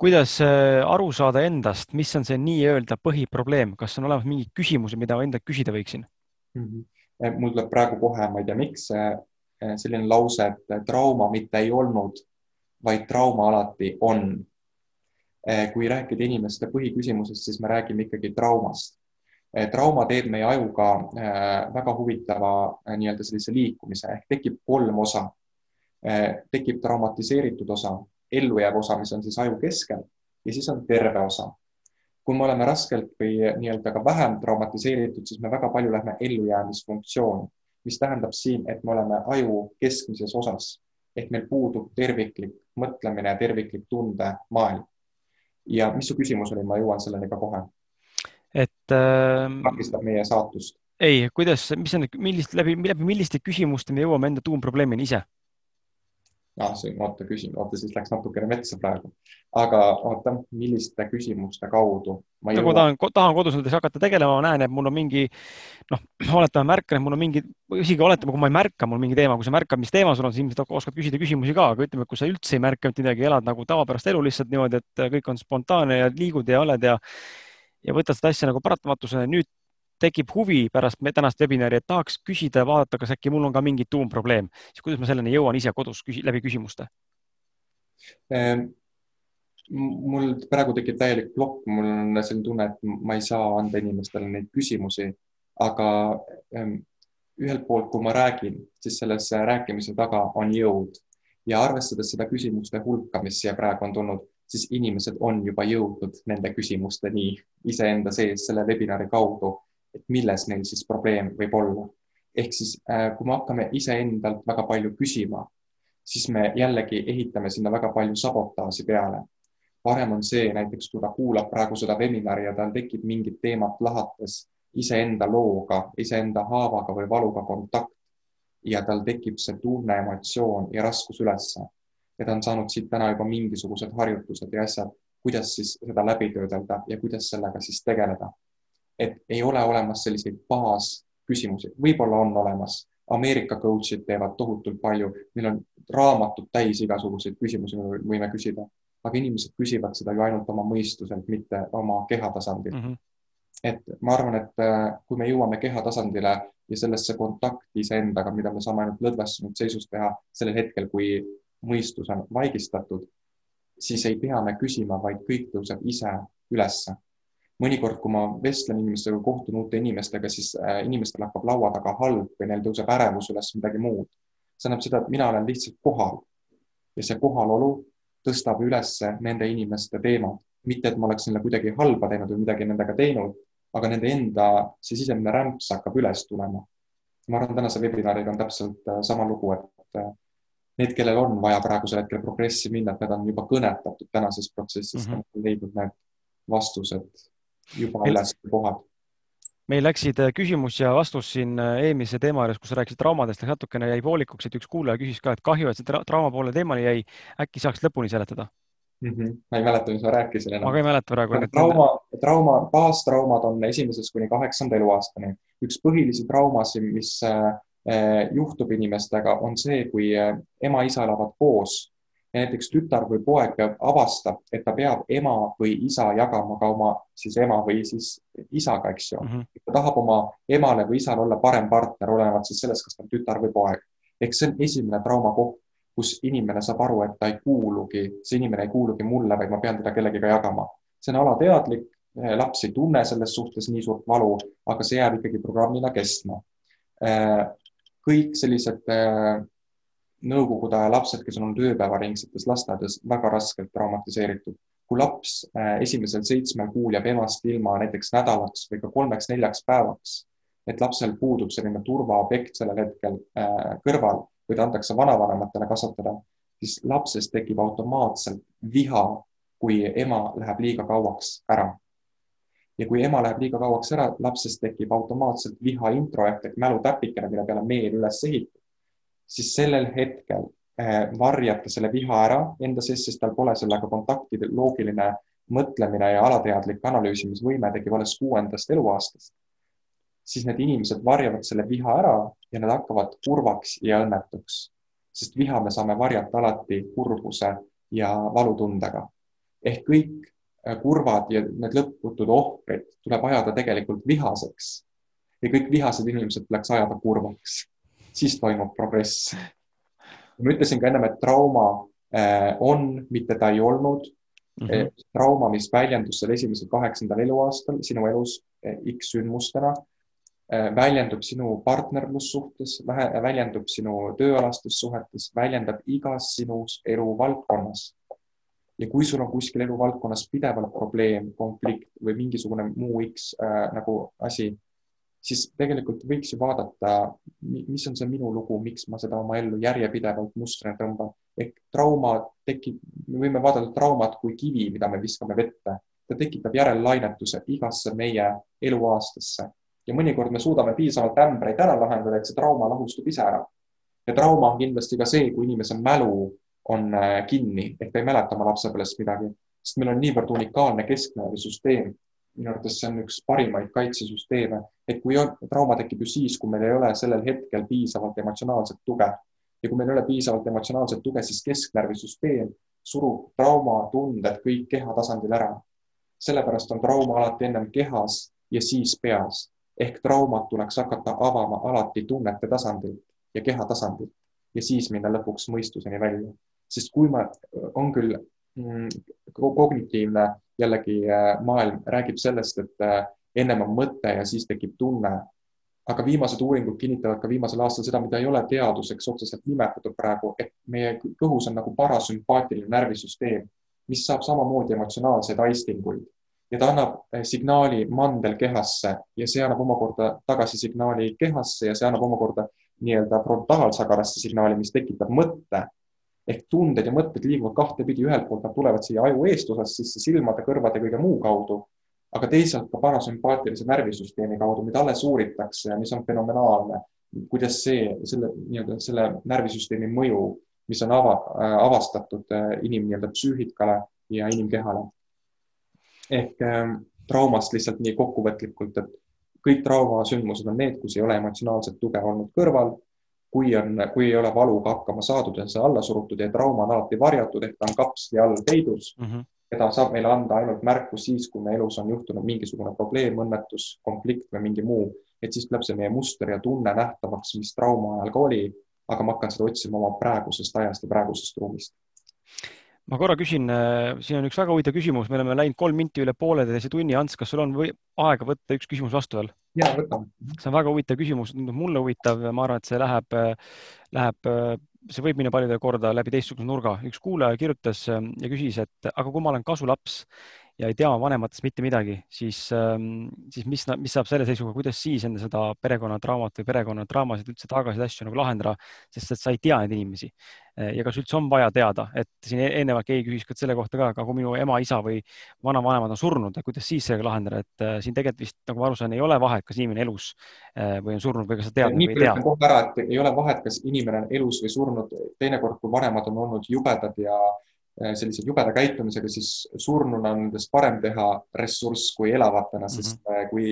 kuidas eh, aru saada endast, mis on see nii-öelda põhiprobleem, kas on olemas mingeid küsimusi, mida enda küsida võiksin mm? -hmm. mul tuleb praegu kohe, ma ei tea, miks selline lause, et trauma mitte ei olnud, vaid trauma alati on. kui rääkida inimeste põhiküsimusest, siis me räägime ikkagi traumast Eh, trauma teeb meie ajuga eh, väga huvitava eh, nii-öelda sellise liikumise. Ehk tekib kolm osa. tekib traumatiseeritud osa, ellujääv osa, mis on siis aju keskel. Ja siis on terve osa. kui me oleme raskelt või nii-öelda ka vähem traumatiseeritud, siis me väga palju lähme ellujäämisfunktsiooni, mis tähendab siin, et me oleme aju keskmises osas. Ehk meil puudub terviklik mõtlemine terviklik tundemaailm. ja mis su küsimus oli, ma jõuan selleni ka kohe äh,. takistab meie saatust. ei, kuidas, mis on, millist, läbi, läbi milliste küsimuste me jõuame enda tuumprobleemini ise? ah, see, oota, küsin, oota, siis läks natukene metsa praegu. aga oota, milliste küsimuste kaudu? nagu tahan, tahan kodus näiteks hakata tegelema, ma näen, et mul on mingi noh, oletame, märkan, et mul on mingi, isegi oletame, kui ma ei märka, mul mingi teema, kui sa märkad, mis teema sul on, siis ilmselt oskad küsida küsimusi ka, aga ütleme, kui sa üldse ei märka mitte midagi, elad nagu tavapärast elu lihtsalt niimoodi, et kõik on spontaanne ja liigud ja oled ja ja võtad seda asja nagu paratamatusena. nüüd tekib huvi pärast tänast webinari, et tahaks küsida ja vaadata, kas äkki mul on ka mingi tuumprobleem, siis kuidas ma selleni jõuan ise kodus küsi, läbi küsimuste ähm,? mul praegu tekib täielik plokk, mul on selline tunne, et ma ei saa anda inimestele neid küsimusi, aga ähm, ühelt poolt, kui ma räägin, siis selles rääkimise taga on jõud ja arvestades seda küsimuste hulka, mis siia praegu on tulnud, siis inimesed on juba jõudnud nende küsimusteni iseenda sees selle webinari kaudu, et milles neil siis probleem võib olla. ehk siis, äh, kui me hakkame iseendalt väga palju küsima, siis me jällegi ehitame sinna väga palju sabotaaži peale. parem on see näiteks, kui ta kuulab praegu seda webinari ja tal tekib mingit teemat lahates iseenda looga, iseenda haavaga või valuga kontakt ja tal tekib see tunne, emotsioon ja raskus ülesse ja ta on saanud siit täna juba mingisugused harjutused ja asjad, kuidas siis seda läbi töödelda ja kuidas sellega siis tegeleda. et ei ole olemas selliseid baasküsimusi, võib-olla on olemas, Ameerika coach'id teevad tohutult palju, meil on raamatud täis igasuguseid küsimusi, võime küsida, aga inimesed küsivad seda ju ainult oma mõistuselt, mitte oma keha tasandil mm. -hmm. et ma arvan, et äh, kui me jõuame keha tasandile ja sellesse kontakti iseendaga, mida me saame ainult lõdvestunud seisus teha sellel hetkel, kui mõistus on vaigistatud, siis ei pea me küsima, vaid kõik tõuseb ise ülesse. mõnikord, kui ma vestlen inimestega, kohtun uute inimestega, siis äh, inimestel hakkab laua taga halb või neil tõuseb ärevus üles midagi muud. see tähendab seda, et mina olen lihtsalt kohal ja see kohalolu tõstab ülesse nende inimeste teemad, mitte et ma oleks neile kuidagi halba teinud või midagi nendega teinud, aga nende enda see sisemine rämps hakkab üles tulema. ma arvan, tänase webinariga on täpselt äh, sama lugu, et äh, need, kellel on vaja praegusel hetkel progressi minna, et need on juba kõnetatud tänases protsessis mm, -hmm. leidnud need vastused juba Meil... üles kohad meil läksid äh, küsimus ja vastus siin äh, eelmise teema juures, kus rääkisid traumadest, läks natukene jäi poolikuks, et üks kuulaja küsis ka, et kahju, et see tra trauma poole teemani jäi. äkki saaks lõpuni seletada mm? -hmm. ma ei mäleta, mis ma rääkisin enam. ma ka ei mäleta praegu. trauma, trauma, baastraumad on esimesest kuni kaheksanda eluaastani. üks põhilisi traumasid, mis äh, juhtub inimestega, on see, kui ema-isa elavad koos ja näiteks tütar või poeg peab, avastab, et ta peab ema või isa jagama ka oma siis ema või siis isaga, eks ju mm. -hmm. ta tahab oma emale või isale olla parem partner, olenevalt siis sellest, kas ta on tütar või poeg. ehk see on esimene traumakoht, kus inimene saab aru, et ta ei kuulugi, see inimene ei kuulugi mulle, vaid ma pean teda kellegiga jagama. see on alateadlik, eh, laps ei tunne selles suhtes nii suurt valu, aga see jääb ikkagi programmina kestma. Kõik sellised eh, nõukogude aja lapsed, kes on olnud ööpäevaringsetes lasteaedades, väga raskelt traumatiseeritud. kui laps äh, esimesel seitsmel kuul jääb emast ilma näiteks nädalaks või ka kolmeks-neljaks päevaks, et lapsel puudub selline turvaobjekt sellel hetkel äh, kõrval või ta antakse vanavanematele kasvatada, siis lapses tekib automaatselt viha, kui ema läheb liiga kauaks ära ja kui ema läheb liiga kauaks ära, lapsest tekib automaatselt viha introefekt, mälutäpikene, mille peale meel üles ehitab siis sellel hetkel äh, varjab ta selle viha ära enda sees, sest tal pole sellega kontakti, loogiline mõtlemine ja alateadlik analüüsimisvõime tekib alles kuuendast eluaastast. siis need inimesed varjavad selle viha ära ja nad hakkavad kurvaks ja õnnetuks, sest viha me saame varjata alati kurbuse ja valutundega. ehk kõik kurvad ja need lõputud ohvrid tuleb ajada tegelikult vihaseks ja kõik vihased inimesed tuleks ajada kurvaks siis toimub progress. ma ütlesin ka ennem, et trauma äh, on, mitte ta ei olnud mm. -hmm. trauma, mis väljendus seal esimesel kaheksandal eluaastal sinu elus äh, X sündmustena, väljendub sinu partnerlussuhtes, väljendub sinu tööalastes suhetes, väljendab igas sinus eluvaldkonnas. Ja kui sul on kuskil eluvaldkonnas pidevalt probleem, konflikt või mingisugune muu X äh, nagu asi siis tegelikult võiks ju vaadata, mis on see minu lugu, miks ma seda oma ellu järjepidevalt mustrina tõmban. ehk trauma tekib, me võime vaadata traumat kui kivi, mida me viskame vette. ta tekitab järellainetuse igasse meie eluaastasse ja mõnikord me suudame piisavalt ämbreid ära lahendada, et see trauma lahustub ise ära. ja trauma on kindlasti ka see, kui inimese mälu on äh, kinni ehk ta ei mäleta oma lapsepõlvest midagi, sest meil on niivõrd unikaalne kesknärvisüsteem minu arvates see on üks parimaid kaitsesüsteeme, et kui on, trauma tekib ju siis, kui meil ei ole sellel hetkel piisavalt emotsionaalset tuge. Ja kui meil ei ole piisavalt emotsionaalset tuge, siis kesknärvisüsteem surub traumatunded kõik keha tasandil ära. sellepärast on trauma alati ennem kehas ja siis peas. Ehk traumat tuleks hakata avama alati tunnete tasandilt ja keha tasandilt ja siis minna lõpuks mõistuseni välja, sest kui ma, on küll mm, kognitiivne jällegi äh, maailm räägib sellest, et äh, ennem on mõte ja siis tekib tunne. aga viimased uuringud kinnitavad ka viimasel aastal seda, mida ei ole teaduseks otseselt nimetatud praegu, et meie kõhus on nagu parasümpaatiline närvisüsteem, mis saab samamoodi emotsionaalseid aistinguid ja ta annab äh, signaali mandelkehasse ja see annab omakorda tagasi signaali kehasse ja see annab omakorda nii-öelda frontaalsagarasse signaali, mis tekitab mõtte ehk tunded ja mõtted liiguvad kahtepidi, ühelt poolt nad tulevad siia aju eestosast sisse silmade, kõrvade, kõige muu kaudu, aga teisalt ka parasümpaatilise närvisüsteemi kaudu, mida alles uuritakse ja mis on fenomenaalne, kuidas see, selle nii-öelda selle närvisüsteemi mõju, mis on ava, avastatud äh, inim nii-öelda psüühikale ja inimkehale. ehk ähm, traumast lihtsalt nii kokkuvõtlikult, et kõik traumasündmused on need, kus ei ole emotsionaalset tuge olnud kõrval kui on, kui ei ole valuga hakkama saadud ja see alla surutud ja trauma on alati varjatud ehk ta on kapsli all peidus. Mm, -hmm. ja ta saab meile anda ainult märku siis, kui meie elus on juhtunud mingisugune probleem, õnnetus, konflikt või mingi muu, et siis tuleb see meie muster ja tunne nähtavaks, mis trauma ajal ka oli, aga ma hakkan seda otsima oma praegusest ajast ja praegusest ruumist ma korra küsin, äh, siin on üks väga huvitav küsimus, me oleme läinud kolm minti üle pooleteise tunni, Ants, kas sul on või aega võtta üks küsimus vastu veel? ja võtame. see on väga huvitav küsimus, mulle huvitav, ma arvan, et see läheb, läheb, see võib minna paljudele korda läbi teistsuguse nurga. üks kuulaja kirjutas ja küsis, et aga kui ma olen kasulaps ja ei tea vanematest mitte midagi, siis, ähm, siis mis, mis saab selle seisuga, kuidas siis enda seda perekonnatraumat või perekonnadraamasid üldse tagasi asju nagu lahendada, sest et sa ei tea neid inimesi. Äh, ja kas üldse on vaja teada, et siin e-, eelnevalt keegi küsis ka selle kohta ka, aga kui minu ema, isa või vanavanemad on surnud, kuidas siis sellega lahendada, et äh, siin tegelikult vist nagu ma aru saan, ei ole vahet, kas inimene elus või on surnud või kas sa tead või ei tea. kohe ära, et ei ole vahet, kas inimene on elus või surnud, teinekord, kui vanemad on olnud jubedad ja Äh, sellise jubeda käitumisega, siis surnuna on nendest parem teha ressurss kui elavatena mm, -hmm. sest äh, kui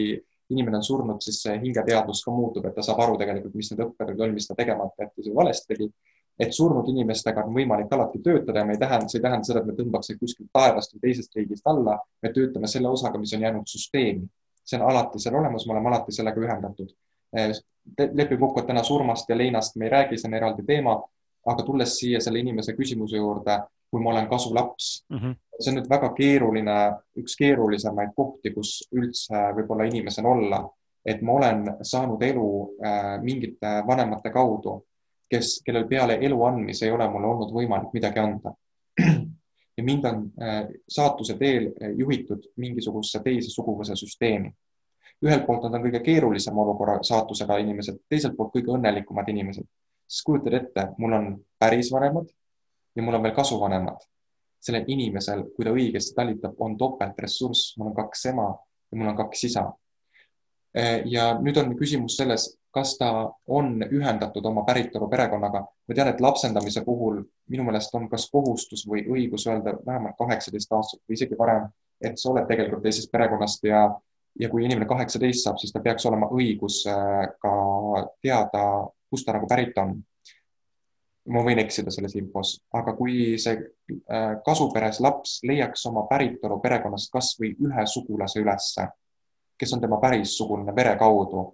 inimene on surnud, siis see hingeteadvus ka muutub, et ta saab aru tegelikult, mis need õppetunnid on, mis ta tegemata jättis või valesti tegi. et surnud inimestega on võimalik alati töötada ja me ei tähenda, see ei tähenda seda, et me tõmbaks neid kuskilt taevast või teisest riigist alla. me töötame selle osaga, mis on jäänud süsteemi. see on alati seal olemas, me oleme alati sellega ühendatud. Äh, et täna surmast ja leinast me ei räägi, see on eraldi teema. aga tulles siia selle inimese küsimuse juurde kui ma olen kasulaps mm. -hmm. see on nüüd väga keeruline, üks keerulisemaid kohti, kus üldse võib-olla inimesel olla, et ma olen saanud elu äh, mingite vanemate kaudu, kes, kellel peale elu andmise ei ole mulle olnud võimalik midagi anda. ja mind on äh, saatuse teel juhitud mingisugusesse teise suguvõsa süsteemi. ühelt poolt nad on kõige keerulisema olukorra saatusega inimesed, teiselt poolt kõige õnnelikumad inimesed. sest kujutad ette, mul on päris vanemad ja mul on veel kasuvanemad. sellel inimesel, kui ta õigesti talitab, on topeltressurss, mul on kaks ema ja mul on kaks isa. ja nüüd on küsimus selles, kas ta on ühendatud oma päritolu perekonnaga. ma tean, et lapsendamise puhul minu meelest on kas kohustus või õigus öelda vähemalt kaheksateist aastat või isegi varem, et sa oled tegelikult teisest perekonnast ja, ja kui inimene kaheksateist saab, siis ta peaks olema õigus äh, ka teada, kust ta nagu pärit on ma võin eksida selles infos, aga kui see äh, kasuperes laps leiaks oma päritolu perekonnast kasvõi ühe sugulase ülesse, kes on tema pärissugulane vere kaudu,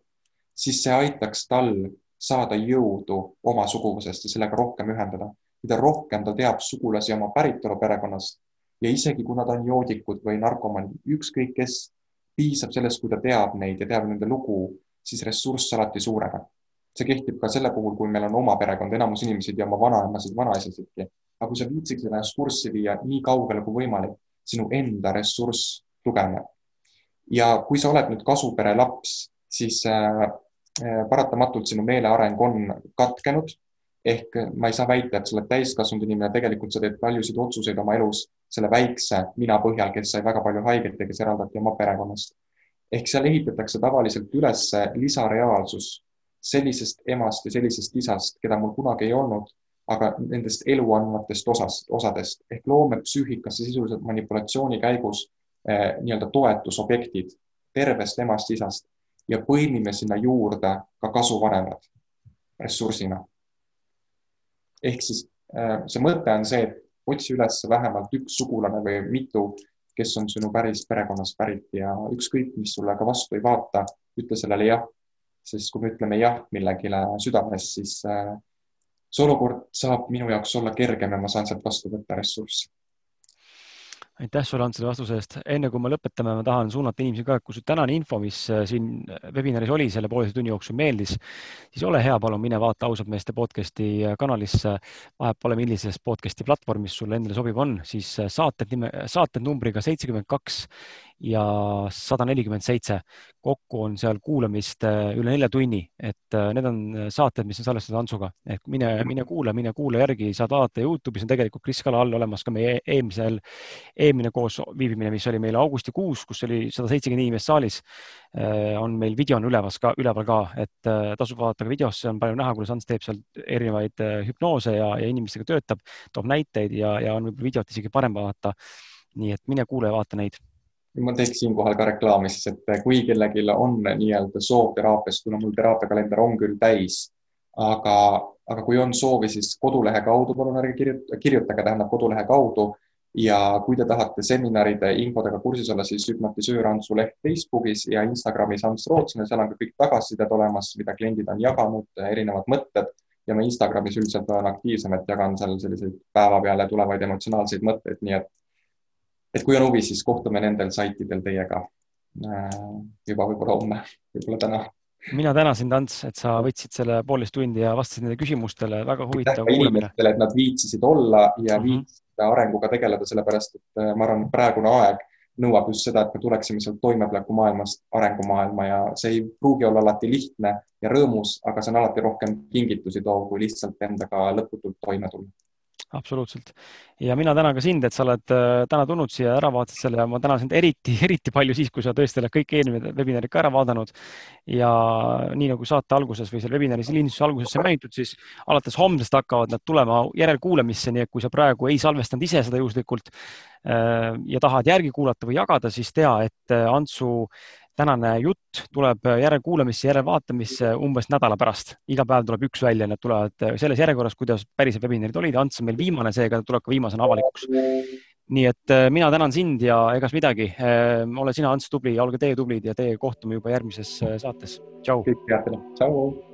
siis see aitaks tal saada jõudu oma suguvõsast ja sellega rohkem ühendada. mida rohkem ta teab sugulasi oma päritolu perekonnast ja isegi kui nad on joodikud või narkomaanid, ükskõik kes, piisab sellest, kui ta teab neid ja teab nende lugu, siis ressurss alati suureneb see kehtib ka selle puhul, kui meil on oma perekond, enamus inimesi ei tea oma vanaemasid, vanaisasidki. aga kui sa viitsiksid ennast kurssi viia nii kaugele kui võimalik, sinu enda ressurss tugevneb. ja kui sa oled nüüd kasupere laps, siis äh, äh, paratamatult sinu meeleareng on katkenud. ehk ma ei saa väita, et sa oled täiskasvanud inimene, tegelikult sa teed paljusid otsuseid oma elus selle väikse mina põhjal, kes sai väga palju haiget ja kes eraldati oma perekonnast. ehk seal ehitatakse tavaliselt üles lisareaalsus sellisest emast ja sellisest isast, keda mul kunagi ei olnud, aga nendest elu andvatest osast, osadest ehk loome psüühikasse sisuliselt manipulatsiooni käigus eh, nii-öelda toetusobjektid tervest emast-isast ja põimime sinna juurde ka kasuvanemad ressursina. ehk siis eh, see mõte on see, et otsi üles vähemalt üks sugulane või mitu, kes on sinu päris perekonnast pärit ja ükskõik, mis sulle ka vastu ei vaata, ütle sellele jah sest kui me ütleme jah millegile südames, siis äh, see olukord saab minu jaoks olla kergem ja ma saan sealt vastu võtta ressurssi aitäh sulle, Ants, selle vastuse eest. enne kui me lõpetame, ma tahan suunata inimesi ka, kui sul tänane info, mis äh, siin webinaris oli selle pooleteise tunni jooksul meeldis, siis ole hea, palun mine vaata ausalt meeste podcast'i äh, kanalisse. vahet pole, millises podcast'i platvormis sulle endale sobiv on, siis saated nime, saated numbriga seitsekümmend kaks ja sada nelikümmend seitse. kokku on seal kuulamist üle nelja tunni, et need on saated, mis on salvestatud Antsuga, et mine, mine kuula, mine kuula järgi, saad vaadata Youtube'is on tegelikult Kris Kala all olemas ka meie eelmisel eelmine koos viibimine, mis oli meil augustikuus, kus oli sada seitsekümmend inimest saalis, on meil videona ülevas ka, üleval ka, et tasub vaadata ka videosse, on palju näha, kuidas Ants teeb seal erinevaid hüpnoose ja, ja inimestega töötab, toob näiteid ja, ja on võib-olla videot isegi parem vaadata. nii et mine kuula ja vaata neid ma teeks siinkohal ka reklaami siis, et kui kellelgi on nii-öelda soov teraapiast, kuna mul teraapiakalender on küll täis, aga, aga kui on soovi, siis kodulehe kaudu palun ärge kirjutage, kirjutage, tähendab kodulehe kaudu. Ja kui te tahate seminaride infodega kursis olla, siis hüpnotisöör Antsu Leht Facebookis ja Instagramis Ants Rootsin, seal on ka kõik tagasisided olemas, mida kliendid on jaganud, erinevad mõtted. Ja ma Instagramis üldiselt olen aktiivsem, et jagan seal selliseid päevapeale tulevaid emotsionaalseid mõtteid, nii et et kui on huvi, siis kohtume nendel saitidel teiega äh, juba võib-olla homme, võib-olla täna mina tänan sind, Ants, et sa võtsid selle poolteist tundi ja vastasid nendele küsimustele, väga huvitav kuulamine. et nad viitsisid olla ja mm -hmm. viitsisid arenguga tegeleda, sellepärast et äh, ma arvan, praegune aeg nõuab just seda, et me tuleksime sealt toimetulekumaailmast arengumaailma ja see ei pruugi olla alati lihtne ja rõõmus, aga see on alati rohkem kingitusi toov, kui lihtsalt endaga lõputult toime tulla absoluutselt. ja mina tänan ka sind, et sa oled äh, täna tulnud siia, ära vaatasid selle ja ma tänan sind eriti, eriti palju siis, kui sa tõesti oled kõik eelmised webinarid ka ära vaadanud. ja nii nagu saate alguses või seal webinari lindistuse alguses sai mainitud, siis alates homsest hakkavad nad tulema järelkuulamisse, nii et kui sa praegu ei salvestanud ise seda juhuslikult äh, ja tahad järgi kuulata või jagada, siis tea, et äh, Antsu tänane jutt tuleb järelkuulamisse, järelvaatamisse umbes nädala pärast. iga päev tuleb üks välja, need tulevad selles järjekorras, kuidas päriselt webinarid olid. Ants on meil viimane, seega tuleb ka viimasena avalikuks. nii et äh, mina tänan sind ja egas midagi. Äh, ole sina, Ants, tubli olge teie tublid ja teiega kohtume juba järgmises äh, saates. tšau. kõik head, tšau.